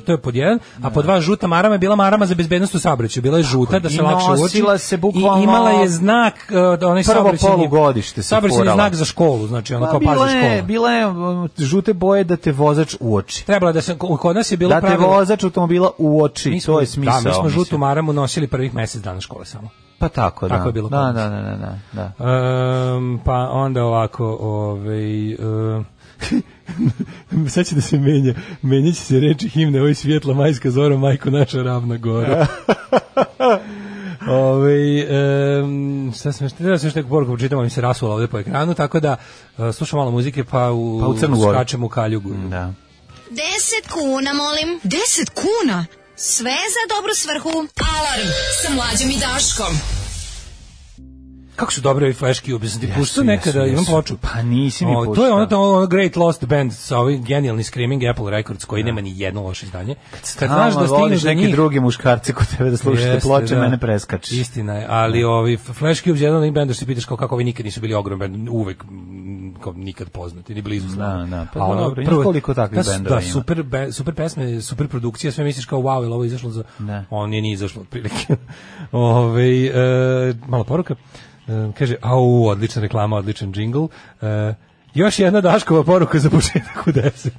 [SPEAKER 4] to je pod jedan, a pod dva žuta marama je bila marama za bezbednost u saobraćaju, bila je žuta. Puta da se
[SPEAKER 5] I
[SPEAKER 4] lakše uoči.
[SPEAKER 5] se
[SPEAKER 4] I
[SPEAKER 5] bukvalno-
[SPEAKER 4] imala je znak, uh, da onaj
[SPEAKER 5] Prvo polugodište se furala.
[SPEAKER 4] znak za školu, znači ono
[SPEAKER 5] Pa
[SPEAKER 4] kao pazi
[SPEAKER 5] je,
[SPEAKER 4] škola.
[SPEAKER 5] bila je um, žute boje da te vozač uoči.
[SPEAKER 4] Trebalo je da se, kod nas je bilo
[SPEAKER 5] Da te
[SPEAKER 4] pravilo-
[SPEAKER 5] vozač automobila uoči, to je smisao.
[SPEAKER 4] Da, mi smo žutu maramu nosili prvih mesec dana škole samo.
[SPEAKER 5] Pa tako, da.
[SPEAKER 4] Tako je bilo
[SPEAKER 5] Da, da, da, da, da. da.
[SPEAKER 4] Um, pa onda ovako, ovaj... Uh, sad će da se menja. Menjat će se reči himne, oj svjetla majska zora, majko naša ravna gora. Ove, um, sad sam da sam još neku poruku pročitam, ali mi se rasula ovde po ekranu, tako da uh, slušam malo muzike, pa u,
[SPEAKER 5] Pa u Crnu
[SPEAKER 4] skačem u kaljugu.
[SPEAKER 5] Da.
[SPEAKER 3] Deset kuna, molim. Deset kuna? Sve za dobru svrhu. Alarm sa mlađom i Daškom.
[SPEAKER 4] Kako su dobre ovi Flash Cube, sam ti
[SPEAKER 5] Jesu,
[SPEAKER 4] puštao nekada,
[SPEAKER 5] jesu,
[SPEAKER 4] imam ploču.
[SPEAKER 5] Pa nisi mi
[SPEAKER 4] O, To
[SPEAKER 5] puštao.
[SPEAKER 4] je ono, to ono Great Lost Band sa ovim genijalni Screaming Apple Records koji nema ni jedno loše izdanje. Kad znaš da
[SPEAKER 5] voliš
[SPEAKER 4] njih,
[SPEAKER 5] druge muškarce kod tebe da slušate ploče,
[SPEAKER 4] da.
[SPEAKER 5] mene preskači.
[SPEAKER 4] Istina je, ali ovi Flash Cubes je jedan od onih benda što se pitaš kao kako ovi nikad nisu bili ogroman bend, uvek mm, kao nikad poznati, ni blizu slavni.
[SPEAKER 5] Da, da, pa
[SPEAKER 4] A ono,
[SPEAKER 5] dobro,
[SPEAKER 4] prvo-
[SPEAKER 5] koliko takvih
[SPEAKER 4] da,
[SPEAKER 5] bendova
[SPEAKER 4] Da,
[SPEAKER 5] ima.
[SPEAKER 4] super, be, super pesme, super produkcija, sve misliš kao wow, je li ovo izašlo za...
[SPEAKER 5] Da.
[SPEAKER 4] On je nije izašlo, otprilike. Ove, e, malo poruka. Kaže, au, odlična reklama, odličan džingl. E, još jedna Daškova poruka za početak u 10.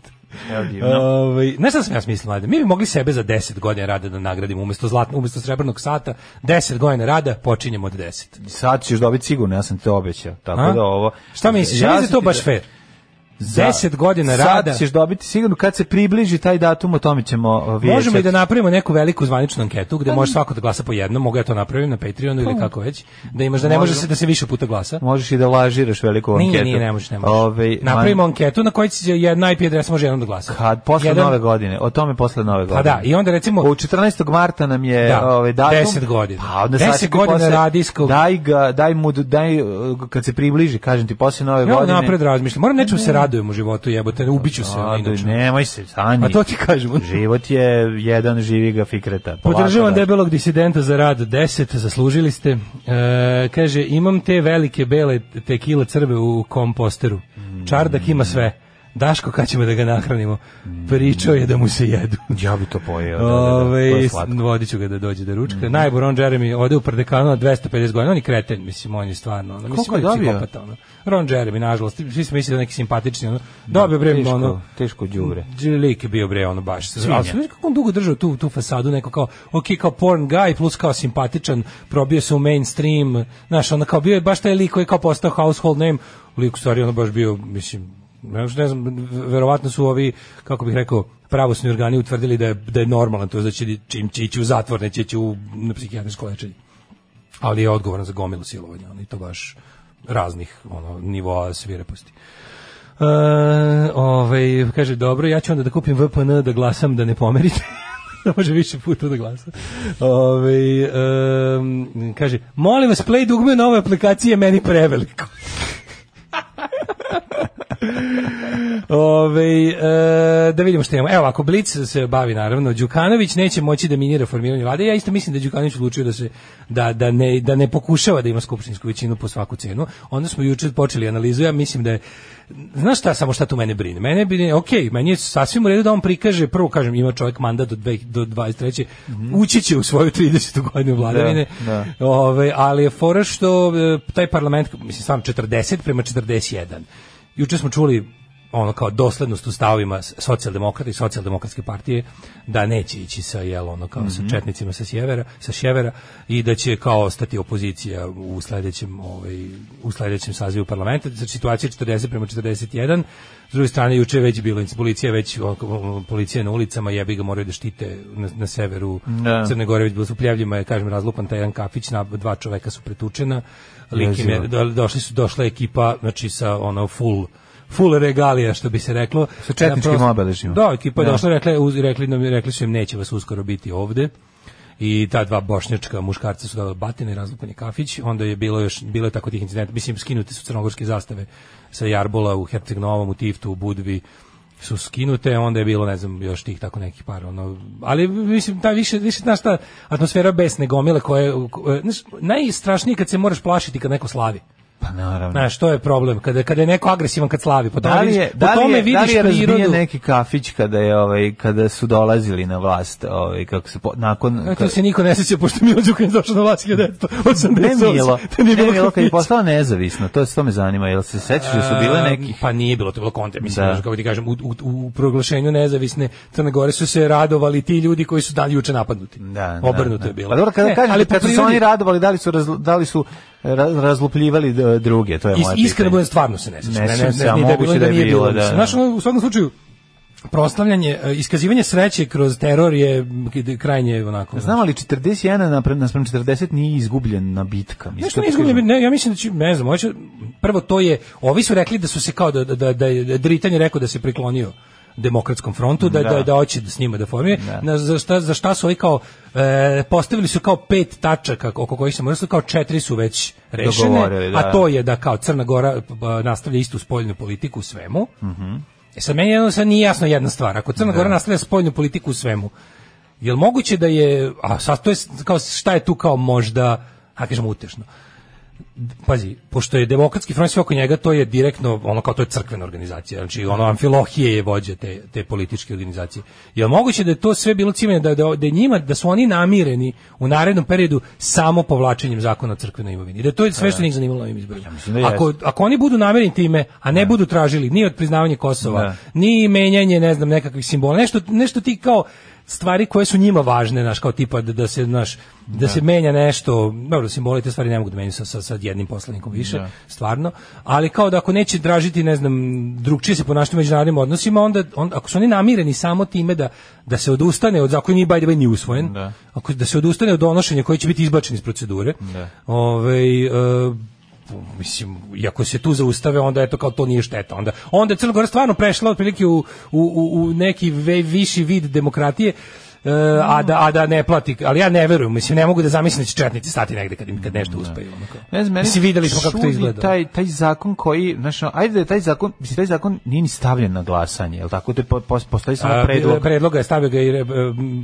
[SPEAKER 5] Evo divno.
[SPEAKER 4] Ovaj, znaš šta sam ja smislio, mlade? Mi bi mogli sebe za 10 godina rada da nagradimo umesto zlatno, umesto srebrnog sata, 10 godina rada, počinjemo od 10.
[SPEAKER 5] Sad ćeš dobiti sigurno, ja sam to obećao. Tako
[SPEAKER 4] A?
[SPEAKER 5] da ovo...
[SPEAKER 4] Šta misliš? Ja,
[SPEAKER 5] Ja
[SPEAKER 4] da to baš fair.
[SPEAKER 5] Za-
[SPEAKER 4] 10 godina
[SPEAKER 5] sad
[SPEAKER 4] rada.
[SPEAKER 5] ćeš dobiti sigurno kad se približi taj datum, o tome ćemo o, vijećati.
[SPEAKER 4] Možemo i da napravimo neku veliku zvaničnu anketu gde može svako da glasa po jednom, mogu ja to napravim na Patreonu ili kako već, da imaš da ne može se da se više puta glasa.
[SPEAKER 5] Možeš i da lažiraš veliku anketu.
[SPEAKER 4] Nije, nije, ne možeš, ne možeš.
[SPEAKER 5] Ovaj,
[SPEAKER 4] Napravimo anketu na kojoj će jedna IP adresa može jednom da glasa.
[SPEAKER 5] Kad posle
[SPEAKER 4] Jedan-
[SPEAKER 5] nove godine, o tome posle nove godine.
[SPEAKER 4] Pa da, i onda recimo
[SPEAKER 5] U 14. marta nam je
[SPEAKER 4] Da,
[SPEAKER 5] ovaj datum.
[SPEAKER 4] 10 godina.
[SPEAKER 5] Pa onda
[SPEAKER 4] 10
[SPEAKER 5] sačekaj
[SPEAKER 4] godina
[SPEAKER 5] posle-
[SPEAKER 4] radijskog-
[SPEAKER 5] Daj ga, daj mu daj kad se približi, kažem ti posle nove
[SPEAKER 4] Ja
[SPEAKER 5] godine.
[SPEAKER 4] napred razmišljam. Moram nečemu se radujem u životu, jebote, ubiću se inače.
[SPEAKER 5] nemoj se, Sanji.
[SPEAKER 4] A to ti kažem.
[SPEAKER 5] Život je jedan živi ga fikreta.
[SPEAKER 4] Podržavam debelog disidenta za rad 10, zaslužili ste. E, kaže, imam te velike bele tekile crve u komposteru. Čardak ima sve. Daško, kad ćemo da ga nahranimo? Pričao je da mu se jedu.
[SPEAKER 5] Ja bi to pojeo. Da, da, da,
[SPEAKER 4] vodit ću ga da dođe da ručka. Najbolj Ron Jeremy ode u Prdekanu na 250 godina. On je kreten, mislim, on je stvarno. Ono, mislim,
[SPEAKER 5] Koliko je
[SPEAKER 4] on
[SPEAKER 5] dobio?
[SPEAKER 4] psihopata, Ono. Ron Jeremy, nažalost. Svi smo mislili da neki simpatični. Ono. Dobio bre,
[SPEAKER 5] teško,
[SPEAKER 4] ono,
[SPEAKER 5] teško đubre.
[SPEAKER 4] Lik je bio bre ono baš.
[SPEAKER 5] Svinja.
[SPEAKER 4] Ali sve kako on dugo držao tu tu fasadu neko kao ok kao porn guy plus kao simpatičan, probio se u mainstream, znaš, ono kao bio je baš taj lik koji je kao postao household name, lik u stvari ono baš bio, mislim, ne znam, verovatno su ovi, kako bih rekao, pravosni organi utvrdili da je, da je normalan, to je da će čim će ići u zatvor, neće ići u na psihijatrijsko lečenje. Ali je odgovoran za gomilu silovanja, ono, i to baš raznih ono, nivoa svireposti. E, ovaj, kaže, dobro, ja ću onda da kupim VPN da glasam da ne pomerite. da može više puta da glasa. Ove, em, kaže, molim vas, play dugme na ovoj aplikaciji je meni preveliko. Ove, e, da vidimo što imamo. Evo, ako Blic se bavi, naravno, Đukanović neće moći da minira formiranje vlade. Ja isto mislim da je Đukanović odlučio da se da, da, ne, da ne pokušava da ima skupštinsku većinu po svaku cenu. Onda smo juče počeli analizu. Ja mislim da je Znaš šta, samo šta tu mene brine? Mene brine, ok, meni je sasvim u redu da on prikaže, prvo kažem, ima čovjek mandat do, dve, do 23. Ući će u svoju 30. godinu vladavine,
[SPEAKER 5] Da,
[SPEAKER 4] Ove, ali je fora što e, taj parlament, mislim, sam 40 prema 41. Juče smo čuli ono kao doslednost u stavovima socijaldemokrata i socijaldemokratske partije da neće ići sa jel ono kao sa četnicima sa sjevera sa sjevera i da će kao ostati opozicija u sledećem ovaj u sledećem sazivu parlamenta. Za situacija 40 prema 41 s druge strane juče je već bilo policija već ono, policija na ulicama jebi ga moraju da štite na, na severu
[SPEAKER 5] Da.
[SPEAKER 4] Crne Gore već bilo su pljavljima je kažem razlupan taj jedan kafić na dva čoveka su pretučena lik je, došli su došla ekipa znači sa ono full full regalija što bi se reklo.
[SPEAKER 5] Sa četničkim
[SPEAKER 4] Ja
[SPEAKER 5] obeležjima.
[SPEAKER 4] Da, ekipa je
[SPEAKER 5] Da.
[SPEAKER 4] došla rekli, uz- rekli, nam, rekli su im neće vas uskoro biti ovde. I ta dva bošnjačka muškarca su dali batine i razlupan je kafić, onda je bilo još bilo je tako tih incidenta, mislim skinute su crnogorske zastave sa Jarbola u Herceg Novom, u Tiftu, u Budvi su skinute, onda je bilo ne znam još tih tako nekih par ono, ali mislim ta više više znaš ta atmosfera besne gomile koje- znaš, najstrašnije kad se moraš plašiti kad neko slavi
[SPEAKER 5] Pa naravno.
[SPEAKER 4] Znaš, to je problem. Kada, kada je neko agresivan kad slavi. Po tome,
[SPEAKER 5] Da li je,
[SPEAKER 4] po
[SPEAKER 5] da li
[SPEAKER 4] tome
[SPEAKER 5] je, da
[SPEAKER 4] vidiš
[SPEAKER 5] li je
[SPEAKER 4] prirodu.
[SPEAKER 5] neki kafić kada je ovaj kada su dolazili na vlast, ovaj kako se po, nakon
[SPEAKER 4] E, to se niko ne sjeća, pošto Milo Đukanović došao na vlast 1988.
[SPEAKER 5] ne Milo,
[SPEAKER 4] To nije
[SPEAKER 5] ne
[SPEAKER 4] bilo
[SPEAKER 5] Milo kad je postala nezavisno, to to me zanima, jel se sećaš da su bile neki
[SPEAKER 4] Pa nije bilo, to je bilo konte, mislim,
[SPEAKER 5] Da.
[SPEAKER 4] da. kako ti kažem, u, u, u proglašenju nezavisne Crne Gore su se radovali ti ljudi koji su dan juče napadnuti.
[SPEAKER 5] Da,
[SPEAKER 4] Obrnuto
[SPEAKER 5] da,
[SPEAKER 4] je bilo.
[SPEAKER 5] Pa dobro, kada
[SPEAKER 4] Ne,
[SPEAKER 5] kažete,
[SPEAKER 4] ali
[SPEAKER 5] kad su oni radovali, da li su, da li su razlupljivali druge, to je
[SPEAKER 4] Is,
[SPEAKER 5] moje
[SPEAKER 4] iskreno budem stvarno se ne sećam.
[SPEAKER 5] Ne
[SPEAKER 4] Ne, ne, ne, ni da nije
[SPEAKER 5] bilo, da, da.
[SPEAKER 4] Znaš, u svakom slučaju, proslavljanje, e, iskazivanje sreće kroz teror je krajnje onako.
[SPEAKER 5] Znam, ali 41 naprem, naspram 40 nije izgubljena bitka. Mislim,
[SPEAKER 4] Nešto ne
[SPEAKER 5] kažem.
[SPEAKER 4] izgubljen, ne, ja mislim da će, ne znam, hoće, prvo to je, ovi su rekli da su se kao da, da, da, da je Dritan je rekao da se priklonio demokratskom frontu, da,
[SPEAKER 5] Da.
[SPEAKER 4] da, da, hoće da s njima da formira.
[SPEAKER 5] Da.
[SPEAKER 4] Na, za, šta, za šta su ovi kao, e, postavili su kao pet tačaka oko kojih se morali, kao četiri su već rešene,
[SPEAKER 5] da.
[SPEAKER 4] a to je da kao Crna Gora b- nastavlja istu spoljnu politiku u svemu.
[SPEAKER 5] Mhm.
[SPEAKER 4] E sad meni jedno sad nije jasno jedna stvar. Ako Crna Gora nastavlja spoljnu politiku u svemu, je li moguće da je, a sad to je kao šta je tu kao možda, a kažem utešno. Pazi, pošto je demokratski front sve oko njega, to je direktno, ono kao to je crkvena organizacija, znači ono Amfilohije je vođa te, te političke organizacije. Je li moguće da je to sve bilo ciljeno, da, da, da njima, da su oni namireni u narednom periodu samo povlačenjem zakona o crkvenoj imovini? I Da to je sve što njih zanimalo na ovim izborima.
[SPEAKER 5] da
[SPEAKER 4] ako, ako oni budu namereni time, a ne budu tražili ni od priznavanja Kosova,
[SPEAKER 5] Da.
[SPEAKER 4] ni menjanje, ne znam, nekakvih simbola, nešto, nešto ti kao stvari koje su njima važne, znaš, kao tipa da, da se, znaš, da, se menja nešto, dobro, simboli te stvari ne mogu da menjaju sa, sa, sa jednim poslanikom više,
[SPEAKER 5] Da.
[SPEAKER 4] stvarno, ali kao da ako neće tražiti, ne znam, drugčije se ponašati u međunarodnim odnosima, onda, onda ako su oni namireni samo time da, da se odustane od zakona nije by the way ni usvojen,
[SPEAKER 5] Da.
[SPEAKER 4] ako da se odustane od donošenja koji će biti izbačen iz procedure,
[SPEAKER 5] Da.
[SPEAKER 4] ovaj, e, mislim, iako se tu zaustave, onda eto kao to nije šteta. Onda, onda je Crna Gora stvarno prešla otprilike u, u, u, u neki ve, viši vid demokratije, e, a, da, a da ne plati, ali ja ne verujem, mislim, ne mogu da zamislim da će četnici stati negde kad, kad nešto uspeju. ono kao.
[SPEAKER 5] Ne znam, meni
[SPEAKER 4] Mislim, videli smo kako to izgleda.
[SPEAKER 5] Taj, taj zakon koji, znaš, ajde da je taj zakon, mislim, taj zakon nije ni stavljen na glasanje, jel tako? To je, po- po- postoji samo
[SPEAKER 4] A,
[SPEAKER 5] predlog.
[SPEAKER 4] predloga je stavio ga i e,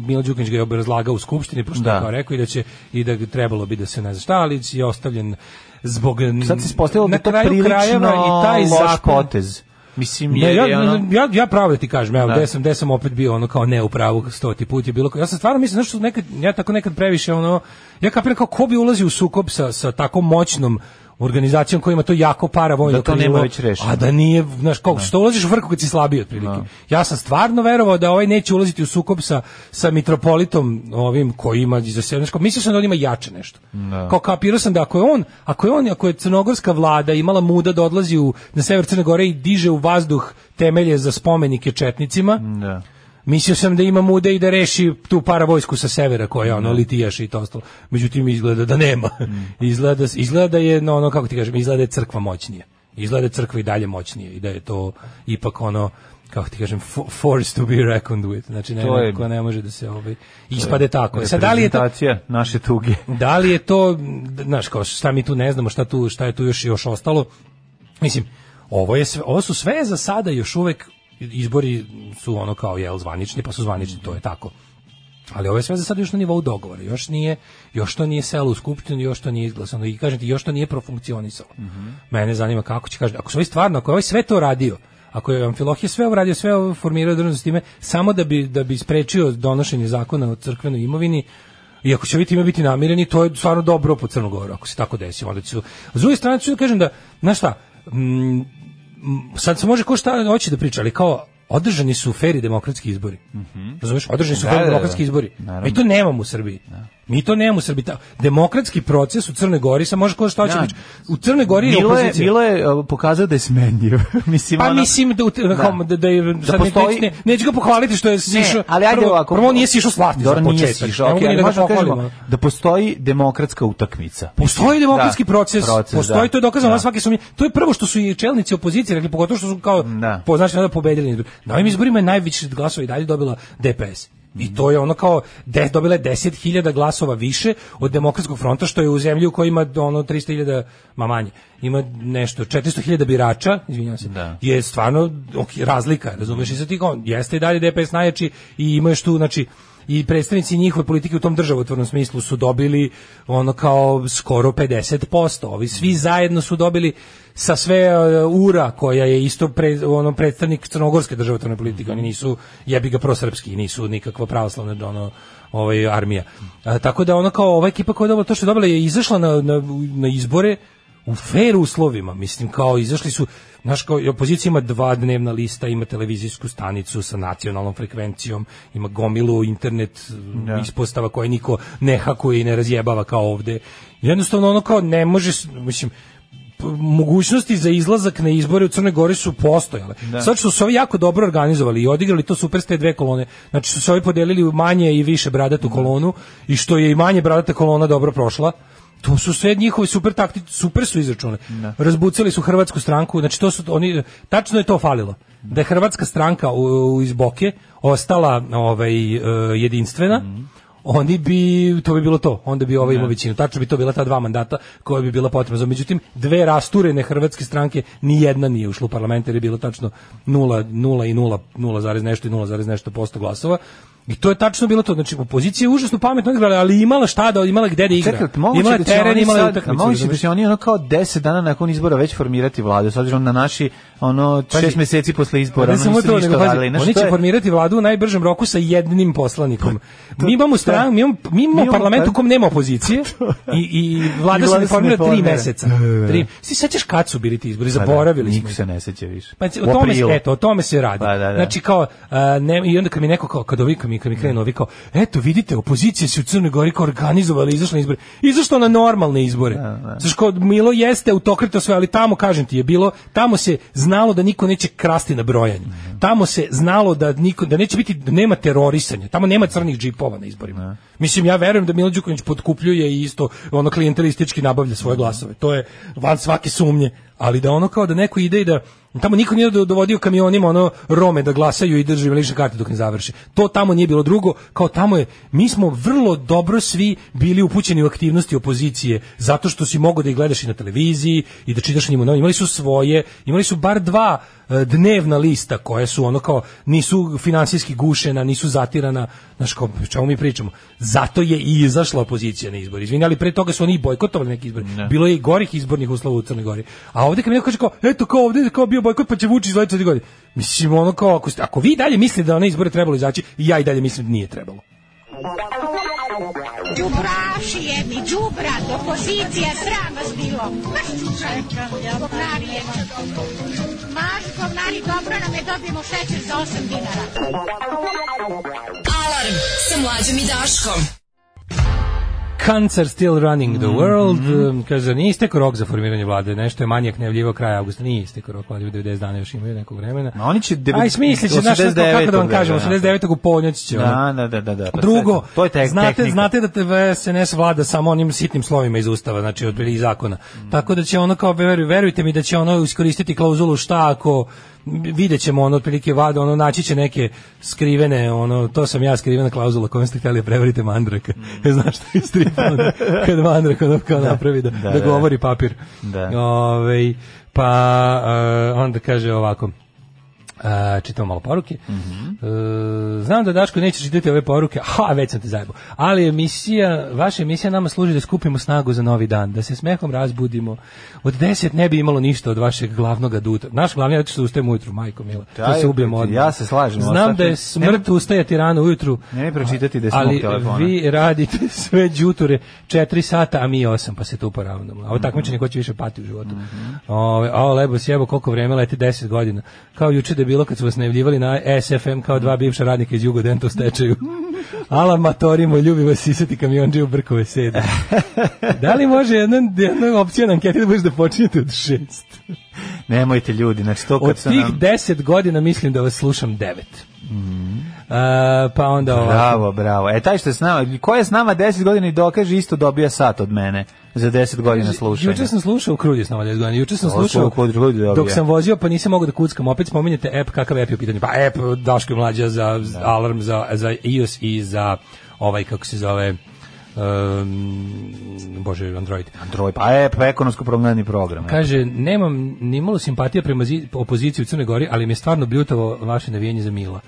[SPEAKER 4] Milo Đukanić ga je obrazlagao u skupštini pošto
[SPEAKER 5] Da.
[SPEAKER 4] je kao rekao i da će i da trebalo bi da se ne zna šta, ali je ostavljen zbog
[SPEAKER 5] Sad se ispostavilo da to prilično
[SPEAKER 4] krajeva i taj
[SPEAKER 5] loš
[SPEAKER 4] zakon
[SPEAKER 5] potez. Mislim,
[SPEAKER 4] Ne, ja,
[SPEAKER 5] ono...
[SPEAKER 4] ja, ja pravo da ti kažem, evo,
[SPEAKER 5] Da.
[SPEAKER 4] gde sam, gde sam opet bio ono kao ne u pravu stoti put je bilo. Ja sam stvarno mislim, znaš što nekad, ja tako nekad previše ono, ja kapiram kao ko bi ulazi u sukob sa, sa tako moćnom organizacijom koja ima to jako para vojno
[SPEAKER 5] Da to nema već rešeno.
[SPEAKER 4] A da nije, znaš, kako, što ulaziš u vrku kad si slabiji otprilike. Ja sam stvarno verovao da ovaj neće ulaziti u sukob sa, sa mitropolitom ovim koji ima iza sebe, znaš, mislio sam da on ima jače nešto.
[SPEAKER 5] Da.
[SPEAKER 4] Kao kapirao sam da ako je on, ako je on, ako je crnogorska vlada imala muda da odlazi u, na sever Crne Gore i diže u vazduh temelje za spomenike četnicima,
[SPEAKER 5] Da.
[SPEAKER 4] Mislio sam da ima muda i da reši tu paravojsku sa severa koja ono litijaš i to ostalo. Međutim izgleda da nema. Izgleda, izgleda da je no, ono kako ti kažem, izgleda da je crkva moćnija. Izgleda da je crkva i dalje moćnija i da je to ipak ono kako ti kažem fo- forced to be reckoned with. Znači ne,
[SPEAKER 5] To je-
[SPEAKER 4] neko ne može da se ovaj ispade tako. Sad da li je to
[SPEAKER 5] naše tuge.
[SPEAKER 4] da li je to, znaš, kao šta mi tu ne znamo, šta tu, šta je tu još još ostalo. Mislim, ovo je sve, ovo su sve za sada još uvek izbori su ono kao jel zvanični, pa su zvanični, to je tako. Ali ovo je sve za sad još na nivou dogovora. Još nije, još to nije selo u skupštinu, još to nije izglasano i kažem ti, još to nije profunkcionisalo. Mene zanima kako će kažem, ako su ovi stvarno, ako je ovaj sve to radio, ako je Amfilohije sve uradio, sve ovo formirao državno s time, samo da bi, da bi sprečio donošenje zakona o crkvenoj imovini, i ako će ovi time biti namireni, to je stvarno dobro po Crnogoru, ako se tako desi. Onda ću, s druge strane ću da kažem da, znaš šta, mm, mm, sad se može ko šta hoće da priča, ali kao održani su feri demokratski izbori. Razumeš? Održani su
[SPEAKER 5] Da,
[SPEAKER 4] feri
[SPEAKER 5] da, da.
[SPEAKER 4] demokratski izbori.
[SPEAKER 5] Naravno.
[SPEAKER 4] Mi to nemamo u Srbiji. Mi to nemamo. Ta- demokratski proces u Crnoj Gori, sa može ko šta hoće
[SPEAKER 5] Ja.
[SPEAKER 4] da. U Crnoj Gori je
[SPEAKER 5] Milo je,
[SPEAKER 4] opozicija.
[SPEAKER 5] Milo je uh, pokazao da je smenjiv. mislim,
[SPEAKER 4] Pa
[SPEAKER 5] ono-
[SPEAKER 4] mislim da, da, da, da, je, ne-
[SPEAKER 5] postoji-
[SPEAKER 4] ne, neću ga pohvaliti što je sišao.
[SPEAKER 5] ali ajde
[SPEAKER 4] prvo,
[SPEAKER 5] ovako.
[SPEAKER 4] Prvo nije sišao slasti za početak.
[SPEAKER 5] sišao, ali
[SPEAKER 4] da
[SPEAKER 5] možemo da kažemo da postoji demokratska utakmica.
[SPEAKER 4] Postoji demokratski
[SPEAKER 5] da,
[SPEAKER 4] proces, postoji,
[SPEAKER 5] da.
[SPEAKER 4] to je dokazano
[SPEAKER 5] Da.
[SPEAKER 4] na svake sumnje. To je prvo što su i čelnici opozicije rekli, pogotovo što su kao
[SPEAKER 5] Da.
[SPEAKER 4] da pobedili. Na ovim izborima je najviše glasova i dalje dobila DPS. I to je ono kao de, dobila je 10.000 glasova više od demokratskog fronta što je u zemlji u kojoj ima ono 300.000 ma manje. Ima nešto 400.000 birača, izvinjavam se.
[SPEAKER 5] Da.
[SPEAKER 4] Je stvarno ok, razlika, razumeš i sad ti jeste i dalje DPS najjači i imaš tu znači i predstavnici njihove politike u tom državotvornom smislu su dobili ono kao skoro 50%. Ovi svi zajedno su dobili sa sve uh, URA koja je isto pre, ono predstavnik crnogorske državotvorne politike. Oni nisu jebi ga prosrpski, nisu nikakva pravoslavna ono ovaj armija. A, tako da ono kao ova ekipa koja je dobila to što je dobila je izašla na, na, na izbore u fair uslovima, mislim, kao izašli su, znaš, kao opozicija ima dva dnevna lista, ima televizijsku stanicu sa nacionalnom frekvencijom, ima gomilu internet ispostava koje niko ne hakuje i ne razjebava kao ovde. Jednostavno ono kao ne može, mislim, mogućnosti za izlazak na izbore u Crnoj Gori su postojale. Sad što su se ovi jako dobro organizovali i odigrali to super s te dve kolone, znači su se ovi podelili u manje i više bradatu kolonu i što je i manje bradata kolona dobro prošla, to su sve njihove super taktici, super su izračune. Razbucali su hrvatsku stranku, znači to su oni tačno je to falilo. Da je hrvatska stranka u, u iz Boke ostala ovaj e, jedinstvena, oni bi to bi bilo to. Onda bi ovaj imao većinu. Tačno bi to bila ta dva mandata koja bi bila potrebna. Međutim, dve rasturene hrvatske stranke ni jedna nije ušla u parlament jer je bilo tačno 0 0 i 0 0 zarez nešto i 0 zarez nešto posto glasova. I to je tačno bilo to. Znači, opozicija je užasno pametno odigrala, ali imala šta da, imala gde da igra.
[SPEAKER 5] Čekaj, moguće
[SPEAKER 4] imala
[SPEAKER 5] da će
[SPEAKER 4] teren,
[SPEAKER 5] oni
[SPEAKER 4] imala
[SPEAKER 5] sad,
[SPEAKER 4] utakmicu.
[SPEAKER 5] moguće da će oni ono kao 10 dana nakon izbora već formirati vladu, s obzirom na naši ono 6 meseci posle izbora,
[SPEAKER 4] Pa ne samo to, nego pazi, oni
[SPEAKER 5] to
[SPEAKER 4] će
[SPEAKER 5] je-
[SPEAKER 4] formirati vladu u najbržem roku sa jednim poslanikom. mi imamo stran, mi imamo, mi imamo
[SPEAKER 5] Mi imamo
[SPEAKER 4] parlament u kom nema opozicije i, i vlada se ne formira
[SPEAKER 5] ne
[SPEAKER 4] tri
[SPEAKER 5] formira.
[SPEAKER 4] meseca.
[SPEAKER 5] Da, da, da.
[SPEAKER 4] Tri. Si sećaš kad su bili ti izbori?
[SPEAKER 5] Pa da,
[SPEAKER 4] Zaboravili smo.
[SPEAKER 5] Niko se ne seća više.
[SPEAKER 4] Pa o tome se, eto, o tome se radi.
[SPEAKER 5] Pa da, da.
[SPEAKER 4] Znači kao ne, i onda kad mi neko kao kad ovi mi kad mi krenu ovi kao eto vidite opozicija se u Crnoj Gori kao organizovala izašla na izbore. Izašla na normalne izbore. Znaš kao Milo jeste autokrito sve, ali tamo kažem ti je bilo tamo se znalo da niko neće krasti na brojanju. Tamo se znalo da niko da neće biti da nema terorisanja. Tamo nema crnih džipova na izborima. Mislim ja verujem da Milo Đukanović potkupljuje i isto ono klijentelistički nabavlja svoje glasove. To je van svake sumnje, ali da ono kao da neko ide i da Tamo niko nije do- dovodio kamionima ono Rome da glasaju i drži lične karte dok ne završi. To tamo nije bilo drugo, kao tamo je, mi smo vrlo dobro svi bili upućeni u aktivnosti opozicije, zato što si mogao da ih gledaš i na televiziji i da čitaš njima. Imali su svoje, imali su bar dva dnevna lista koje su ono kao, nisu finansijski gušena, nisu zatirana, znaš kao, o čemu mi pričamo. Zato je i izašla opozicija na izbor. Izvini, ali pre toga su oni bojkotovali neki izbor. Bilo je i gorih izbornih uslova u Crnoj Gori. A ovdje kad mi neko kaže kao, eto kao ovdje je kao bio bojkot pa će Vučić izleti četiri godine. Mislim, ono kao, ako, ste- ako vi dalje mislite da na izbore trebalo izaći, ja i dalje mislim da nije trebalo.
[SPEAKER 10] Đubraši jedni, đubrat, opozicija, sram vas bilo. Maš čučaj, govnari, dobro nam je, dobijemo šećer za 8 dinara.
[SPEAKER 3] Alarm sa mlađom i Daškom.
[SPEAKER 4] Cancer still running
[SPEAKER 5] Mhm,
[SPEAKER 4] the world. Um, Kaže, nije istekao rok za formiranje vlade. Nešto je manijak najavljivao kraj avgusta. Nije istekao rok vlade, 90 dana još imaju nekog vremena.
[SPEAKER 5] Ma oni će devet-
[SPEAKER 4] Aj, smislit će, znaš, kako da vam
[SPEAKER 5] 89.
[SPEAKER 4] kažemo,
[SPEAKER 5] da.
[SPEAKER 4] 89. u ponoć će.
[SPEAKER 5] Da, da, da, da, da. pa
[SPEAKER 4] Drugo,
[SPEAKER 5] to je tek,
[SPEAKER 4] znate,
[SPEAKER 5] tehnika.
[SPEAKER 4] znate da te SNS vlada samo onim sitnim slovima iz ustava, znači od iz zakona.
[SPEAKER 5] Mm.
[SPEAKER 4] Tako da će ono kao veruj, verujte mi da će ono iskoristiti klauzulu šta ako vidjet ćemo ono otprilike vada, ono naći će neke skrivene, ono, to sam ja skrivena klauzula kojom ste htjeli da prevarite Mandraka. Znaš što je stripa, ono, kad Mandrak ono kao napravi da,
[SPEAKER 5] Mm. da,
[SPEAKER 4] da,
[SPEAKER 5] da.
[SPEAKER 4] govori papir.
[SPEAKER 5] Da.
[SPEAKER 4] Ovaj, pa uh, onda kaže ovako, Uh, čitamo malo poruke.
[SPEAKER 5] Mhm.
[SPEAKER 4] E, znam da Daško neće čitati ove poruke, ha, već sam te zajebao. Ali emisija, vaša emisija nama služi da skupimo snagu za novi dan, da se smehom razbudimo. Od deset ne bi imalo ništa od vašeg glavnog aduta. Naš glavni adut je što ustajem ujutru, majko mila. To
[SPEAKER 5] Daj,
[SPEAKER 4] se ubijemo odmah.
[SPEAKER 5] ja se slažem,
[SPEAKER 4] Znam
[SPEAKER 5] ostati-
[SPEAKER 4] da je smrt ustajati rano ujutru.
[SPEAKER 5] Nemoj pročitati da
[SPEAKER 4] ali
[SPEAKER 5] telefona.
[SPEAKER 4] vi radite sve đuture 4 sata, a mi 8, pa se tu poravnamo. A ovo takmičenje ko će više pati u životu. Ove, a lebo sjebo koliko vreme leti 10 godina. Kao juče da bilo kad su vas najavljivali na SFM kao dva bivša radnika iz Jugodenta u stečaju. Ala matorimo, ljubi vas sisati kamionđe u brkove sede. da li može jedna, jedna opcija na anketi da bude da počinjete od šest?
[SPEAKER 5] Nemojte ljudi, znači to kad
[SPEAKER 4] Od tih
[SPEAKER 5] nam...
[SPEAKER 4] 10 godina mislim da vas slušam 9. A, pa onda ovako.
[SPEAKER 5] Bravo, bravo. E, taj što je s nama, ko je s nama 10 godina i dokaže, isto dobija sat od mene za 10 godina slušanja.
[SPEAKER 4] Juče sam slušao Krudi s nama 10 godina. Juče sam slušao dok sam vozio, pa nisam mogao da kuckam. Opet spominjete app, kakav app je u pitanju? Pa app Daško mlađa za za alarm za, za iOS i za ovaj, kako se zove, um, bože, Android.
[SPEAKER 5] Android, pa je, pa ekonomsko progledani program. eto.
[SPEAKER 4] Kaže, nemam ni malo simpatije prema zi- opoziciji u Crnoj Gori, ali mi je stvarno bljutavo vaše navijanje za Mila.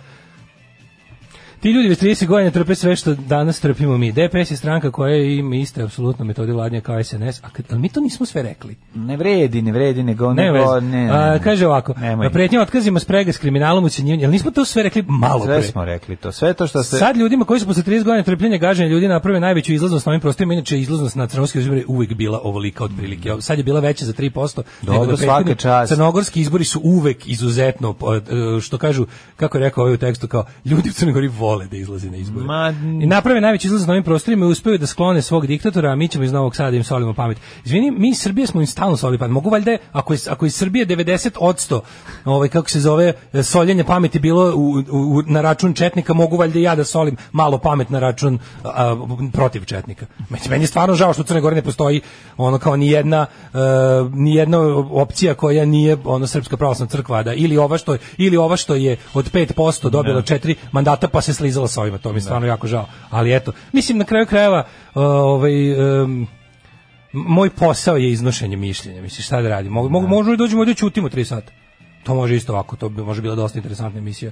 [SPEAKER 4] Ti ljudi već 30 godina trpe sve što danas trpimo mi. DPS je stranka koja ima iste apsolutno metode vladnja kao SNS. A kad, ali mi to nismo sve rekli.
[SPEAKER 5] Ne vredi, ne vredi, nego...
[SPEAKER 4] Ne,
[SPEAKER 5] nego, ne, ne,
[SPEAKER 4] A, kaže ovako,
[SPEAKER 5] Nemoj.
[SPEAKER 4] na pretnje otkazima sprega s kriminalom ucenjivanjem. Jel nismo to sve rekli malo
[SPEAKER 5] Sve
[SPEAKER 4] pre?
[SPEAKER 5] smo rekli to. Sve to što ste...
[SPEAKER 4] Sad ljudima koji su posle 30 godina trpljenja gaženja ljudi naprave najveću izlaznost na ovim prostorima, inače izlaznost na crnogorski izbori je uvek bila ovolika otprilike. Sad je bila veća za 3%. nego
[SPEAKER 5] Dobro,
[SPEAKER 4] do
[SPEAKER 5] svaka čast.
[SPEAKER 4] Crnogorski izbori su uvek izuzetno, e, što kažu, kako je rekao ovaj u tekstu, kao ljudi u Crnoj Gori vole da izlaze na izbore.
[SPEAKER 5] Ma,
[SPEAKER 4] I naprave najveći izlaz na ovim prostorima i uspeju da sklone svog diktatora, a mi ćemo iz Novog Sada im solimo pamet. Izvini, mi iz Srbije smo im stalno solili pamet. Mogu valjda, ako je, ako iz Srbije 90% ovaj, kako se zove, soljenje pameti bilo u, u, na račun Četnika, mogu valjda i ja da solim malo pamet na račun a, protiv Četnika. Meni- Meni je stvarno žao što u Crnoj Gori ne postoji ono kao ni jedna, e, ni jedna opcija koja nije ono srpska pravoslavna crkva da ili ova što je ili ova što je od 5% dobila četiri mandata pa se slizala sa ovima to mi je stvarno jako žao. Ali eto mislim na kraju krajeva uh, ovaj um, moj posao je iznošenje mišljenja mislim šta da radim? Mogu mogu možemo i dođemo ovdje i ćutimo 3 sata. To može isto ovako to bi može bila dosta interesantna emisija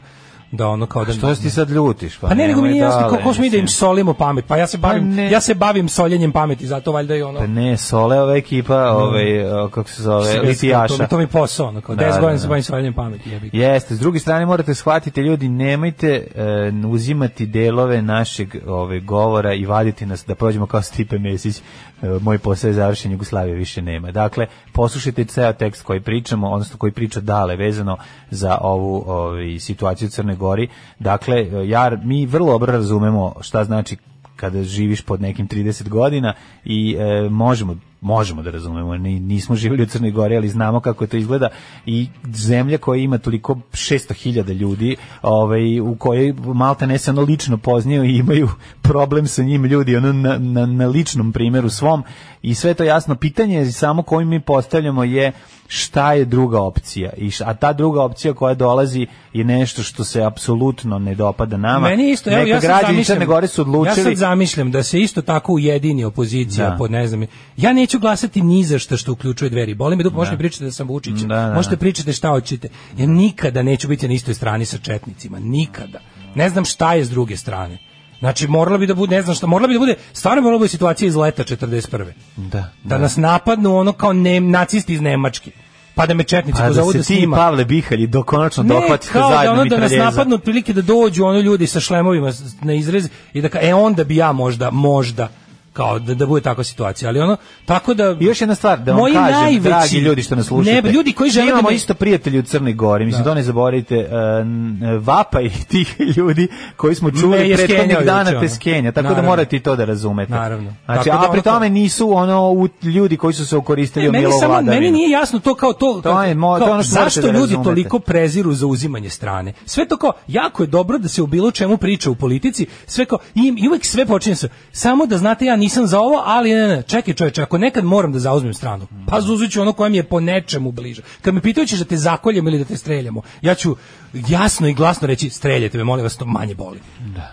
[SPEAKER 4] da ono kao da
[SPEAKER 5] Što ti sad ljutiš?
[SPEAKER 4] pa ne, nego mi nije jasno kako smo mi da im solimo pamet. Pa ja se bavim,
[SPEAKER 5] ne.
[SPEAKER 4] ja se bavim soljenjem pameti, zato valjda i ono.
[SPEAKER 5] Pa ne, Sole ova ekipa, ovaj, kako se zove,
[SPEAKER 4] to, mi,
[SPEAKER 5] litijaša.
[SPEAKER 4] to mi je posao, ono, kao
[SPEAKER 5] Da,
[SPEAKER 4] 10
[SPEAKER 5] da,
[SPEAKER 4] godina
[SPEAKER 5] da.
[SPEAKER 4] se bavim soljenjem pameti, jebi.
[SPEAKER 5] Jeste, s druge strane morate shvatiti ljudi, nemojte e, uzimati delove našeg ove govora i vaditi nas da prođemo kao Stipe Mesić, e, moj posao je završen, Jugoslavije više nema. Dakle, poslušajte ceo tekst koji pričamo, odnosno koji priča dale vezano za ovu ovaj, situaciju u Crnoj Gori. Dakle, ja, mi vrlo dobro razumemo šta znači kada živiš pod nekim 30 godina i e, možemo možemo da razumemo, ni, nismo živjeli u Crnoj Gori, ali znamo kako to izgleda i zemlja koja ima toliko 600.000 ljudi, ovaj, u kojoj Malta ne se ono lično poznaju i imaju problem sa njim ljudi ono na, na, na ličnom primjeru svom i sve to jasno pitanje je samo koje mi postavljamo je šta je druga opcija i a ta druga opcija koja dolazi je nešto što se apsolutno ne dopada nama.
[SPEAKER 4] Meni isto, evo ja
[SPEAKER 5] građani Crne Gore su odlučili
[SPEAKER 4] Ja sad zamišljam da se isto tako ujedini opozicija
[SPEAKER 5] Da.
[SPEAKER 4] pod ne znam. Ja neću glasati ni za šta što uključuje dveri. Boli me dupe, možete pričati da sam Vučić.
[SPEAKER 5] Da, da,
[SPEAKER 4] možete
[SPEAKER 5] da.
[SPEAKER 4] pričati šta hoćete. Ja nikada neću biti na istoj strani sa četnicima, nikada. Ne znam šta je s druge strane. Znači morala bi da bude, ne znam šta, morala bi da bude, stvarno morala bi da bude situacija iz leta 41.
[SPEAKER 5] Da,
[SPEAKER 4] Da nas napadnu ono kao ne, nacisti iz Nemačke. Pa da me četnici
[SPEAKER 5] Pa da
[SPEAKER 4] pozovu
[SPEAKER 5] se
[SPEAKER 4] da
[SPEAKER 5] ti
[SPEAKER 4] snima.
[SPEAKER 5] Pavle Bihalji do konačno
[SPEAKER 4] Ne,
[SPEAKER 5] dohvatite
[SPEAKER 4] kao da ono da nas napadnu otprilike da dođu ono ljudi sa šlemovima na izrez i da ka, e onda bi ja možda možda kao da, da bude takva situacija, ali ono tako da
[SPEAKER 5] I još jedna stvar, da vam
[SPEAKER 4] moji
[SPEAKER 5] kažem,
[SPEAKER 4] najveći,
[SPEAKER 5] dragi ljudi što nas slušate.
[SPEAKER 4] Ne, ljudi koji žele da
[SPEAKER 5] imamo
[SPEAKER 4] me-
[SPEAKER 5] isto prijatelji u Crnoj Gori, mislim, to ne zaboravite, uh, n- vapaj tih ljudi koji smo čuli prethodnih dana
[SPEAKER 4] juče, ono.
[SPEAKER 5] te skenja, tako da
[SPEAKER 4] Naravno.
[SPEAKER 5] morate i to da razumete.
[SPEAKER 4] Naravno.
[SPEAKER 5] Znači,
[SPEAKER 4] Tako da
[SPEAKER 5] a pri
[SPEAKER 4] ono kao-
[SPEAKER 5] tome nisu ono ljudi koji su se okoristili
[SPEAKER 4] meni samo meni nije jasno to kao to,
[SPEAKER 5] To je mo-
[SPEAKER 4] kao,
[SPEAKER 5] to ono što
[SPEAKER 4] zašto
[SPEAKER 5] da
[SPEAKER 4] ljudi toliko preziru za uzimanje strane. Sve to kao jako je dobro da se u bilo čemu priča u politici, sve kao i, i uvek sve počinje sa samo da znate ja nisam za ovo, ali ne, ne, čekaj čoveče, ako nekad moram da zauzmem stranu, pa zauzeću ono koja mi je po nečemu bliže. Kad me pitaju ćeš da te zakoljemo ili da te streljamo, ja ću jasno i glasno reći streljajte me, molim vas, to manje boli.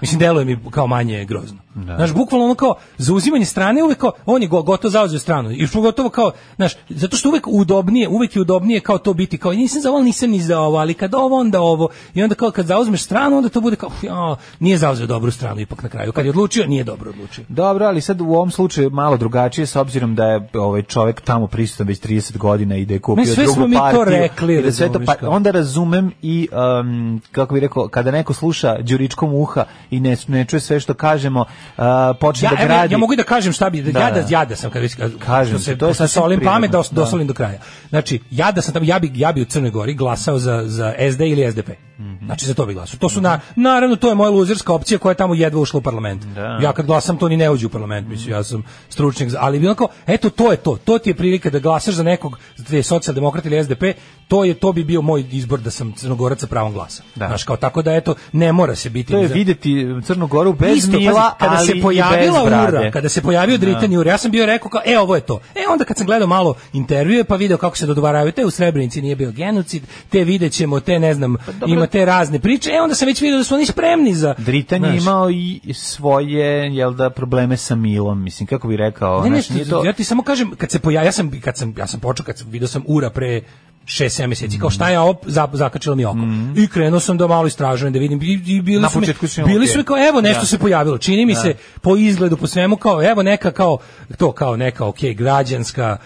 [SPEAKER 4] Mislim, deluje mi kao manje grozno. Znaš, bukvalno ono kao, zauzimanje strane uvek kao, on je go- gotovo zauzeo stranu. I što gotovo kao, znaš, zato što uvek udobnije, uvek je udobnije kao to biti, kao nisam za ovo, nisam ni za ovo, ali kad ovo, onda ovo. I onda kao kad zauzmeš stranu, onda to bude kao, ja, nije zauzeo dobru stranu ipak na kraju. Kad je odlučio, nije dobro odlučio.
[SPEAKER 5] Dobro, ali sad u ovom slučaju malo drugačije s obzirom da je ovaj čovjek tamo prisutan već 30 godina i da je kupio
[SPEAKER 4] Ne, sve
[SPEAKER 5] drugu
[SPEAKER 4] smo mi to
[SPEAKER 5] partiju.
[SPEAKER 4] rekli,
[SPEAKER 5] da sve to, pa, onda razumem i um, kako bih rekao, kada neko sluša đuričkom uha i ne, ne čuje sve što kažemo, a, počne
[SPEAKER 4] Ja,
[SPEAKER 5] da
[SPEAKER 4] evo,
[SPEAKER 5] gradi.
[SPEAKER 4] ja mogu i da kažem šta bi,
[SPEAKER 5] Da,
[SPEAKER 4] da, jada,
[SPEAKER 5] da.
[SPEAKER 4] jada sam, kad, već- kad,
[SPEAKER 5] Kažem
[SPEAKER 4] se,
[SPEAKER 5] to sasvim
[SPEAKER 4] solim pamet, dos,
[SPEAKER 5] da.
[SPEAKER 4] dosolim do kraja. Znači, jada sam tamo, ja bi, ja bi u Crnoj Gori glasao za, za SD ili SDP.
[SPEAKER 5] Mhm.
[SPEAKER 4] Znači, za to bi glasao. To su, na, naravno, to je moja luzerska opcija koja je tamo jedva ušla u parlament.
[SPEAKER 5] Da.
[SPEAKER 4] Ja kad glasam, to ni ne uđe u parlament, mislim, ja sam stručnjak, za- ali bi onako, eto, to je to. To ti je prilika da glasaš za nekog, da je socijaldemokrat ili SDP, to je to bi bio moj izbor da sam crnogorac sa pravom glasa.
[SPEAKER 5] Da.
[SPEAKER 4] Znaš, kao tako da eto ne mora se biti
[SPEAKER 5] To je videti Crnu Goru bez
[SPEAKER 4] Isto,
[SPEAKER 5] Mila,
[SPEAKER 4] kada
[SPEAKER 5] ali
[SPEAKER 4] se pojavila ura, kada se pojavio Dritan Ura, ja sam bio rekao kao, e, ovo je to. E, onda kad sam gledao malo intervjue, pa video kako se dodvaravaju, te u Srebrenici nije bio genocid, te vidjet ćemo, te ne znam,
[SPEAKER 5] Pa
[SPEAKER 4] ima te razne priče, e, onda sam već vidio da su oni spremni za...
[SPEAKER 5] Dritan je imao i svoje, jel da, probleme sa Milom, mislim, kako bi rekao,
[SPEAKER 4] Ne, ne,
[SPEAKER 5] znaš, nije to...
[SPEAKER 4] ja ti samo kažem, kad se pojavio, ja sam, kad sam, ja sam počeo, kad sam, vidio sam Ura pre 6-7 mjeseci, kao šta je op, za, zakačilo mi oko. I krenuo sam da malo istražujem, da vidim, i, i bili.
[SPEAKER 5] Na
[SPEAKER 4] su mi, bili su mi kao, evo, nešto
[SPEAKER 5] Da.
[SPEAKER 4] se pojavilo, čini mi se, po izgledu, po svemu, kao, evo, neka, kao, to, kao neka, ok, građanska,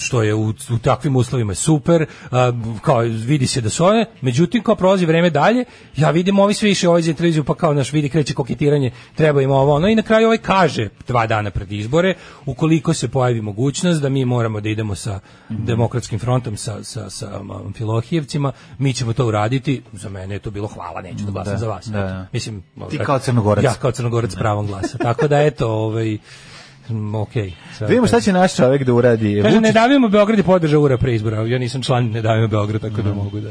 [SPEAKER 4] što je u, u takvim uslovima super, a, kao vidi se da su one, međutim kao prolazi vreme dalje, ja vidim ovi sve više ovaj za televiziju, pa kao naš vidi kreće koketiranje, treba im ovo ono i na kraju ovaj kaže dva dana pred izbore, ukoliko se pojavi mogućnost da mi moramo da idemo sa demokratskim frontom sa, sa, sa um, Amfilohijevcima, mi ćemo to uraditi, za mene je to bilo hvala, neću da glasam
[SPEAKER 5] Da,
[SPEAKER 4] za vas.
[SPEAKER 5] da, da.
[SPEAKER 4] Mislim,
[SPEAKER 5] Ti kao Crnogorac.
[SPEAKER 4] Ja kao Crnogorac pravom glasa. Tako da eto, ovaj, mm, okej. sad-
[SPEAKER 5] Da vidimo šta će naš čovjek da uradi.
[SPEAKER 4] Kaže, ne davimo Beograd je podržao ura pre izbora. Ja nisam član ne davimo Beograd, tako da mogu da...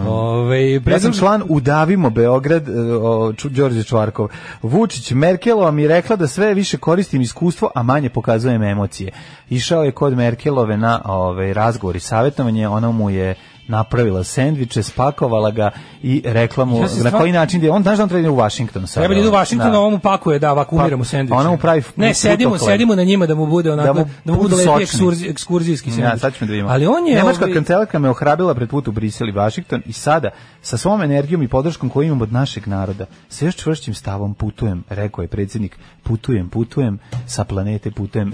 [SPEAKER 4] Ove,
[SPEAKER 5] Ja sam član Udavimo Beograd, e, o, Ču- Đorđe Čvarkov. Vučić Merkelova mi rekla da sve više koristim iskustvo, a manje pokazujem emocije. Išao je kod Merkelove na ovaj razgovor i savjetovanje, ona mu je napravila sendviče, spakovala ga i rekla mu
[SPEAKER 4] Ja
[SPEAKER 5] na
[SPEAKER 4] stvar-
[SPEAKER 5] koji način ide. On znaš da on treba da u Washington sada.
[SPEAKER 4] Treba da u Washington,
[SPEAKER 5] Da.
[SPEAKER 4] on mu pakuje, da, ovako
[SPEAKER 5] Pa,
[SPEAKER 4] sendviče.
[SPEAKER 5] ona mu pravi
[SPEAKER 4] Ne, sedimo, sedimo na njima da mu bude onako, da mu,
[SPEAKER 5] budu
[SPEAKER 4] budu lepi
[SPEAKER 5] sočni.
[SPEAKER 4] ekskurzi, ekskurzijski sendvič.
[SPEAKER 5] Ja, sad ćemo da vidimo.
[SPEAKER 4] Ali on je...
[SPEAKER 5] Nemačka
[SPEAKER 4] ovaj,
[SPEAKER 5] kancelarka me ohrabila pred put u Brisel i Washington i sada, sa svom energijom i podrškom koju imam od našeg naroda, sa još čvršćim stavom putujem, rekao je predsjednik, putujem, putujem, sa planete putujem,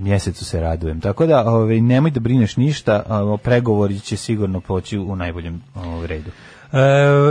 [SPEAKER 5] mjesecu se radujem. Tako da, ovaj, nemoj da brineš ništa, pregovori će sigurno poći u najboljem ovaj, redu.
[SPEAKER 4] E,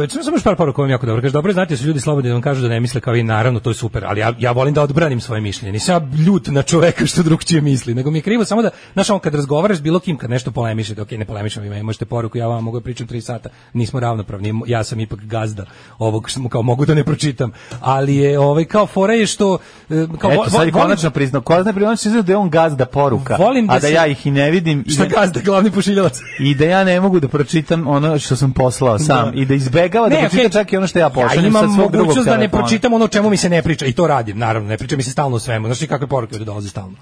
[SPEAKER 4] samo još par poruka mi jako dobro. Kaže, dobro je znati da su ljudi slobodni da vam kažu da ne misle kao i naravno to je super, ali ja, ja volim da odbranim svoje mišljenje. Nisam ja ljut na čoveka što drugčije misli, nego mi je krivo samo da, znaš, on kad razgovaraš bilo kim, kad nešto polemišete, ok, ne polemišem vi, možete poruku, ja vam mogu da pričam 3 sata, nismo ravnopravni, ja sam ipak gazda ovog što mu kao mogu da ne pročitam, ali je ovaj kao fora je što e, kao
[SPEAKER 5] Eto, sad je konačno priznao. Ko zna priznao da je on gazda poruka,
[SPEAKER 4] Volim da
[SPEAKER 5] a da
[SPEAKER 4] se-
[SPEAKER 5] ja ih i ne vidim.
[SPEAKER 4] šta
[SPEAKER 5] da-
[SPEAKER 4] gazda, glavni pošiljalac.
[SPEAKER 5] I da ja ne mogu da pročitam ono što sam poslao sam
[SPEAKER 4] Da.
[SPEAKER 5] i da izbegava da
[SPEAKER 4] Ne,
[SPEAKER 5] pročita
[SPEAKER 4] okej.
[SPEAKER 5] čak i ono što ja
[SPEAKER 4] Ja
[SPEAKER 5] pošaljem
[SPEAKER 4] imam
[SPEAKER 5] sa svog drugog
[SPEAKER 4] mogućnost da ne pročitam ono čemu mi se ne priča i to radim, naravno, ne priča mi se stalno o svemu. Znaš ti kakve poruke ovdje dolaze stalno?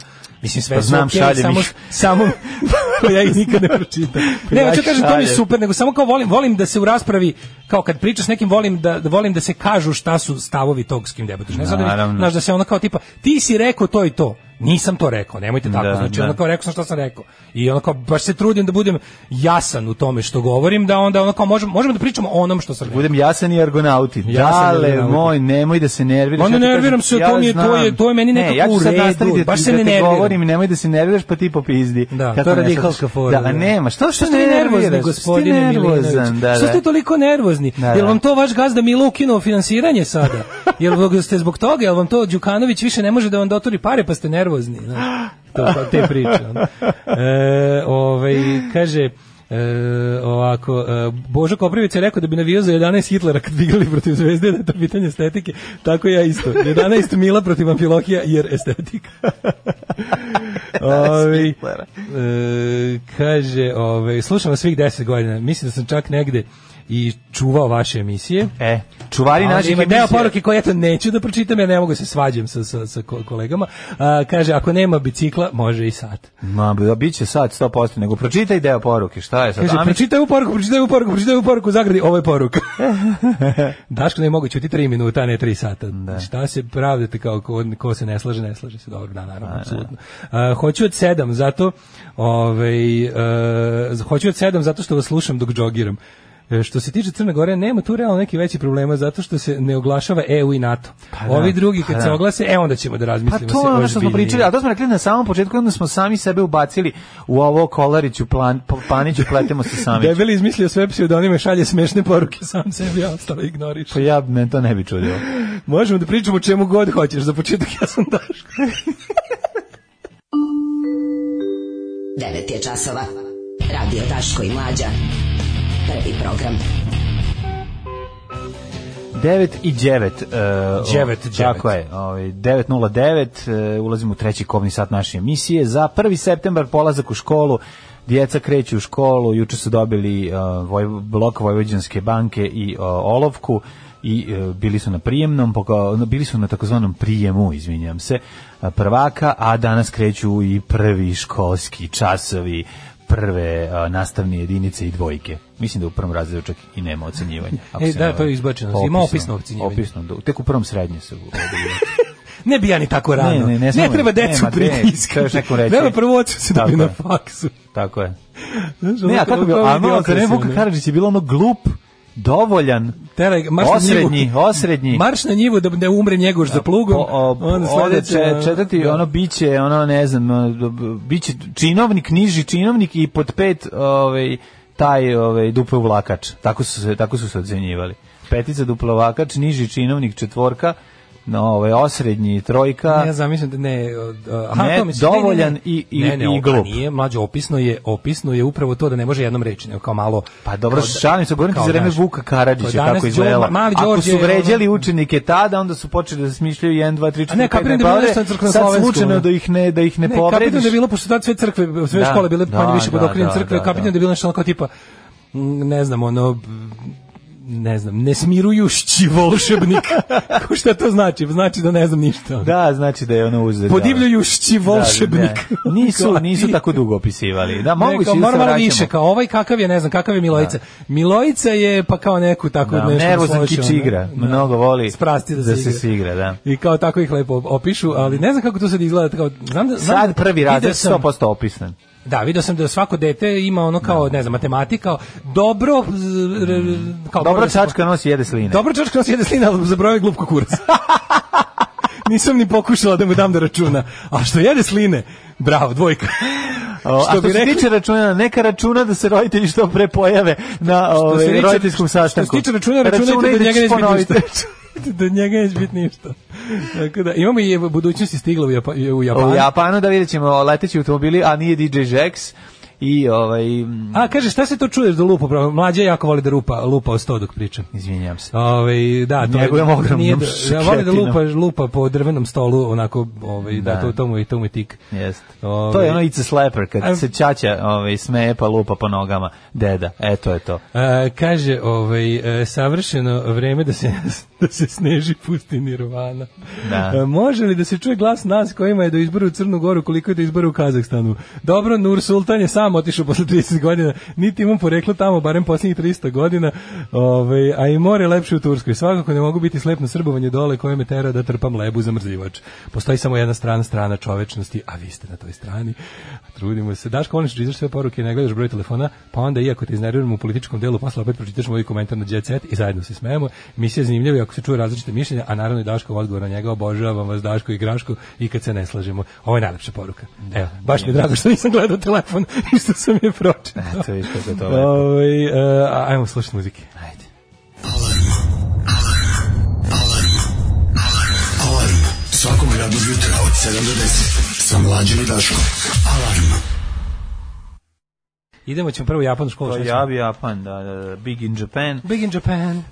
[SPEAKER 4] Mislim sve
[SPEAKER 5] Pa znam,
[SPEAKER 4] okej,
[SPEAKER 5] šaljem
[SPEAKER 4] samo
[SPEAKER 5] ih.
[SPEAKER 4] samo ja ih nikad ne pročitam. Ne,
[SPEAKER 5] ja
[SPEAKER 4] hoću
[SPEAKER 5] ih
[SPEAKER 4] kažem to mi je super, nego samo kao volim volim da se u raspravi kao kad pričaš nekim volim da, da volim da se kažu šta su stavovi tog s kim debatuješ. Ne sad da, da se ono kao tipa ti si rekao to i to. Nisam to rekao, nemojte tako,
[SPEAKER 5] Da,
[SPEAKER 4] znači
[SPEAKER 5] da.
[SPEAKER 4] ono kao rekao sam šta sam rekao. I ono kao baš se trudim da budem jasan u tome što govorim, da onda ono kao možemo, možemo da pričamo o onom što sam rekao.
[SPEAKER 5] Budem jasan i argonauti. Dale,
[SPEAKER 4] argonauti.
[SPEAKER 5] moj, nemoj da se nerviraš.
[SPEAKER 4] Ne
[SPEAKER 5] Ja
[SPEAKER 4] nerviram se,
[SPEAKER 5] ja
[SPEAKER 4] to mi je- to je- to je meni
[SPEAKER 5] Ne,
[SPEAKER 4] nekako
[SPEAKER 5] ja ću
[SPEAKER 4] u redu,
[SPEAKER 5] da,
[SPEAKER 4] baš se
[SPEAKER 5] da
[SPEAKER 4] ne nerviram.
[SPEAKER 5] govorim nemoj da se nerviraš, pa ti popizdi.
[SPEAKER 4] Da,
[SPEAKER 5] Kako
[SPEAKER 4] to je
[SPEAKER 5] ne
[SPEAKER 4] radikalska
[SPEAKER 5] sad-
[SPEAKER 4] fora.
[SPEAKER 5] Da, nema. Što što
[SPEAKER 4] ste
[SPEAKER 5] ne
[SPEAKER 4] nervozni, gospodine
[SPEAKER 5] Što?
[SPEAKER 4] Milinović?
[SPEAKER 5] Da,
[SPEAKER 4] Što
[SPEAKER 5] da.
[SPEAKER 4] ste toliko nervozni?
[SPEAKER 5] Da,
[SPEAKER 4] Jel
[SPEAKER 5] da.
[SPEAKER 4] vam to vaš gazda Milo ukinuo finansiranje sada? Jel ste zbog toga, jel vam to Đukanović više ne može da vam dotori pare pa ste nervozni? Znaš? To, te priče. E, ovaj, kaže, E, ovako, e, Božo Koprivić je rekao da bi navio za 11 Hitlera kad bi igrali protiv Zvezde, da je to pitanje estetike, tako ja isto. 11 Mila protiv Amfilohija jer estetika. Ovi,
[SPEAKER 5] Hitlera.
[SPEAKER 4] e, kaže, ove, slušam vas svih 10 godina, mislim da sam čak negde i čuvao vaše emisije.
[SPEAKER 5] E, čuvari naših
[SPEAKER 4] ima deo poruke koje eto neću da pročitam, ja ne mogu da se svađam sa, sa, sa ko- kolegama. A, kaže, ako nema bicikla, može i sat.
[SPEAKER 5] Ma, bi- bit će sad 100%, nego pročitaj deo poruke, šta je sad?
[SPEAKER 4] Kaže, pročitaj ovu poruku, pročitaj ovu poruku, pročitaj ovu poruku u zagradi, ovo je poruka. Daško ne mogu ćuti 3 minuta, a ne 3 sata. Šta se pravdate kao ko, ko se ne slaže, ne slaže se. Dobro, da, naravno, apsolutno. A, hoću od 7, zato ovaj, e, hoću od 7 zato što vas slušam dok džogiram. E, Što se tiče Crne Gore, nema tu realno neki veći problema zato što se ne oglašava EU i NATO.
[SPEAKER 5] da,
[SPEAKER 4] Ovi drugi
[SPEAKER 5] pa
[SPEAKER 4] kad
[SPEAKER 5] da.
[SPEAKER 4] se oglase, e onda ćemo da
[SPEAKER 5] Pa
[SPEAKER 4] razmislimo
[SPEAKER 5] to
[SPEAKER 4] se
[SPEAKER 5] ono što smo pričali, a to smo rekli na samom početku, onda smo sami sebe ubacili u ovo kolariću, plan, pa- paniću, pletemo se sami.
[SPEAKER 4] Debeli izmislio sve pseudonime, šalje smešne poruke sam sebi, a ostalo ignoriš.
[SPEAKER 5] Pa ja, me to ne bi čudilo.
[SPEAKER 4] Možemo da pričamo o čemu god hoćeš. Za početak ja sam Daško.
[SPEAKER 9] 9 je časova. Radio Daško i Mlađa. Prvi program.
[SPEAKER 5] 9 i 9. Uh,
[SPEAKER 4] Dževet,
[SPEAKER 5] Tako
[SPEAKER 4] dževet.
[SPEAKER 5] je. Ovaj 909 uh, ulazimo u treći kovni sat naše emisije. Za 1. septembar polazak u školu. Djeca kreću u školu, juče su dobili uh, voj, blok Vojvođanske banke i uh, olovku i uh, bili su na prijemnom, poka- bili su na takozvanom prijemu, izvinjam se, uh, prvaka, a danas kreću i prvi školski časovi prve uh, nastavne jedinice i dvojke. Mislim da u prvom razredu čak i nema ocenjivanja.
[SPEAKER 4] E, da,
[SPEAKER 5] ne
[SPEAKER 4] to je izbačeno. Ima opisno ocenjivanje.
[SPEAKER 5] Opisno, da, tek u prvom srednje se
[SPEAKER 4] Ne bi ja ni tako rano.
[SPEAKER 5] Ne, ne, ne smemo-
[SPEAKER 4] treba decu
[SPEAKER 5] nema, ne,
[SPEAKER 4] pritiskati. Treba prvo ocu se
[SPEAKER 5] Tako
[SPEAKER 4] dobije na faksu.
[SPEAKER 5] Tako je.
[SPEAKER 4] Znaš,
[SPEAKER 5] Ne, a kako bi, a ne. Karadžić je bilo ono glup, dovoljan,
[SPEAKER 4] Teraj, marš na
[SPEAKER 5] osrednji,
[SPEAKER 4] njivu.
[SPEAKER 5] osrednji.
[SPEAKER 4] Marš na njivu da ne umre njegoš za plugom.
[SPEAKER 5] Po- o-
[SPEAKER 4] onda sledeće,
[SPEAKER 5] če- četvrti,
[SPEAKER 4] da.
[SPEAKER 5] ono biće, ono ne znam, biće činovnik, niži činovnik i pod pet ovaj, taj ovaj, duplo vlakač. Tako su se, tako su se ocenjivali. Petica duplo vlakač, niži činovnik četvorka, no, ovaj, osrednji trojka.
[SPEAKER 4] Ne, zamišljam da ne, aha,
[SPEAKER 5] Ne,
[SPEAKER 4] to misliš, ne,
[SPEAKER 5] dovoljan
[SPEAKER 4] ne, ne.
[SPEAKER 5] i- i-
[SPEAKER 4] ne, ne,
[SPEAKER 5] i glup.
[SPEAKER 4] Nije, mlađe, opisno je, opisno je upravo to da ne može jednom reći, nego kao malo...
[SPEAKER 5] Pa dobro,
[SPEAKER 4] da-
[SPEAKER 5] šalim se, govorim ti za vreme Vuka Karadžića kako izgledala.
[SPEAKER 4] Đorđe- Mali
[SPEAKER 5] Ako
[SPEAKER 4] Đorđe
[SPEAKER 5] su
[SPEAKER 4] je ono-
[SPEAKER 5] vređali učenike tada, onda su počeli da smišljaju 1, 2, 3, 4,
[SPEAKER 4] A ne,
[SPEAKER 5] 5,
[SPEAKER 4] kapiram da je bilo nešto na
[SPEAKER 5] Sad slučajno da ih ne, da ih ne,
[SPEAKER 4] Ne,
[SPEAKER 5] povrediš.
[SPEAKER 4] da je bilo, pošto tad sve crkve, sve
[SPEAKER 5] Da,
[SPEAKER 4] škole bile
[SPEAKER 5] da,
[SPEAKER 4] manje više pod
[SPEAKER 5] da,
[SPEAKER 4] okriljem
[SPEAKER 5] da,
[SPEAKER 4] crkve,
[SPEAKER 5] da,
[SPEAKER 4] kapiram
[SPEAKER 5] da.
[SPEAKER 4] da je bilo nešto kao tipa, mm, ne znam, ono, ne znam, nesmirujušći volšebnik. Šta to znači? Znači da ne znam ništa.
[SPEAKER 5] Da, znači da je ono uzeo.
[SPEAKER 4] Podivljajušći volšebnik.
[SPEAKER 5] Da, da. Nisu,
[SPEAKER 4] Kao
[SPEAKER 5] nisu
[SPEAKER 4] ti.
[SPEAKER 5] tako dugo opisivali. Da,
[SPEAKER 4] Ne,
[SPEAKER 5] moguće da se vraćamo.
[SPEAKER 4] više, kao ovaj kakav je, ne znam, kakav je Milojica. Milojica je pa kao neku tako
[SPEAKER 5] Da,
[SPEAKER 4] nešto.
[SPEAKER 5] nervozan kič igra.
[SPEAKER 4] Da.
[SPEAKER 5] Mnogo voli
[SPEAKER 4] Sprasti da,
[SPEAKER 5] da
[SPEAKER 4] se,
[SPEAKER 5] se
[SPEAKER 4] igra.
[SPEAKER 5] da.
[SPEAKER 4] I kao tako ih lepo opišu, ali ne znam kako to sad izgleda. Kao, znam da, znam
[SPEAKER 5] Sad
[SPEAKER 4] da-
[SPEAKER 5] prvi razred
[SPEAKER 4] sam-
[SPEAKER 5] 100% opisan.
[SPEAKER 4] Da, vidio sam da svako dete ima ono kao, ne znam, matematika, dobro, r- kao
[SPEAKER 5] Dobro čačka nosi jede sline.
[SPEAKER 4] Dobro čačka nosi jede sline, ali za broj glup kurac. Nisam ni pokušala da mu dam da računa. A što jede sline, bravo, dvojka.
[SPEAKER 5] O, a što
[SPEAKER 4] bi
[SPEAKER 5] se
[SPEAKER 4] rekli-
[SPEAKER 5] tiče računa, neka računa da se roditelji što pre pojave na
[SPEAKER 4] Što se
[SPEAKER 5] ovaj, roditeljskom sastanku.
[SPEAKER 4] Što se tiče računa, računajte
[SPEAKER 5] Računaj
[SPEAKER 4] da njega
[SPEAKER 5] ćeš
[SPEAKER 4] neće biti ništa. da njega neće biti ništa. Tako da, imamo i budućnosti stigla u, Japa, u Japanu.
[SPEAKER 5] U Japanu da vidjet ćemo leteći automobili, a nije DJ Jax. I ovaj...
[SPEAKER 4] A, kaže, šta se to čuješ da lupa? Mlađa jako voli da rupa, lupa o sto dok pričam.
[SPEAKER 5] Izvinjam se.
[SPEAKER 4] Ovaj da, to
[SPEAKER 5] Njegovim
[SPEAKER 4] je, nije da, ja voli da lupa, lupa po drvenom stolu, onako, ovaj, da,
[SPEAKER 5] Da.
[SPEAKER 4] to, to mu je, to mu je tik.
[SPEAKER 5] Jeste.
[SPEAKER 4] Ovaj,
[SPEAKER 5] To je ono a Slapper, kad
[SPEAKER 4] A-
[SPEAKER 5] se čača ovaj, smeje pa lupa po nogama. Deda, e, to je to.
[SPEAKER 4] E, kaže, ovaj, e, savršeno vreme da se, da se sneži pusti nirvana.
[SPEAKER 5] Da.
[SPEAKER 4] E, može li da se čuje glas nas kojima je do izboru u Crnu Goru, koliko je do izboru u Kazahstanu? Dobro, Nur Sultan je sam otišao posle 30 godina, niti imam poreklo tamo, barem posljednjih 300 godina, ovaj, a i more lepše u Turskoj. Svakako ne mogu biti slepno srbovanje dole koje me tera da trpam lebu za mrzivač. Postoji samo jedna strana, strana čovečnosti, a vi ste na toj strani. Trudimo se. Daško, voliš da čitaš sve poruke, ne gledaš broj telefona, pa onda iako te iznerviram u političkom delu, posle opet pročitaš moj komentar na Jet Set i zajedno se smejemo. Emisija je zanimljiva i ako se čuje različite mišljenja, a naravno i Daškov odgovor na njega, obožavam vas Daško i Graško i kad se ne slažemo. Ovo je najlepša poruka. Evo, baš mi je drago što nisam gledao telefon i što sam je pročitao.
[SPEAKER 5] Eto, vidiš kako je to lepo.
[SPEAKER 4] Ovaj, e, a- ajmo slušati muzike.
[SPEAKER 5] Ajde.
[SPEAKER 1] Alarm svakog radnog jutra od 7 do 10 sa mlađim i Daškom. Alarm.
[SPEAKER 4] Idemo ćemo prvo u Japanu školu.
[SPEAKER 5] To
[SPEAKER 4] ćemo?
[SPEAKER 5] Javi Japan, da, da, da, Big in Japan.
[SPEAKER 4] Big in Japan.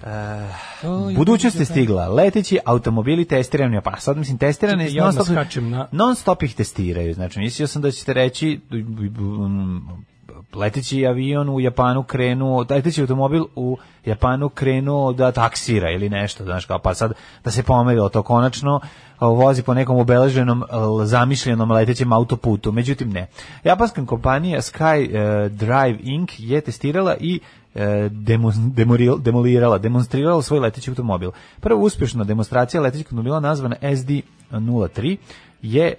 [SPEAKER 4] Oh, you
[SPEAKER 5] Budućnost je
[SPEAKER 4] Japan.
[SPEAKER 5] stigla. Leteći automobili testirani, pa sad mislim testirani
[SPEAKER 4] ja
[SPEAKER 5] non stop,
[SPEAKER 4] na-
[SPEAKER 5] non stop ih testiraju. Znači mislio sam da ćete reći um, leteći avion u Japanu krenuo, leteći automobil u Japanu krenuo da taksira ili nešto, znaš kao, pa sad da se pomerilo to konačno, vozi po nekom obeleženom, zamišljenom letećem autoputu. Međutim, ne. Japanska kompanija Sky eh, Drive Inc. je testirala i e, demo- demoril- demolirala, demonstrirala svoj leteći automobil. Prva uspješna demonstracija letećeg automobila nazvana SD-03 je e,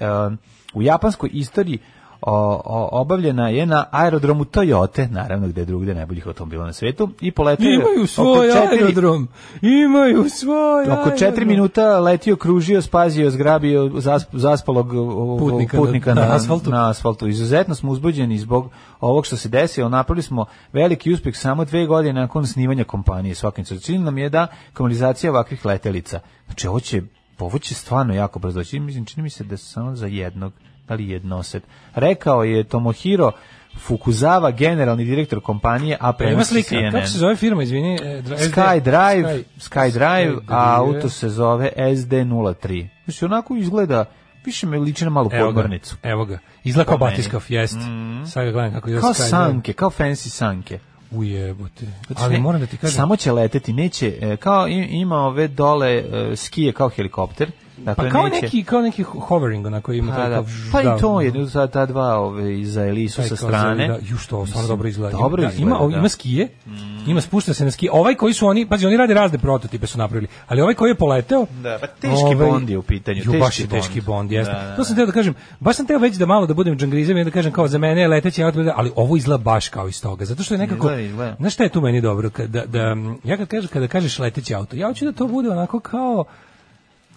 [SPEAKER 5] u japanskoj istoriji o, o- obavljena je na aerodromu Toyote, naravno gde je drugde najboljih automobila na svetu, i poletio je
[SPEAKER 4] Imaju
[SPEAKER 5] oko
[SPEAKER 4] svoj
[SPEAKER 5] četiri-
[SPEAKER 4] aerodrom. Imaju svoj
[SPEAKER 5] Oko četiri
[SPEAKER 4] aerodrom.
[SPEAKER 5] minuta letio, kružio, spazio, zgrabio zasp, zaspalog
[SPEAKER 4] Putnika
[SPEAKER 5] putnika,
[SPEAKER 4] na-
[SPEAKER 5] na,
[SPEAKER 4] asfaltu.
[SPEAKER 5] na asfaltu. Izuzetno smo uzbuđeni zbog ovog što se desilo. Napravili smo veliki uspeh samo dve godine nakon snimanja kompanije. Svakim. Cilj nam je da komercizacija ovakvih letelica. Znači, ovo će, ovo će stvarno jako brzo doći. Mislim, čini mi se da samo za jednog, da li jednoset. Rekao je Tomohiro Fukuzawa, generalni direktor kompanije, a
[SPEAKER 4] Pa ima slika,
[SPEAKER 5] CNN.
[SPEAKER 4] kako se zove firma, izvini? e, dra- SD?
[SPEAKER 5] Sky Drive,
[SPEAKER 4] Sky-
[SPEAKER 5] Sky Drive, a auto se zove SD03. Mislim, onako izgleda, više me liči na malu
[SPEAKER 4] Evo ga,
[SPEAKER 5] podmornicu.
[SPEAKER 4] evo ga. Izgleda kao batiskav, jest. Sad ga gledam kako je
[SPEAKER 5] Kao
[SPEAKER 4] Sky Drive.
[SPEAKER 5] sanke, kao fancy sanke.
[SPEAKER 4] Ujebote.
[SPEAKER 5] Znači,
[SPEAKER 4] Ali moram da ti kažem,
[SPEAKER 5] Samo će leteti, neće, e, kao ima ove dole e, skije kao helikopter. Dakle,
[SPEAKER 4] pa kao
[SPEAKER 5] neće,
[SPEAKER 4] neki, kao neki hovering, onako ima
[SPEAKER 5] Pa, da, pa
[SPEAKER 4] da.
[SPEAKER 5] i to je, za ta dva ove, iza Elisu sa strane.
[SPEAKER 4] Da, ju što, stvarno dobro izgleda.
[SPEAKER 5] Dobro
[SPEAKER 4] da,
[SPEAKER 5] izgleda,
[SPEAKER 4] ima,
[SPEAKER 5] da. Mm.
[SPEAKER 4] ima skije, ima spušta se na skije. Ovaj koji su oni, pazi, oni rade razne prototipe su napravili, ali ovaj koji je poleteo,
[SPEAKER 5] Da, pa teški Bond je u pitanju,
[SPEAKER 4] Ju, baš je
[SPEAKER 5] teški
[SPEAKER 4] teški
[SPEAKER 5] Bond.
[SPEAKER 4] Bond, jeste.
[SPEAKER 5] Da, da,
[SPEAKER 4] To sam teo da kažem, baš sam teo već da malo da budem džangrizem i da kažem kao za mene je leteći auto, ali ovo izgleda baš kao iz toga, zato što je nekako, znaš šta je tu meni dobro, kada, da, ja kad kažeš, kada kažeš leteći auto, ja hoću da to bude onako kao,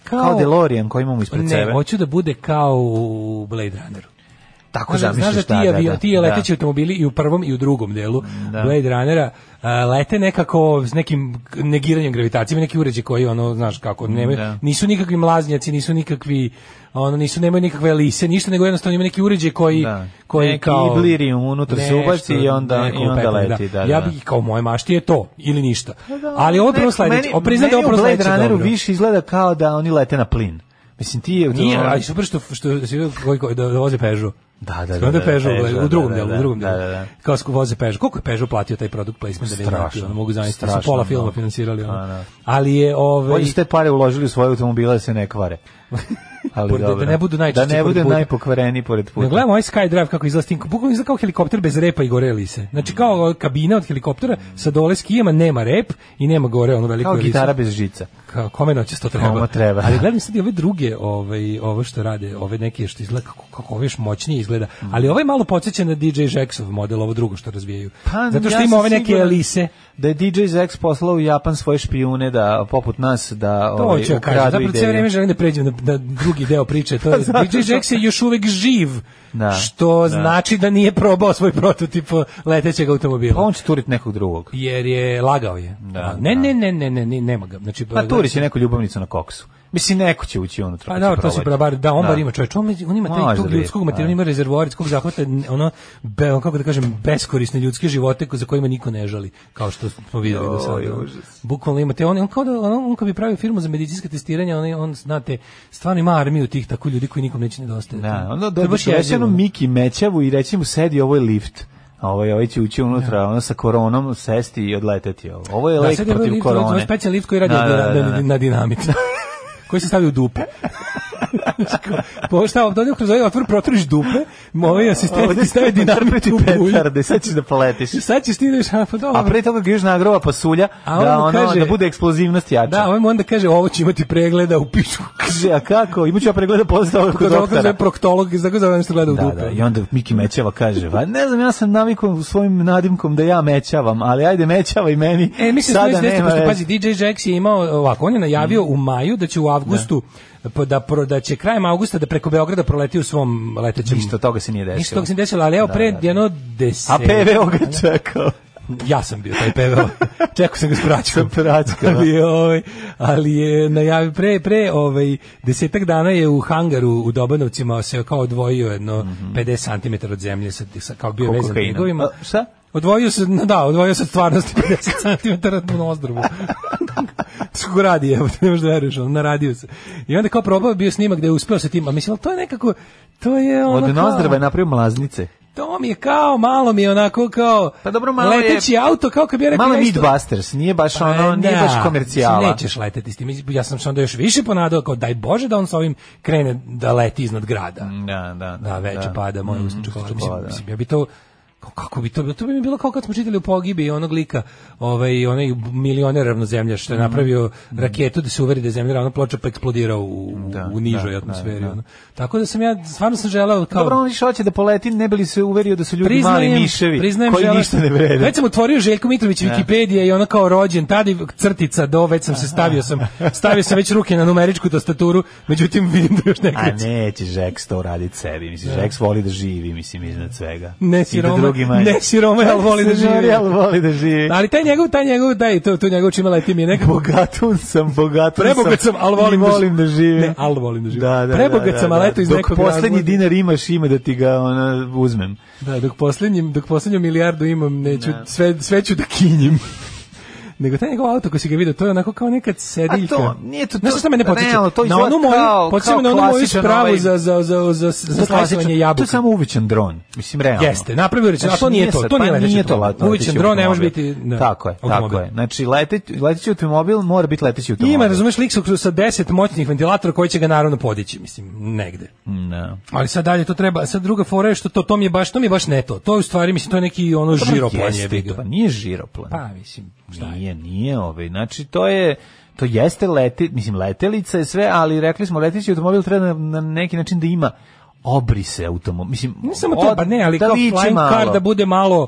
[SPEAKER 5] Kao DeLorean koji imamo ispred
[SPEAKER 4] ne,
[SPEAKER 5] sebe.
[SPEAKER 4] hoću da bude kao u Blade Runneru.
[SPEAKER 5] Tako
[SPEAKER 4] Znaš, znaš
[SPEAKER 5] zamišljaš,
[SPEAKER 4] da ti,
[SPEAKER 5] da, da,
[SPEAKER 4] avio,
[SPEAKER 5] da,
[SPEAKER 4] ti leteći automobili i u prvom i u drugom delu
[SPEAKER 5] Da.
[SPEAKER 4] Blade Runnera a, lete nekako s nekim negiranjem gravitacije, neki uređaj koji ono, znaš kako, nema,
[SPEAKER 5] Da.
[SPEAKER 4] nisu nikakvi mlaznjaci, nisu nikakvi ono nisu nemaju nikakve lise, ništa nego jednostavno ima neki uređaj koji
[SPEAKER 5] Da.
[SPEAKER 4] koji
[SPEAKER 5] Neki
[SPEAKER 4] kao
[SPEAKER 5] iblirium unutra se ubaci i onda- i onda leti, da,
[SPEAKER 4] Ja
[SPEAKER 5] da.
[SPEAKER 4] bih kao moje mašti je to ili ništa. Ali ovo prvo sledeće, o da ovo prvo
[SPEAKER 5] Blade Runneru više izgleda kao da oni lete na plin. Mislim, ti je...
[SPEAKER 4] Nije, ali super što što što koji, koji da, da voze Peugeot.
[SPEAKER 5] Da, da, da,
[SPEAKER 4] Skoro da
[SPEAKER 5] da,
[SPEAKER 4] Peugeot, u
[SPEAKER 5] da,
[SPEAKER 4] drugom
[SPEAKER 5] da,
[SPEAKER 4] delu,
[SPEAKER 5] da,
[SPEAKER 4] u drugom
[SPEAKER 5] da,
[SPEAKER 4] delu.
[SPEAKER 5] da, da.
[SPEAKER 4] Kao sko voze Peugeot. Koliko je Peugeot platio taj produkt placement da ne ono, mogu zamisliti, da su pola filma finansirali. Ono.
[SPEAKER 5] Da.
[SPEAKER 4] Ali je ovaj
[SPEAKER 5] Bolje ste pare uložili u svoje automobile da se ne kvare. Ali
[SPEAKER 4] da
[SPEAKER 5] dobro.
[SPEAKER 4] ne budu najčešći
[SPEAKER 5] Da ne bude
[SPEAKER 4] puta.
[SPEAKER 5] najpokvareniji pored puta.
[SPEAKER 4] Ne gledamo ovaj Skydrive kako s tim, bukvalno izgleda kao helikopter bez repa i gore elise. Znači kao kabina od helikoptera sa dole skijama nema rep i nema gore ono veliko
[SPEAKER 5] Kao gitara bez žica.
[SPEAKER 4] Kao kome noćas to treba.
[SPEAKER 5] Treba.
[SPEAKER 4] Ali gledam sad i ove druge, ovaj ovo što rade, ove neke što izgleda kako kako ove moćnije izgleda. Ali ovaj malo podseća na DJ Jacksov model, ovo drugo što razvijaju.
[SPEAKER 5] Pa,
[SPEAKER 4] Zato što
[SPEAKER 5] ja
[SPEAKER 4] ima ove neke elise.
[SPEAKER 5] Da je DJ Zex poslao u Japan svoje špijune da, poput nas, da
[SPEAKER 4] To
[SPEAKER 5] ovaj,
[SPEAKER 4] ću ja kažem. Zapravo cijelo vrijeme želim da pređem na, na drugi deo priče. To je, DJ Jax je još uvek živ.
[SPEAKER 5] Da,
[SPEAKER 4] što
[SPEAKER 5] da.
[SPEAKER 4] znači da nije probao svoj prototip letećeg automobila.
[SPEAKER 5] Pa on će turiti nekog drugog.
[SPEAKER 4] jer je lagao je.
[SPEAKER 5] Da,
[SPEAKER 4] ne,
[SPEAKER 5] da.
[SPEAKER 4] ne, ne, ne, ne, ne, nema ga. Znači,
[SPEAKER 5] Pa turit će neku ljubavnicu na koksu. Mislim, neko će ući unutra.
[SPEAKER 4] Pa dobro, to se
[SPEAKER 5] probati.
[SPEAKER 4] bar da on bar ima čovjek. On, on ima taj tog
[SPEAKER 5] biti,
[SPEAKER 4] ljudskog materijala,
[SPEAKER 5] da.
[SPEAKER 4] ima rezervoar iz kog zahvata ono be, on, kako da kažem beskorisne ljudske živote za kojima niko ne žali, kao što smo vidjeli do sada. Bukvalno imate on, on kao da on, on kad bi pravio firmu za medicinska testiranja, on on znate, stvarno ima armiju tih tako ljudi koji nikom neće nedostajati.
[SPEAKER 5] Da, ono
[SPEAKER 4] To je baš
[SPEAKER 5] da dođe
[SPEAKER 4] jezivo.
[SPEAKER 5] ono Miki Mećavu i reći mu sedi, ovo je lift. A ovaj, ovaj će ući unutra, ono sa koronom, sesti i odleteti. Ovo, je
[SPEAKER 4] Da,
[SPEAKER 5] lek
[SPEAKER 4] je
[SPEAKER 5] protiv
[SPEAKER 4] lift, ovo je
[SPEAKER 5] korone.
[SPEAKER 4] specijalni lift koji radi
[SPEAKER 5] Da,
[SPEAKER 4] na,
[SPEAKER 5] da, da,
[SPEAKER 4] na-
[SPEAKER 5] da.
[SPEAKER 4] na dinamit. koji se stavlja u dupe. Po šta ovdje kroz ovaj otvor protriš dupe, moji asistenti
[SPEAKER 5] Ovdje
[SPEAKER 4] ti stave dinamit u
[SPEAKER 5] petarde, sad ćeš da poletiš.
[SPEAKER 4] Sad ćeš ti da a pa dobro.
[SPEAKER 5] A pre toga ga još nagrova pasulja,
[SPEAKER 4] A
[SPEAKER 5] da, ono,
[SPEAKER 4] kaže-
[SPEAKER 5] da bude eksplozivnost jača.
[SPEAKER 4] Da, ovaj mu onda kaže ovo će imati pregleda u pičku.
[SPEAKER 5] Kaže, a kako? Imaću ja pregleda posle toga kod doktora.
[SPEAKER 4] zove proktolog, zato zove nešto gleda u
[SPEAKER 5] Da,
[SPEAKER 4] dupe.
[SPEAKER 5] da, i onda Miki Mećava kaže, va ne znam, ja sam navikao svojim nadimkom da ja mećavam, ali ajde mećava i meni,
[SPEAKER 4] E, mislim
[SPEAKER 5] sada
[SPEAKER 4] da
[SPEAKER 5] nema
[SPEAKER 4] pošto,
[SPEAKER 5] veze.
[SPEAKER 4] pazi, DJ Jax je imao ovako, on je najavio u maju da će u avgustu pa da, pro, da će krajem avgusta da preko Beograda proleti u svom letećem...
[SPEAKER 5] Od toga se nije desilo.
[SPEAKER 4] Ništa toga se nije desilo, ali evo
[SPEAKER 5] Da,
[SPEAKER 4] pre
[SPEAKER 5] da, da.
[SPEAKER 4] jedno deset...
[SPEAKER 5] A PVO ga čekao.
[SPEAKER 4] Ja sam bio taj PVO. Čekao sam ga s praćkom.
[SPEAKER 5] Sa praćkom, da.
[SPEAKER 4] ali, ovaj, ali je najavio pre, pre ovaj, desetak dana je u hangaru u Dobanovcima se kao odvojio jedno 50 cm od zemlje sa, kao bio vezan
[SPEAKER 5] kokaina?
[SPEAKER 4] tigovima.
[SPEAKER 5] A, šta?
[SPEAKER 4] Odvojio se, da, odvojio se od stvarnosti 50 cm u ozdrovu. Kako radi, evo, ne možeš da veruješ, on na radiju se. I onda kao probao bio snimak gde je uspeo sa tim, a mislim, to je nekako, to je ono
[SPEAKER 5] Od Nozdrava je napravio mlaznice.
[SPEAKER 4] to mi je kao, malo mi je onako kao
[SPEAKER 5] Pa dobro, malo je-
[SPEAKER 4] leteći auto, kao kad bi ja rekao
[SPEAKER 5] Malo je
[SPEAKER 4] nešto-
[SPEAKER 5] Midbusters, nije baš
[SPEAKER 4] Pa
[SPEAKER 5] ono, nije
[SPEAKER 4] da,
[SPEAKER 5] baš komercijala.
[SPEAKER 4] Nećeš leteti s tim. Ja sam se onda još više ponadao kao daj Bože da on sa ovim krene da leti iznad grada.
[SPEAKER 5] Da, da.
[SPEAKER 4] Da, veče pada moje
[SPEAKER 5] Mm,
[SPEAKER 4] usne čokolade.
[SPEAKER 5] čokolada.
[SPEAKER 4] Mislim, mislim, ja bi to kako bi to bilo? To bi mi bilo kao kad smo čitali u pogibi onog lika, ovaj, onaj milioner ravnozemlja što je napravio raketu da se uveri da je zemlja ravna ploča pa eksplodirao u,
[SPEAKER 5] Da,
[SPEAKER 4] u nižoj
[SPEAKER 5] da,
[SPEAKER 4] atmosferi.
[SPEAKER 5] da, da.
[SPEAKER 4] ono. Tako da sam ja, stvarno sam želeo kao...
[SPEAKER 5] Dobro, on hoće da poleti, ne bi li se uverio da su ljudi mali
[SPEAKER 4] Priznajem,
[SPEAKER 5] miševi
[SPEAKER 4] priznajem
[SPEAKER 5] koji
[SPEAKER 4] želeo
[SPEAKER 5] ništa ne vrede.
[SPEAKER 4] Već sam otvorio Željko Mitrović Wikipedija i ona kao rođen, tada crtica do, već sam se stavio sam, stavio sam već ruke na numeričku tastaturu, međutim vidim da još ne
[SPEAKER 5] A neće Žeks to uraditi sebi. Mislim, Žeks voli da živi, mislim, iznad svega.
[SPEAKER 4] Ne
[SPEAKER 5] I da
[SPEAKER 4] siroma,
[SPEAKER 5] drugima-
[SPEAKER 4] ne siroma, ali voli da živi.
[SPEAKER 5] ali voli da živi.
[SPEAKER 4] Ali taj njegov, taj njegov, daj, to, to njegov čime leti mi je nekako...
[SPEAKER 5] Bogatun sam, bogatun
[SPEAKER 4] Prebogat sam, ali volim,
[SPEAKER 5] i volim da živim.
[SPEAKER 4] Ne, ali volim da živim.
[SPEAKER 5] Da, da,
[SPEAKER 4] Prebogat
[SPEAKER 5] da,
[SPEAKER 4] sam,
[SPEAKER 5] da,
[SPEAKER 4] ali
[SPEAKER 5] da.
[SPEAKER 4] eto iz
[SPEAKER 5] Dok
[SPEAKER 4] nekog
[SPEAKER 5] poslednji dinar imaš, ima da ti ga ona, uzmem.
[SPEAKER 4] Da, dok poslednjim, dok poslednju milijardu imam, neću, sve, sve ću da kinjim. Nego taj njegov auto koji si ga vidio, to je onako kao neka sediljka.
[SPEAKER 5] A to, nije to-
[SPEAKER 4] Znaš
[SPEAKER 5] to-
[SPEAKER 4] šta mene na
[SPEAKER 5] izgleda
[SPEAKER 4] onu moju,
[SPEAKER 5] kao-
[SPEAKER 4] me
[SPEAKER 5] kao
[SPEAKER 4] na onu moju spravu
[SPEAKER 5] ovaj-
[SPEAKER 4] za, za, za, za, za
[SPEAKER 5] je
[SPEAKER 4] slasivanje jabuka.
[SPEAKER 5] To je samo uvećan dron. Mislim, realno.
[SPEAKER 4] Jeste, napravio rečeno, a
[SPEAKER 5] Znači,
[SPEAKER 4] to nije to, to nije
[SPEAKER 5] pa
[SPEAKER 4] leteći automobil. Uvećan dron ne može biti, ne,
[SPEAKER 5] Tako je, tako je. Znači, leteć, leteći automobil mora biti leteći automobil.
[SPEAKER 4] Ima, razumeš, lik sa- sa 10 moćnih ventilatora koji će ga naravno podići, mislim, negde.
[SPEAKER 5] No.
[SPEAKER 4] Ali sad dalje to treba, sad druga fora je što to, to mi je baš, to mi je baš ne to. To je u stvari, mislim, to je neki ono žiroplan ga.
[SPEAKER 5] Pa nije žiroplan.
[SPEAKER 4] Pa, mislim, šta je?
[SPEAKER 5] Nije, nije ovaj. Znači, to je to jeste leti, mislim letelica je sve, ali rekli smo leteći automobil treba na, na neki način da ima obrise automobil. Mislim,
[SPEAKER 4] Ne samo to,
[SPEAKER 5] od-
[SPEAKER 4] pa ne, ali
[SPEAKER 5] da
[SPEAKER 4] kao flying car da bude malo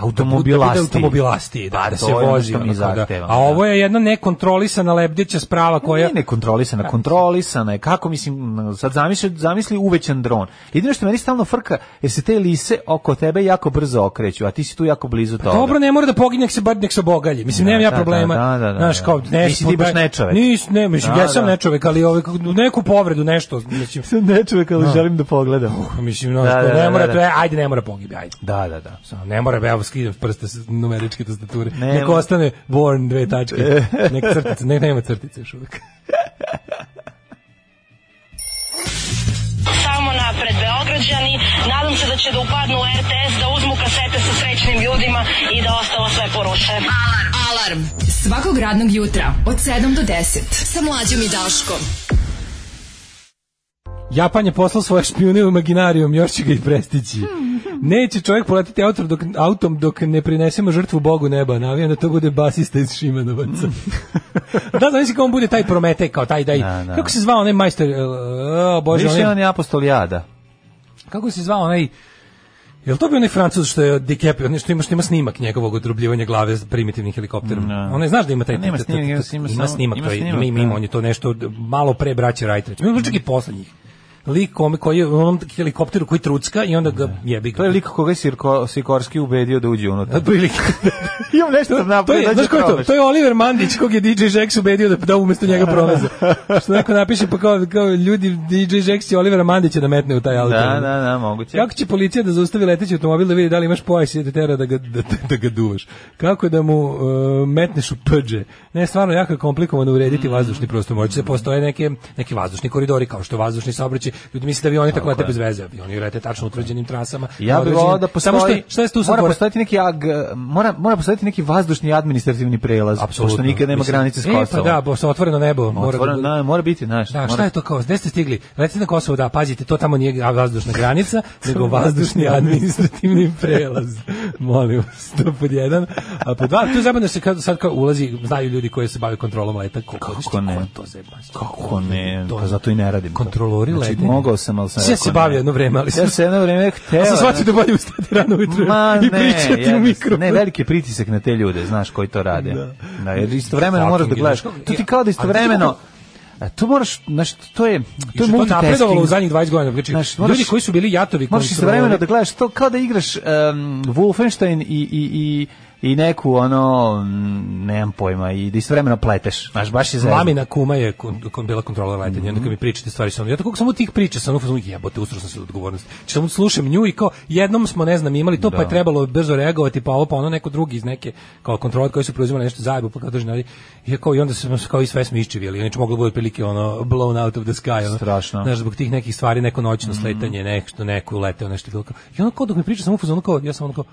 [SPEAKER 5] Automobilastiji.
[SPEAKER 4] Da bude automobilastiji, da,
[SPEAKER 5] Pa
[SPEAKER 4] da se vozi.
[SPEAKER 5] mi
[SPEAKER 4] onako da.
[SPEAKER 5] zahtevamo,
[SPEAKER 4] A
[SPEAKER 5] da.
[SPEAKER 4] ovo je jedna nekontrolisana lebdeća sprava koja...
[SPEAKER 5] Nije nekontrolisana, kontrolisana je. Kako mislim, sad zamisli, zamisli uvećan dron. Jedino što meni stalno frka, jer se te lise oko tebe jako brzo okreću, a ti si tu jako blizu toga.
[SPEAKER 4] Dobro, ne mora da pogine, nek se bar nek se obogalji. Mislim,
[SPEAKER 5] Da,
[SPEAKER 4] nemam ja
[SPEAKER 5] da,
[SPEAKER 4] problema.
[SPEAKER 5] da, da, da,
[SPEAKER 4] Znaš,
[SPEAKER 5] da.
[SPEAKER 4] kao, ne,
[SPEAKER 5] Nisi ti baš nečovek.
[SPEAKER 4] Nis, ne, mislim,
[SPEAKER 5] Da,
[SPEAKER 4] ja sam
[SPEAKER 5] da.
[SPEAKER 4] nečovek, ali ovaj, neku povredu, nešto. Mislim,
[SPEAKER 5] Sam ne čovjek, ali
[SPEAKER 4] Da.
[SPEAKER 5] želim da pogledam.
[SPEAKER 4] mislim
[SPEAKER 5] Da, da,
[SPEAKER 4] ne
[SPEAKER 5] da,
[SPEAKER 4] mora,
[SPEAKER 5] da.
[SPEAKER 4] ajde, ne mora pogibi, ajde.
[SPEAKER 5] Da, da, da.
[SPEAKER 4] Ne mora, skidam s numeričke tastature.
[SPEAKER 5] Ne,
[SPEAKER 4] Nek ostane born dve tačke. Nek crtice, nek nema crtice još uvijek.
[SPEAKER 11] Samo napred Beograđani, nadam se da će da upadnu u RTS, da uzmu kasete sa srećnim ljudima i da ostalo sve poruše.
[SPEAKER 3] Alarm. Alarm. Svakog radnog jutra od 7 do 10. Sa mlađom i Daškom.
[SPEAKER 4] Japan je poslao svoje špijune u imaginarijum, još će ga i prestići. Neće čovjek poletiti autom dok, autom dok ne prinesemo žrtvu Bogu neba. Navijam da to bude basista iz Šimanovaca. da, znači kako on bude taj Prometej, kao taj, taj,
[SPEAKER 5] Da, da.
[SPEAKER 4] kako se zvao onaj majstor, uh, bože,
[SPEAKER 5] Više
[SPEAKER 4] onaj,
[SPEAKER 5] on je apostol jada.
[SPEAKER 4] kako se zvao onaj, Jel to bio onaj Francuz što je DiCaprio, nešto ima što ima snimak njegovog odrubljivanja glave primitivnim helikopterom.
[SPEAKER 5] Da.
[SPEAKER 4] Onaj znaš da ima taj
[SPEAKER 5] Nema
[SPEAKER 4] t- t-
[SPEAKER 5] snimak, ima snimak,
[SPEAKER 4] ima snimak,
[SPEAKER 5] ima
[SPEAKER 4] ima, ima,
[SPEAKER 5] da.
[SPEAKER 4] on je to nešto malo pre braće Rajtreć. Ima čak i poslednjih. Lik kome koji je u onom helikopteru koji trucka i onda ga jebi ga.
[SPEAKER 5] To je lik koga je Sirko, Sikorski ubedio da uđe unutra.
[SPEAKER 4] Otprilike.
[SPEAKER 5] Imam nešto
[SPEAKER 4] To
[SPEAKER 5] napred,
[SPEAKER 4] je,
[SPEAKER 5] da
[SPEAKER 4] znaš ko je to? To je Oliver Mandić kog je DJ Jax ubedio da da umesto njega proveze. Što neko napiše pa kao, kao ljudi DJ Jax i Olivera Mandića da metne u taj auto.
[SPEAKER 5] Da, da, da, moguće.
[SPEAKER 4] Kako će policija da zaustavi leteći automobil da vidi da li imaš pojas i da te tera da ga, da, da ga duvaš? Kako da mu uh, metneš u pđe? Ne, stvarno jako je komplikovano urediti
[SPEAKER 5] Mm.
[SPEAKER 4] vazdušni prostor. Možda se postoje neke, neki vazdušni koridori kao što je vazdušni saobraćaj. Ljudi misle da avioni tako lete bez veze. Avioni lete tačno utvrđenim trasama.
[SPEAKER 5] Ja bih volao da postoji,
[SPEAKER 4] Samo što, šta je tu
[SPEAKER 5] mora postojati neki ag, mora, mora postojati neki vazdušni administrativni prelaz,
[SPEAKER 4] Apsolutno.
[SPEAKER 5] pošto nikad nema
[SPEAKER 4] Mislim,
[SPEAKER 5] granice s
[SPEAKER 4] E, pa
[SPEAKER 5] Kosovom.
[SPEAKER 4] da, pošto je otvoreno nebo. Mora,
[SPEAKER 5] Otvoreno,
[SPEAKER 4] da,
[SPEAKER 5] da, mora biti, znaš.
[SPEAKER 4] Da,
[SPEAKER 5] mora-
[SPEAKER 4] šta je to kao? Gde ste stigli? Recite na Kosovo, da, pazite, to tamo nije vazdušna granica, nego vazdušni administrativni prelaz. Molim vas, to pod jedan. A pod dva, tu zabavno da se kad, sad kao ulazi, znaju ljudi koji se bave kontrolom leta. Kako,
[SPEAKER 5] Kako ne?
[SPEAKER 4] To zebanstvo.
[SPEAKER 5] Kako ne,
[SPEAKER 4] To-
[SPEAKER 5] pa zato i ne radim.
[SPEAKER 4] Kontrolori
[SPEAKER 5] znači,
[SPEAKER 4] letenja.
[SPEAKER 5] mogao sam, ali sam
[SPEAKER 4] Ja se
[SPEAKER 5] ne.
[SPEAKER 4] bavio jedno vreme, ali
[SPEAKER 5] Ja se jedno vreme hteo.
[SPEAKER 4] Ja sam shvatio da bolje ustati rano ujutro i
[SPEAKER 5] ne,
[SPEAKER 4] pričati u
[SPEAKER 5] jednostavno,
[SPEAKER 4] mikrofon.
[SPEAKER 5] ne, veliki pritisak na te ljude, znaš koji to rade.
[SPEAKER 4] Da.
[SPEAKER 5] Da. jer istovremeno moraš da gledaš. To ti kao da istovremeno A to moraš, znaš, to je, to je
[SPEAKER 4] napredovalo u zadnjih 20 godina. Znači,
[SPEAKER 5] Znaš,
[SPEAKER 4] ljudi koji su bili jatovi
[SPEAKER 5] Moraš
[SPEAKER 4] kontrolori-
[SPEAKER 5] istovremeno da gledaš to kao da igraš um, Wolfenstein i, i, i, i neku ono, mm, nemam pojma, i da istovremeno pleteš. Znaš, baš je zezno.
[SPEAKER 4] Mamina kuma je kon, kon, bila kontrola letenja, onda
[SPEAKER 5] Mhm.
[SPEAKER 4] kad mi pričate stvari sa ja tako samo tih priča sa mnom, jebote, ustro sam se od odgovornosti. Znači, samo slušam nju i kao, jednom smo, ne znam, imali to, pa je
[SPEAKER 5] Da.
[SPEAKER 4] trebalo brzo reagovati, pa ovo, pa ono, neko drugi iz neke, kao kontrole koji su preuzimali nešto zajedno, pa kao držali, i, kao, i onda smo se kao i sve smo iščivili, znači moglo bude prilike ono, blown out of the sky, ono,
[SPEAKER 5] Strašno.
[SPEAKER 4] znaš, zbog tih nekih stvari, neko noćno sletanje, nešto, neko leteo, nešto bilo kao, i ono kao dok mi priča samo fazonu, kao, ja sam ono kao,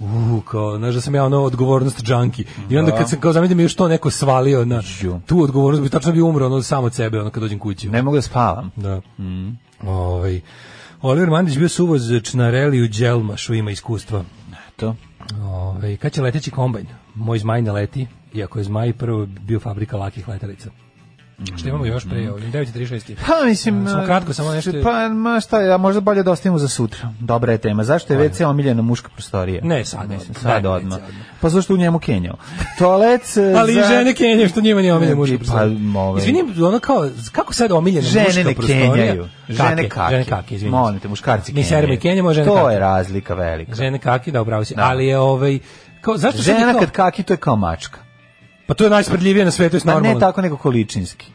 [SPEAKER 4] Uh, kao, znaš da sam ja ono odgovornost džanki. I onda
[SPEAKER 5] Da.
[SPEAKER 4] kad sam kao mi je još to neko svalio na tu odgovornost, bi tačno bi umro ono samo od sebe ono kad dođem kući.
[SPEAKER 5] Ne mogu da spavam.
[SPEAKER 4] Da. Ovaj Oliver Mandić bio suvoz čnareli u Đelmašu, ima iskustva.
[SPEAKER 5] To.
[SPEAKER 4] Ove, kad će leteći kombajn? Moj zmaj ne leti, iako je zmaj prvo bio fabrika lakih letelica. Što imamo još pre, ovim 9.36.
[SPEAKER 5] Pa mislim,
[SPEAKER 4] Samo kratko, samo nešto.
[SPEAKER 5] Pa ma šta, ja možda bolje da ostavimo za sutra. Dobra je tema. Zašto je WC omiljena muška prostorija?
[SPEAKER 4] Ne, sad
[SPEAKER 5] mislim, sad
[SPEAKER 4] Ne, odmah.
[SPEAKER 5] Pa zašto u njemu kenjao? Toalet e,
[SPEAKER 4] Ali i
[SPEAKER 5] za-
[SPEAKER 4] žene kenjaju, što njima nije omiljena muška
[SPEAKER 5] Pa,
[SPEAKER 4] prostorija.
[SPEAKER 5] ovaj-
[SPEAKER 4] Izvini, ono kao, kako sad omiljena
[SPEAKER 5] Žene
[SPEAKER 4] muška
[SPEAKER 5] ne
[SPEAKER 4] prostorija?
[SPEAKER 5] kenjaju. Žene kake.
[SPEAKER 4] Žene kake, izvini.
[SPEAKER 5] Molim te, muškarci
[SPEAKER 4] Mi serimo i kenjamo, žene
[SPEAKER 5] To
[SPEAKER 4] kake.
[SPEAKER 5] je razlika velika.
[SPEAKER 4] Žene kaki, da, upravo si.
[SPEAKER 5] Da.
[SPEAKER 4] Ali je ovaj, kao, zašto
[SPEAKER 5] Žena kad kaki, to je kao mačka.
[SPEAKER 4] Pa to je najspredljivije na svetu, je
[SPEAKER 5] Pa
[SPEAKER 4] normalno.
[SPEAKER 5] ne tako nego količinski.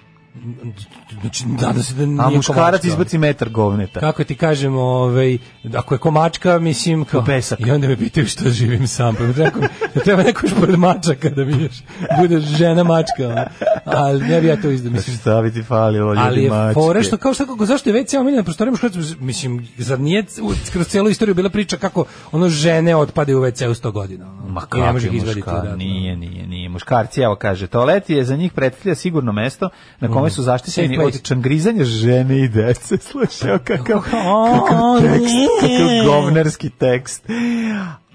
[SPEAKER 4] Znači, da, se da nije
[SPEAKER 5] A muškarac izbaci metar govneta.
[SPEAKER 4] Kako ti kažem, ovaj, ako je komačka, mislim, kao,
[SPEAKER 5] pesak.
[SPEAKER 4] i onda me pitaju što živim sam, pa mi treba, da treba neko još pored mačaka da mi još bude žena mačka, ali ne bi ja to izdao, mislim.
[SPEAKER 5] Šta bi ti falilo, ljudi
[SPEAKER 4] Ali je fora što kao šta kako zašto je već ceo miljena prostorija muškaraca mislim zar nije kroz celu istoriju bila priča kako ono žene otpadaju u WC u 100 godina.
[SPEAKER 5] Ma
[SPEAKER 4] ne
[SPEAKER 5] kako
[SPEAKER 4] može
[SPEAKER 5] je
[SPEAKER 4] ih izvaditi
[SPEAKER 5] muškar?
[SPEAKER 4] odatle.
[SPEAKER 5] Nije, nije, nije. Muškarci, evo kaže, toalet je za njih predstavlja sigurno mesto na kome su zaštićeni
[SPEAKER 4] Place.
[SPEAKER 5] od čangrizanja žene i dece. Slušaj, kakav, kakav tekst, kakav
[SPEAKER 4] ne.
[SPEAKER 5] govnarski tekst.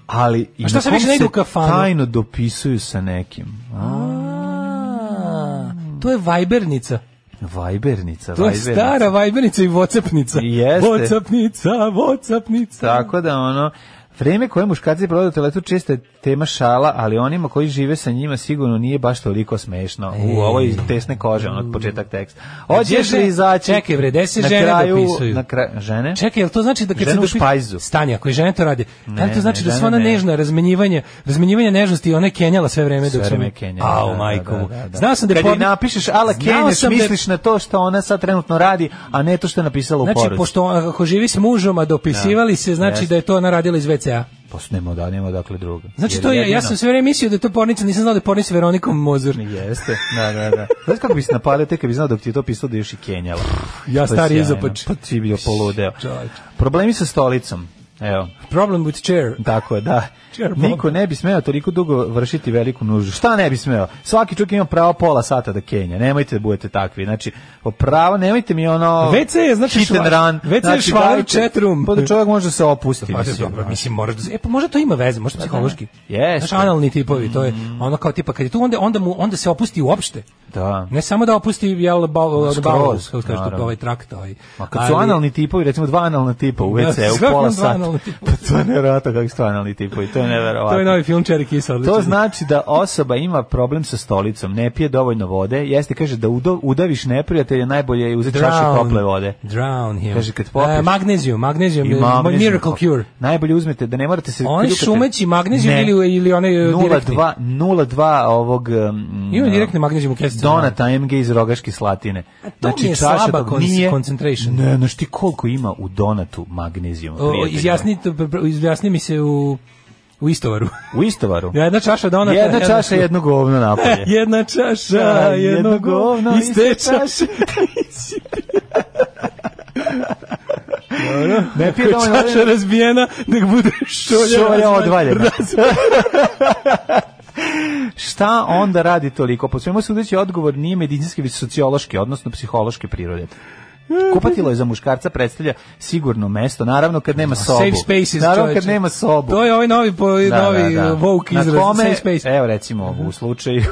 [SPEAKER 5] Ali i
[SPEAKER 4] A šta se više ne ide u
[SPEAKER 5] se
[SPEAKER 4] kafanu?
[SPEAKER 5] tajno dopisuju sa nekim.
[SPEAKER 4] A, to je vajbernica.
[SPEAKER 5] Vajbernica,
[SPEAKER 4] To je
[SPEAKER 5] vajbernica.
[SPEAKER 4] stara vajbernica i vocapnica.
[SPEAKER 5] Jeste.
[SPEAKER 4] Vocapnica, vocapnica.
[SPEAKER 5] Tako da ono, vreme koje muškarci provode u toaletu često je tema šala, ali onima koji žive sa njima sigurno nije baš toliko smešno. U ovoj iz tesne kože, ono početak teksta. Hoćeš li izaći?
[SPEAKER 4] Čekaj bre,
[SPEAKER 5] na
[SPEAKER 4] žene
[SPEAKER 5] kraju,
[SPEAKER 4] dopisuju?
[SPEAKER 5] Na kraju, žene?
[SPEAKER 4] Čekaj, jel to znači da kad
[SPEAKER 5] Žene
[SPEAKER 4] se dopi-. Stani, ako i žene to rade. Da
[SPEAKER 5] Ne,
[SPEAKER 4] to znači
[SPEAKER 5] ne,
[SPEAKER 4] da sva ona
[SPEAKER 5] ne.
[SPEAKER 4] nežna razmenjivanje, razmenjivanje nežnosti i ona je kenjala sve vreme
[SPEAKER 5] Sve
[SPEAKER 4] dok sam
[SPEAKER 5] vreme Kenja.
[SPEAKER 4] Au,
[SPEAKER 5] da, da,
[SPEAKER 4] majko
[SPEAKER 5] da,
[SPEAKER 4] mu.
[SPEAKER 5] da, da.
[SPEAKER 4] Znao sam da
[SPEAKER 5] Kad
[SPEAKER 4] porno-
[SPEAKER 5] napišeš ala Kenješ,
[SPEAKER 4] da
[SPEAKER 5] misliš na to što ona sad trenutno radi, a ne to što je napisala u
[SPEAKER 4] Znači,
[SPEAKER 5] poruci.
[SPEAKER 4] pošto ako živi s mužom, a dopisivali se, znači da je to ona radila iz
[SPEAKER 5] Pa nema da, nema dakle druga.
[SPEAKER 4] Znači
[SPEAKER 5] Jer
[SPEAKER 4] to je, ja
[SPEAKER 5] jedino-
[SPEAKER 4] sam sve vreme mislio da je to pornica, nisam znao da je pornica Veronikom Mozur.
[SPEAKER 5] Jeste, da, da, da. Znaš kako bi se napalio tek kad bi znao dok ti je to pisao da još i Kenjala.
[SPEAKER 4] Ja stari izopač.
[SPEAKER 5] Pa ti bi bio poludeo. Problemi sa stolicom. Evo,
[SPEAKER 4] Problem with chair.
[SPEAKER 5] tako je, da. Niko ne bi smeo toliko dugo vršiti veliku nuždu. Šta ne bi smeo? Svaki čovjek ima pravo pola sata da kenja. Nemojte da budete takvi. Znači, pravo, nemojte mi ono...
[SPEAKER 4] WC je, znači,
[SPEAKER 5] hit and run.
[SPEAKER 4] WC je švaler
[SPEAKER 5] dajte-
[SPEAKER 4] chat room.
[SPEAKER 5] Pa da čovjek može da se opusti.
[SPEAKER 4] Pa,
[SPEAKER 5] mislim,
[SPEAKER 4] dobro, mislim, moraš da, e, pa možda to ima veze, možda psihološki.
[SPEAKER 5] Jeste.
[SPEAKER 4] Znaš, analni tipovi, to je ono kao tipa, kad je tu, onda, onda, mu, onda se opusti uopšte.
[SPEAKER 5] Da.
[SPEAKER 4] Ne samo da opusti, jel, ba,
[SPEAKER 5] Skroz,
[SPEAKER 4] bavos, kako se kaže,
[SPEAKER 5] naravno.
[SPEAKER 4] ovaj trakt, ovaj.
[SPEAKER 5] A kad su analni tipovi, recimo dva analna tipa u
[SPEAKER 4] Da,
[SPEAKER 5] WC u
[SPEAKER 4] svakako
[SPEAKER 5] pola sata.
[SPEAKER 4] Analna tipa.
[SPEAKER 5] Pa to je nevjerojatno kakvi su to analni tipovi, to je nevjerojatno.
[SPEAKER 4] To je novi film Cherry Kiss, odličan.
[SPEAKER 5] To znači da osoba ima problem sa stolicom, ne pije dovoljno vode, jeste kaže da udo, udaviš neprijatelja, najbolje je uzeti čašu tople vode.
[SPEAKER 4] Drown him.
[SPEAKER 5] Kaže, kad popiješ-
[SPEAKER 4] E, magnezijum, magnezijum, miracle cure.
[SPEAKER 5] Najbolje uzmete da ne morate se kljukate-
[SPEAKER 4] šumeći magnezijum
[SPEAKER 5] Ne.
[SPEAKER 4] ili, ili onaj e, direktni?
[SPEAKER 5] 0,2 0,2 ovog um,
[SPEAKER 4] Ima direktni magnezijum u kesici.
[SPEAKER 5] Donata MG iz Rogaške Slatine. Znači,
[SPEAKER 4] to mi je slaba kon- concentration.
[SPEAKER 5] Ne, znaš ti koliko ima u donatu magnezijuma,
[SPEAKER 4] O,
[SPEAKER 5] prijatelju?
[SPEAKER 4] Izjasni, izjasni mi se u, u istovaru.
[SPEAKER 5] U istovaru.
[SPEAKER 4] Jedna čaša donata.
[SPEAKER 5] Jedna čaša, jedno govno napolje.
[SPEAKER 4] Jedna čaša,
[SPEAKER 5] Da,
[SPEAKER 4] jedno govno, iste čaše. Dobro.
[SPEAKER 5] Ne pije dovoljno
[SPEAKER 4] čaša
[SPEAKER 5] vode.
[SPEAKER 4] razbijena, nek bude šolja,
[SPEAKER 5] Šolja odvaljena. Šta onda radi toliko? Po svemu sudeći odgovor nije medicinski, već sociološki, odnosno psihološke prirode. Kupatilo je za muškarca predstavlja sigurno mesto, naravno kad nema sobu.
[SPEAKER 4] Safe spaces,
[SPEAKER 5] naravno kad nema sobu.
[SPEAKER 4] To je ovaj novi, po, novi woke
[SPEAKER 5] Na
[SPEAKER 4] izraz,
[SPEAKER 5] kome,
[SPEAKER 4] safe space.
[SPEAKER 5] Evo recimo u slučaju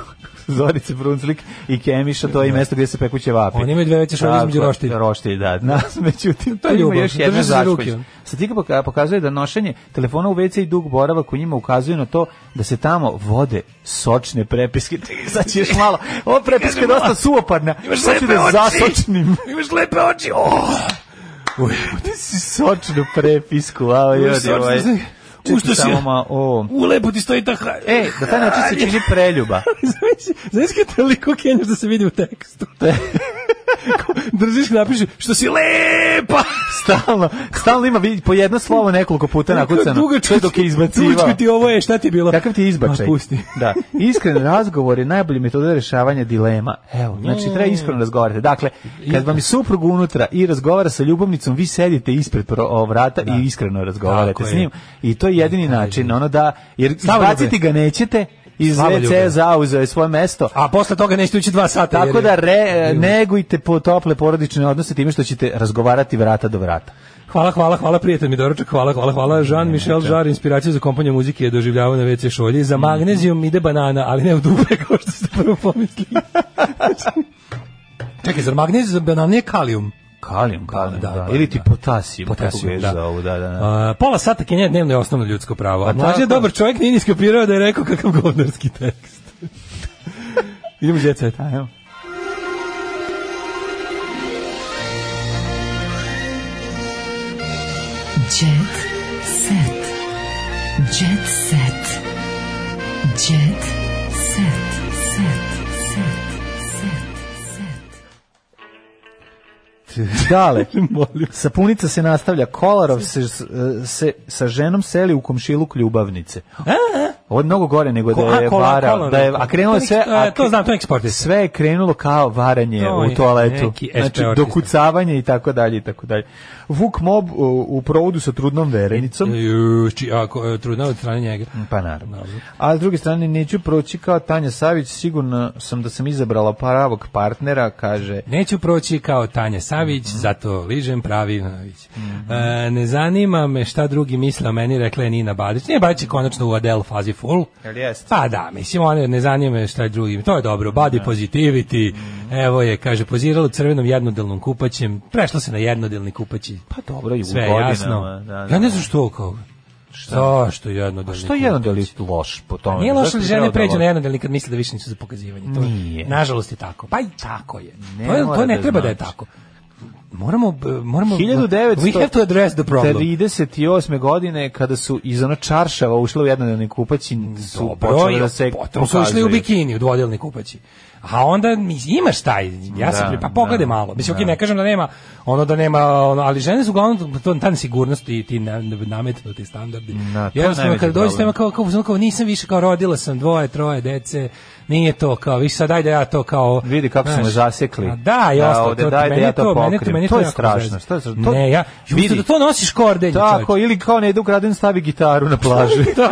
[SPEAKER 5] Zorice Brunslik i Kemiša, to je i mesto gdje se peku ćevapi.
[SPEAKER 4] Oni imaju dve veće šolje između roštilja.
[SPEAKER 5] Roštilj, da. Nas, međutim,
[SPEAKER 4] To
[SPEAKER 5] to
[SPEAKER 4] je
[SPEAKER 5] ima
[SPEAKER 4] ljubav.
[SPEAKER 5] još jedna
[SPEAKER 4] Drže se za ruke.
[SPEAKER 5] začkolj. Statika poka- pokazuje da nošenje telefona u WC i dug boravak u njima ukazuje na to da se tamo vode sočne prepiske. Sad će još malo. Ova prepiska je dosta suoparna.
[SPEAKER 4] Imaš
[SPEAKER 5] Sad
[SPEAKER 4] lepe
[SPEAKER 5] da
[SPEAKER 4] oči.
[SPEAKER 5] zasočnim.
[SPEAKER 4] Imaš lepe oči. Oh. Uj,
[SPEAKER 5] Ti si sočnu prepisku, ljudi,
[SPEAKER 4] sočnu
[SPEAKER 5] ovaj. Čekaj,
[SPEAKER 4] Ušto si-
[SPEAKER 5] samo ma, o.
[SPEAKER 4] U, lepo ti stoji ta hra...
[SPEAKER 5] E, da taj način se čini preljuba.
[SPEAKER 4] Znaš, znaš kad toliko kenjaš da se vidi u tekstu. Držiš ga napiši, što si lepa!
[SPEAKER 5] Stalno, stalno ima vidi, po jedno slovo nekoliko puta nakucano.
[SPEAKER 4] Dugačko
[SPEAKER 5] je dok je izbacivao.
[SPEAKER 4] ti ovo je, šta ti je bilo?
[SPEAKER 5] Kakav ti je izbačaj?
[SPEAKER 4] Pusti.
[SPEAKER 5] Da. Iskren razgovor je najbolji metoda rešavanja dilema. Evo, znači treba iskreno razgovarati. Dakle, kad vam je suprug unutra i razgovara sa ljubavnicom, vi sedite ispred vrata i iskreno razgovarate
[SPEAKER 4] Tako
[SPEAKER 5] s
[SPEAKER 4] je.
[SPEAKER 5] njim. I to je jedini način, ono da, jer
[SPEAKER 4] Slavoljube.
[SPEAKER 5] izbaciti ga nećete, iz. WC zauzeo je svoje mesto.
[SPEAKER 4] A posle toga nećete ući dva sata.
[SPEAKER 5] Tako da re, negujte po tople porodične odnose time što ćete razgovarati vrata do vrata.
[SPEAKER 4] Hvala, hvala, hvala, prijatelj mi doručak, hvala, hvala, hvala. Jean-Michel Jarre, inspiraciju za kompaniju muzike je doživljavao na WC šolji. Za magnezijum ide banana, ali ne u dupe, kao što ste prvo pomislili. Čekaj, zar magnezijum za banana nije kalijum?
[SPEAKER 5] Kalijum, kalijum, da,
[SPEAKER 4] da,
[SPEAKER 5] ili ti
[SPEAKER 4] da.
[SPEAKER 5] potasijum,
[SPEAKER 4] Potasijum,
[SPEAKER 5] kako
[SPEAKER 4] da.
[SPEAKER 5] ga zovu, da, da, da.
[SPEAKER 4] A, pola sata Kenja dnevno je osnovno ljudsko pravo. A
[SPEAKER 5] Pa
[SPEAKER 4] mlađe je dobar čovjek, nije ni skapirao da je rekao kakav govnarski tekst. Idemo Set.
[SPEAKER 5] Ajmo.
[SPEAKER 3] Jet set. Jet set. Jet set.
[SPEAKER 5] Dale, sapunica se nastavlja, Kolarov se, se sa ženom seli u komšiluk ljubavnice. Ovo je mnogo gore nego da
[SPEAKER 4] Ko- a,
[SPEAKER 5] je
[SPEAKER 4] kola-
[SPEAKER 5] varao, da je, a krenulo sve, a,
[SPEAKER 4] e, to znam, to je.
[SPEAKER 5] Sve je krenulo kao varanje
[SPEAKER 4] To
[SPEAKER 5] u toaletu. Znači, dokucavanje i tako dalje i tako dalje. Vuk Mob u, u provodu sa trudnom verenicom.
[SPEAKER 4] Ju, či, ako, e, trudna od strane njega.
[SPEAKER 5] Pa naravno. A s druge strane neću proći kao Tanja Savić, sigurno sam da sam izabrala pravog partnera, kaže
[SPEAKER 4] Neću proći kao Tanja Savić,
[SPEAKER 5] Mhm.
[SPEAKER 4] zato ližem pravi Nović. E, ne zanima me šta drugi misle o meni, rekla je Nina Badić. Nije Badić je konačno u Adele fazi full.
[SPEAKER 5] Jel jest?
[SPEAKER 4] Pa da, mislim, one ne zanima me šta drugi. To je dobro, body positivity.
[SPEAKER 5] Mhm.
[SPEAKER 4] Evo je, kaže, pozirala u crvenom jednodelnom kupaćem. Prešla se na jednodelni kupaći.
[SPEAKER 5] Pa dobro, i u
[SPEAKER 4] Sve je jasno.
[SPEAKER 5] da, da.
[SPEAKER 4] Ja ne znam što kao. Šta? Zašto jednodelni
[SPEAKER 5] Što je jedan del loš po tome?
[SPEAKER 4] Nije
[SPEAKER 5] Zašto
[SPEAKER 4] li žene
[SPEAKER 5] da
[SPEAKER 4] pređu
[SPEAKER 5] loš?
[SPEAKER 4] na jednodelni kad misle da više nisu za pokazivanje. To je-
[SPEAKER 5] Nije.
[SPEAKER 4] Nažalost je tako. Pa i tako je.
[SPEAKER 5] Ne
[SPEAKER 4] to, je, to ne
[SPEAKER 5] da
[SPEAKER 4] treba da je
[SPEAKER 5] znači.
[SPEAKER 4] tako. Moramo, moramo,
[SPEAKER 5] 1900
[SPEAKER 4] we have to address the problem.
[SPEAKER 5] 38. godine kada su iz ono čaršava ušle u jednodelni kupaći su
[SPEAKER 4] Dobro,
[SPEAKER 5] počeli da se
[SPEAKER 4] potom su išli u bikini, u dvodelni kupaći. A onda mi imaš taj, ja se
[SPEAKER 5] Da,
[SPEAKER 4] pri- pa pogledaj
[SPEAKER 5] da,
[SPEAKER 4] malo. Mislim,
[SPEAKER 5] da.
[SPEAKER 4] okej, ne kažem da nema, ono da nema, ono, ali žene su uglavnom to ta nesigurnost i ti na- nametnuti standardi.
[SPEAKER 5] Da, to
[SPEAKER 4] Jednostavno
[SPEAKER 5] najveći
[SPEAKER 4] kada dođeš
[SPEAKER 5] problem.
[SPEAKER 4] tema kao, kao, kao, kao nisam više kao rodila sam dvoje, troje dece, nije to kao, više sad daj da ja to kao
[SPEAKER 5] Vidi kako
[SPEAKER 4] znaš,
[SPEAKER 5] zasekli.
[SPEAKER 4] a Da, i
[SPEAKER 5] Da,
[SPEAKER 4] ostalo, to,
[SPEAKER 5] daj da
[SPEAKER 4] meni
[SPEAKER 5] ja to
[SPEAKER 4] to, meni to, meni
[SPEAKER 5] To je strašno, što je strašno? To-
[SPEAKER 4] Ne, ja,
[SPEAKER 5] vidi.
[SPEAKER 4] vidi. da to nosiš kordelj,
[SPEAKER 5] Tako, ili kao ne ide ukraden stavi gitaru na plaži.
[SPEAKER 4] da,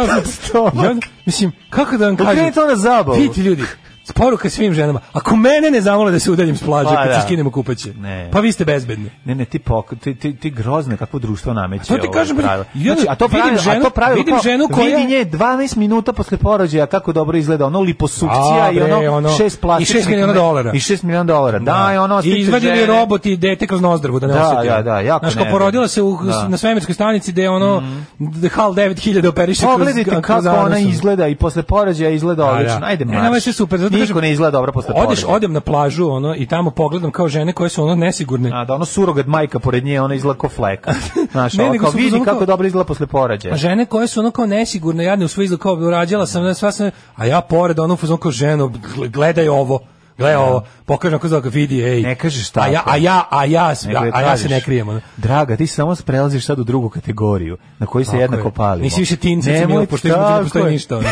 [SPEAKER 4] onda, mislim, kako da vam kažem?
[SPEAKER 5] Okreni to na zabavu.
[SPEAKER 4] Vidite ljudi, poruka svim ženama. Ako mene ne zamole da se udaljim s plaže
[SPEAKER 5] Pa
[SPEAKER 4] kad
[SPEAKER 5] da.
[SPEAKER 4] se skinemo kupaće,
[SPEAKER 5] Ne.
[SPEAKER 4] pa vi ste bezbedni.
[SPEAKER 5] Ne, ne, ti, pok, ti, ti, ti grozne kakvo društvo nameće.
[SPEAKER 4] To ti
[SPEAKER 5] ovo
[SPEAKER 4] kažem, jedan-
[SPEAKER 5] Znači, a to
[SPEAKER 4] vidim
[SPEAKER 5] pravilo, a
[SPEAKER 4] ženu-
[SPEAKER 5] to pravilo
[SPEAKER 4] vidim
[SPEAKER 5] kao,
[SPEAKER 4] ženu koja-
[SPEAKER 5] Vidi nje 12 minuta posle porođaja kako dobro izgleda, ono liposukcija
[SPEAKER 4] A,
[SPEAKER 5] i ono,
[SPEAKER 4] ono,
[SPEAKER 5] šest
[SPEAKER 4] i
[SPEAKER 5] plastičnih...
[SPEAKER 4] šest miliona
[SPEAKER 5] me-
[SPEAKER 4] dolara.
[SPEAKER 5] I 6 miliona dolara. Da, i ono,
[SPEAKER 4] I izvadili robot i dete kroz nozdravu da ne
[SPEAKER 5] Da,
[SPEAKER 4] osjeti.
[SPEAKER 5] da, da, jako
[SPEAKER 4] Znaš, kao porodila se u,
[SPEAKER 5] Da.
[SPEAKER 4] Na svemirskoj stanici gde ono, mm. HAL 9000 operiše kroz,
[SPEAKER 5] Pogledajte kako ona izgleda i posle porođaja izgleda
[SPEAKER 4] Da, da.
[SPEAKER 5] odlično. Ajde, marš.
[SPEAKER 4] ne, super, zato
[SPEAKER 5] Niko ne izgleda dobro posle
[SPEAKER 4] Odeš, odem na plažu ono, i tamo pogledam kao žene koje su ono nesigurne.
[SPEAKER 5] A da ono surogat majka pored nje, ona izgleda kao fleka. Znaš,
[SPEAKER 4] Ne, nego
[SPEAKER 5] kao vidi
[SPEAKER 4] fazonu
[SPEAKER 5] kako
[SPEAKER 4] kao-
[SPEAKER 5] dobro izgleda posle porođaja.
[SPEAKER 4] A žene koje su ono kao nesigurne, jadne u svoj izgled, kao bi urađala sam, sva sam, a ja pored ono fuzon kao ženo, gle- gledaj ovo, gledaj ovo, pokažem kako zove, vidi, ej.
[SPEAKER 5] Ne kažeš
[SPEAKER 4] A ja,
[SPEAKER 5] tako.
[SPEAKER 4] a ja, a ja, a ja se ne krijem. Ono.
[SPEAKER 5] Draga, ti samo prelaziš sad u drugu kategoriju, na koju se
[SPEAKER 4] Tako
[SPEAKER 5] jednako
[SPEAKER 4] je.
[SPEAKER 5] palimo.
[SPEAKER 4] Nisi više tin Cecimila,
[SPEAKER 5] Nemoj
[SPEAKER 4] pošto između ne
[SPEAKER 5] tako
[SPEAKER 4] postoji ništa. Ono.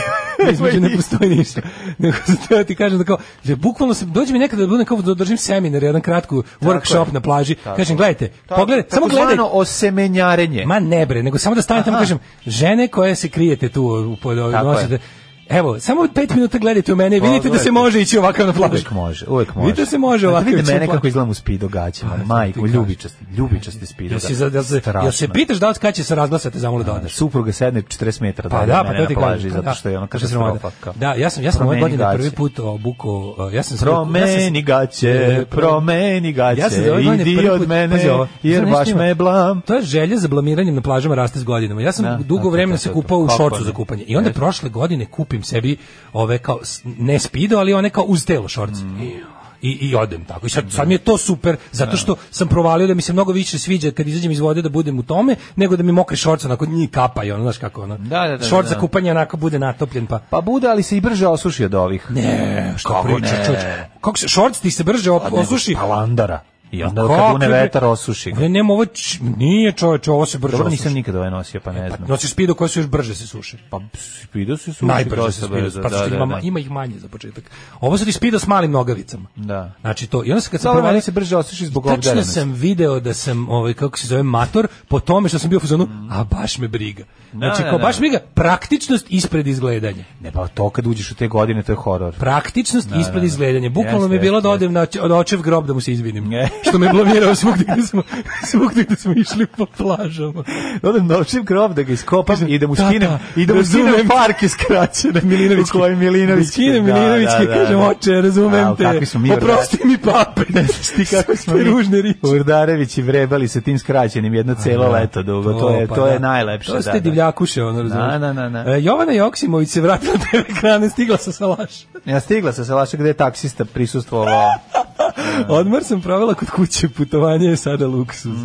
[SPEAKER 4] Između ne postoji ništa. Nego teo ti kažem da kao, že bukvalno se, dođe mi nekada da budem kao da držim seminar, jedan kratku workshop
[SPEAKER 5] je.
[SPEAKER 4] na plaži.
[SPEAKER 5] Tako
[SPEAKER 4] Kažem, gledajte,
[SPEAKER 5] Tako,
[SPEAKER 4] pogledaj, samo
[SPEAKER 5] takozvano
[SPEAKER 4] gledaj.
[SPEAKER 5] osemenjarenje.
[SPEAKER 4] Ma ne bre, nego samo da stanete tamo kažem, žene koje se krijete tu
[SPEAKER 5] Tako
[SPEAKER 4] nosite. Evo, samo pet minuta gledajte u mene i vidite da se može ići ovakav na plažu.
[SPEAKER 5] Uvijek može, uvijek može.
[SPEAKER 4] Vidite da se može ovako
[SPEAKER 5] Vidi
[SPEAKER 4] ići
[SPEAKER 5] mene kako izgledam u spido gaćama,
[SPEAKER 4] Pa,
[SPEAKER 5] majko, ljubičasti, ljubičasti spido
[SPEAKER 4] Jel, za- jel, se, jel se pitaš da li kad će se razglasati zamole da odeš?
[SPEAKER 5] Supruga sedne 40 metara
[SPEAKER 4] Pa da, pa
[SPEAKER 5] mene na plaži,
[SPEAKER 4] kažem.
[SPEAKER 5] zato
[SPEAKER 4] Da.
[SPEAKER 5] što je
[SPEAKER 4] sramota.
[SPEAKER 5] katastrofa. kao.
[SPEAKER 4] Da, ja sam ja sam ove godine prvi put obukao, uh, ja sam
[SPEAKER 5] Promeni gaće, promeni gaće,
[SPEAKER 4] Ja sam
[SPEAKER 5] idi od mene, jer baš me blam.
[SPEAKER 4] To je želja za blamiranjem na plažama raste s godinama. Ja sam
[SPEAKER 5] Da,
[SPEAKER 4] dugo
[SPEAKER 5] da,
[SPEAKER 4] vremena
[SPEAKER 5] da,
[SPEAKER 4] se
[SPEAKER 5] da,
[SPEAKER 4] kupao u šorcu za kupanje. I onda prošle godine kupim sebi ove kao ne spido, ali one kao uz telo šorci.
[SPEAKER 5] Mm.
[SPEAKER 4] I, i odem tako. I sad, sad mi je to super, zato što sam provalio da mi se mnogo više sviđa kad izađem iz vode da budem u tome, nego da mi mokri šorc onako njih kapa i ono, znaš kako ono.
[SPEAKER 5] Da, da, da,
[SPEAKER 4] Šorc
[SPEAKER 5] da.
[SPEAKER 4] za kupanje onako bude natopljen pa.
[SPEAKER 5] Pa bude, ali se i brže osuši od ovih.
[SPEAKER 4] Ne, što
[SPEAKER 5] Kako
[SPEAKER 4] pričaš? Kako se šorc ti se brže
[SPEAKER 5] nego
[SPEAKER 4] osuši?
[SPEAKER 5] Spalandara. I onda
[SPEAKER 4] Kako
[SPEAKER 5] kad une vetar osuši.
[SPEAKER 4] Ne, nema ovo, č- nije čoveče, ovo se brže
[SPEAKER 5] Dobro, nisam nikad ovaj nosio, pa ne znam.
[SPEAKER 4] Nosiš spido koje su još brže se suše.
[SPEAKER 5] Pa spido se suši
[SPEAKER 4] Najbrže se spido,
[SPEAKER 5] brzo,
[SPEAKER 4] pa
[SPEAKER 5] da, da,
[SPEAKER 4] ima,
[SPEAKER 5] da.
[SPEAKER 4] ima ih manje za početak. Ovo su ti spido s malim nogavicama.
[SPEAKER 5] Da.
[SPEAKER 4] Znači to, i onda se kad sam provalio-
[SPEAKER 5] se brže osuši zbog
[SPEAKER 4] Tačno
[SPEAKER 5] obdarenosti.
[SPEAKER 4] sam video da sam, ovaj, kako se zove, mator, po tome što sam bio u fazonu, a baš me briga. Znači,
[SPEAKER 5] Mm. Da,
[SPEAKER 4] kao
[SPEAKER 5] da,
[SPEAKER 4] baš
[SPEAKER 5] da.
[SPEAKER 4] briga, praktičnost ispred izgledanja.
[SPEAKER 5] Ne, pa to kad uđeš u te godine, to je horor.
[SPEAKER 4] Praktičnost
[SPEAKER 5] Da,
[SPEAKER 4] ispred
[SPEAKER 5] da, da.
[SPEAKER 4] izgledanja. Bukvalno mi je bilo da odem na očev grob da mu se izvinim. Što me blamirao svugdje gde smo, svugdje gde smo išli po plažama.
[SPEAKER 5] Odem noćim grob da ga iskopam i da mu skinem i da mu skinem
[SPEAKER 4] razumem te.
[SPEAKER 5] parke skraćene
[SPEAKER 4] Milinovićki.
[SPEAKER 5] u kojoj Milinović
[SPEAKER 4] Da skinem Milinovićki, kažem, oče, razumem te.
[SPEAKER 5] Kakvi smo mi
[SPEAKER 4] Oprosti mi pape.
[SPEAKER 5] Ne znaš ti kako smo mi
[SPEAKER 4] ružne riječi.
[SPEAKER 5] Urdarević i vrebali sa tim skraćenim jedno celo
[SPEAKER 4] da.
[SPEAKER 5] leto dugo. To je
[SPEAKER 4] pa
[SPEAKER 5] to je
[SPEAKER 4] da.
[SPEAKER 5] najlepše.
[SPEAKER 4] To ste
[SPEAKER 5] da, da.
[SPEAKER 4] divljakuše, ono, razumiješ.
[SPEAKER 5] Da, da, da, da.
[SPEAKER 4] E, Jovana Joksimović se vratila na TV ekrane, stigla sa salaša.
[SPEAKER 5] Ja stigla sa Salaša gde je taksista prisustvovao.
[SPEAKER 4] Odmor sam provela kod kuće, putovanje je sada luksuz.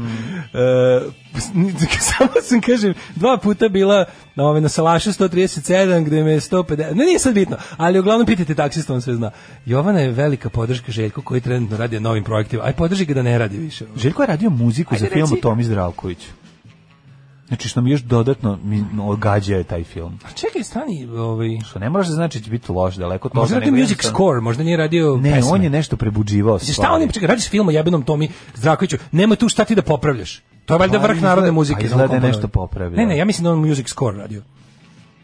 [SPEAKER 4] E, samo sam, kažem, dva puta bila na, ove, na Salašu 137, gde me je 150, ne nije sad bitno, ali uglavnom pitajte taksista, on sve zna. Jovana je velika podrška Željku koji trenutno radi na novim projektima, aj podrži ga da ne radi više.
[SPEAKER 5] Željko je radio muziku
[SPEAKER 4] Ajde,
[SPEAKER 5] za film o Tomi Zdravkoviću. Znači što mi još dodatno mi ogađa je taj film.
[SPEAKER 4] A čekaj, stani, ovaj...
[SPEAKER 5] Što ne može da znači da će biti loš, daleko toga.
[SPEAKER 4] Možda radio
[SPEAKER 5] nego
[SPEAKER 4] music
[SPEAKER 5] jednostavno-
[SPEAKER 4] score, možda nije radio
[SPEAKER 5] Ne,
[SPEAKER 4] pesme.
[SPEAKER 5] on je nešto prebuđivao
[SPEAKER 4] Šta
[SPEAKER 5] stvari.
[SPEAKER 4] on je, čekaj, radiš film o jebenom Tomi Zdravkoviću, nema tu šta ti da popravljaš. To je valjda
[SPEAKER 5] Pa
[SPEAKER 4] vrh
[SPEAKER 5] izgleda-
[SPEAKER 4] narodne
[SPEAKER 5] pa
[SPEAKER 4] muzike.
[SPEAKER 5] izgleda
[SPEAKER 4] ono
[SPEAKER 5] je nešto popravljao.
[SPEAKER 4] Ne, ne, ja mislim da on music score radio.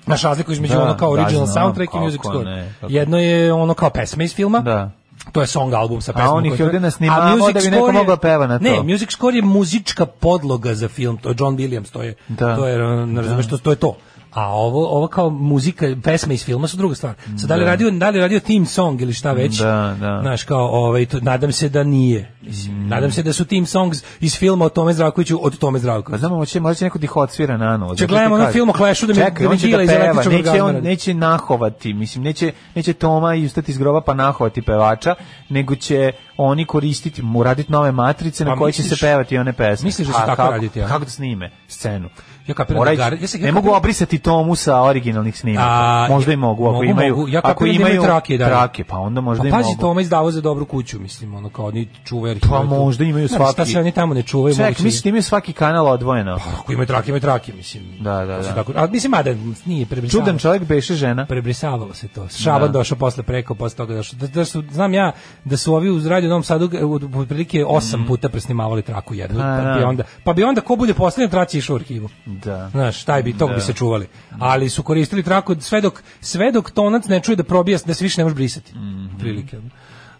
[SPEAKER 4] Naš razliku između
[SPEAKER 5] Da,
[SPEAKER 4] ono kao
[SPEAKER 5] da,
[SPEAKER 4] original
[SPEAKER 5] znam,
[SPEAKER 4] soundtrack i music score.
[SPEAKER 5] ne,
[SPEAKER 4] Jedno je ono kao pesme iz filma.
[SPEAKER 5] Da.
[SPEAKER 4] To je song album sa
[SPEAKER 5] A
[SPEAKER 4] pesmama.
[SPEAKER 5] on ih
[SPEAKER 4] koje
[SPEAKER 5] je ovde
[SPEAKER 4] traje.
[SPEAKER 5] nasnimavao
[SPEAKER 4] A music
[SPEAKER 5] da bi neko mogao peva na to.
[SPEAKER 4] Ne, music score je muzička podloga za film, to je John Williams, to je,
[SPEAKER 5] Da.
[SPEAKER 4] to je, ne razumeš, to, to je to. A ovo, ovo kao muzika, pesme iz filma su druga stvar. Sad, da li,
[SPEAKER 5] Da.
[SPEAKER 4] radio, da li radio theme song ili šta već,
[SPEAKER 5] Da, da.
[SPEAKER 4] znaš, kao, ovaj, to, nadam se da nije. Mislim, nadam se da su theme songs iz filma o Tome Zdravkoviću od Tome
[SPEAKER 5] Pa
[SPEAKER 4] Zdravkovića.
[SPEAKER 5] znamo, hoće, možda će neko da ih odsvira na novo.
[SPEAKER 4] Če gledamo onaj film o Clashu da mi-
[SPEAKER 5] Čekaj,
[SPEAKER 4] da mi Gila
[SPEAKER 5] da
[SPEAKER 4] iz
[SPEAKER 5] peva, neće, on, neće nahovati, mislim, neće, neće Toma i ustati iz groba pa nahovati pevača, nego će oni koristiti, mu raditi nove matrice na
[SPEAKER 4] Pa
[SPEAKER 5] koje će se pevati one pesme.
[SPEAKER 4] misliš da će
[SPEAKER 5] A
[SPEAKER 4] tako raditi?
[SPEAKER 5] Kako da snime scenu?
[SPEAKER 4] Ja kapiram da gar- ja se- ja
[SPEAKER 5] ne mogu obrisati Tomu sa originalnih snimaka. Možda i mogu, ako
[SPEAKER 4] mogu,
[SPEAKER 5] imaju,
[SPEAKER 4] mogu. Ja
[SPEAKER 5] ako
[SPEAKER 4] da
[SPEAKER 5] imaju
[SPEAKER 4] trake, da.
[SPEAKER 5] trake, pa onda možda
[SPEAKER 4] pa
[SPEAKER 5] i
[SPEAKER 4] pazi,
[SPEAKER 5] mogu.
[SPEAKER 4] Toma izdavao za dobru kuću, mislim, ono kao oni čuvaju arhive.
[SPEAKER 5] Pa možda imaju svaki...
[SPEAKER 4] Šta se oni tamo ne čuvaju?
[SPEAKER 5] Čekaj,
[SPEAKER 4] moguće-
[SPEAKER 5] misliš da imaju svaki kanal odvojeno?
[SPEAKER 4] Ako imaju trake, imaju trake, mislim.
[SPEAKER 5] Da, da, da.
[SPEAKER 4] Tako, a mislim, mada nije prebrisavalo.
[SPEAKER 5] Čudan čovjek beše žena.
[SPEAKER 4] Prebrisavalo se to. Šaban
[SPEAKER 5] Da.
[SPEAKER 4] došao posle preko, posle toga došao. Da, da su, znam ja da su ovi uz Radio Novom Sadu otprilike osam puta presnimavali traku jednu.
[SPEAKER 5] Pa,
[SPEAKER 4] Pa, bi
[SPEAKER 5] da.
[SPEAKER 4] onda, pa bi onda ko bude poslednja traci išao u arhivu.
[SPEAKER 5] Da.
[SPEAKER 4] Znaš, taj bi, tog
[SPEAKER 5] Da.
[SPEAKER 4] bi se čuvali. Ali su koristili traku sve dok, sve dok tonac ne čuje da probija, da se više ne može brisati.
[SPEAKER 5] Mhm.
[SPEAKER 4] Prilike.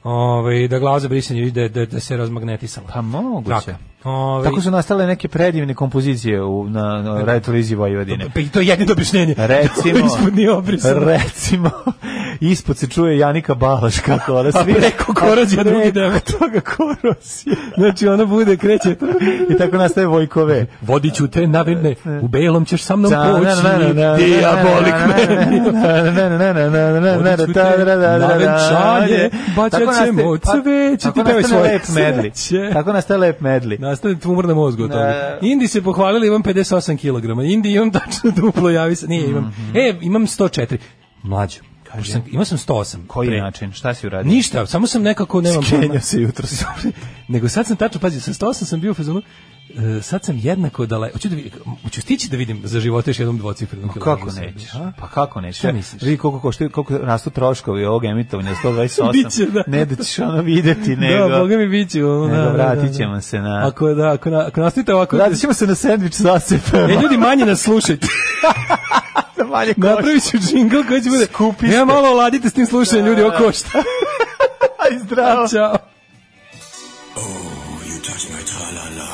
[SPEAKER 4] Ove, da glava za brisanje da, da, da se razmagnetisala.
[SPEAKER 5] Pa moguće.
[SPEAKER 4] Traka. Ovi...
[SPEAKER 5] Tako su nastale neke predivne kompozicije u, na, na Radio Televiziji Vojvodine.
[SPEAKER 4] Pa i to je jedno objašnjenje.
[SPEAKER 5] Recimo, recimo, ispod se čuje Janika Balaš kako ona svira.
[SPEAKER 4] A preko korozija drugi deo.
[SPEAKER 5] toga korozija.
[SPEAKER 4] Znači ona bude, kreće.
[SPEAKER 5] I tako nastaje Vojkove.
[SPEAKER 4] Vodiću te navirne, u belom ćeš sa mnom poći, diabolik meni.
[SPEAKER 5] Vodiću
[SPEAKER 4] te
[SPEAKER 5] navenčanje,
[SPEAKER 4] baćat ćemo cveće.
[SPEAKER 5] Tako nastaje lep medli. Tako nastaje lep medli.
[SPEAKER 4] Nastane tumor na mozgu od toga. Indi se pohvalili, imam 58 kg. Indi imam tačno duplo, javi se. Nije, imam.
[SPEAKER 5] Mhm.
[SPEAKER 4] E, imam 104. Mlađo. Pošto Sam, imao sam 108.
[SPEAKER 5] Koji
[SPEAKER 4] pre.
[SPEAKER 5] način? Šta si uradio?
[SPEAKER 4] Ništa, samo sam nekako nemam
[SPEAKER 5] Skenjao se jutro.
[SPEAKER 4] Nego sad sam tačno, pazi, sa 108 sam bio u fazonu, sad sam jednako daleko. Hoću da vidim, hoću stići da vidim za života još jednom dvocifrenom kilogramu
[SPEAKER 5] kako nećeš?
[SPEAKER 4] a?
[SPEAKER 5] Pa kako nećeš?
[SPEAKER 4] Šta misliš?
[SPEAKER 5] Vidi koliko košta, koliko rastu troškovi ovog emitovanja 128.
[SPEAKER 4] Biće, da.
[SPEAKER 5] Ne da ćeš ono videti, nego...
[SPEAKER 4] Da, boga mi biće. Ono,
[SPEAKER 5] nego
[SPEAKER 4] da, da,
[SPEAKER 5] vratit
[SPEAKER 4] da, da.
[SPEAKER 5] se na...
[SPEAKER 4] Ako, da, ako, na, ako nastavite ovako...
[SPEAKER 5] Vratit ćemo se na sandvič zasepama.
[SPEAKER 4] E, ljudi, manje nas slušajte.
[SPEAKER 5] manje
[SPEAKER 4] Napravit ću džingl koji će bude...
[SPEAKER 5] Skupi
[SPEAKER 4] Ja malo oladite s tim slušanjem, ljudi, ovo košta.
[SPEAKER 5] Aj, zdravo.
[SPEAKER 4] Ćao.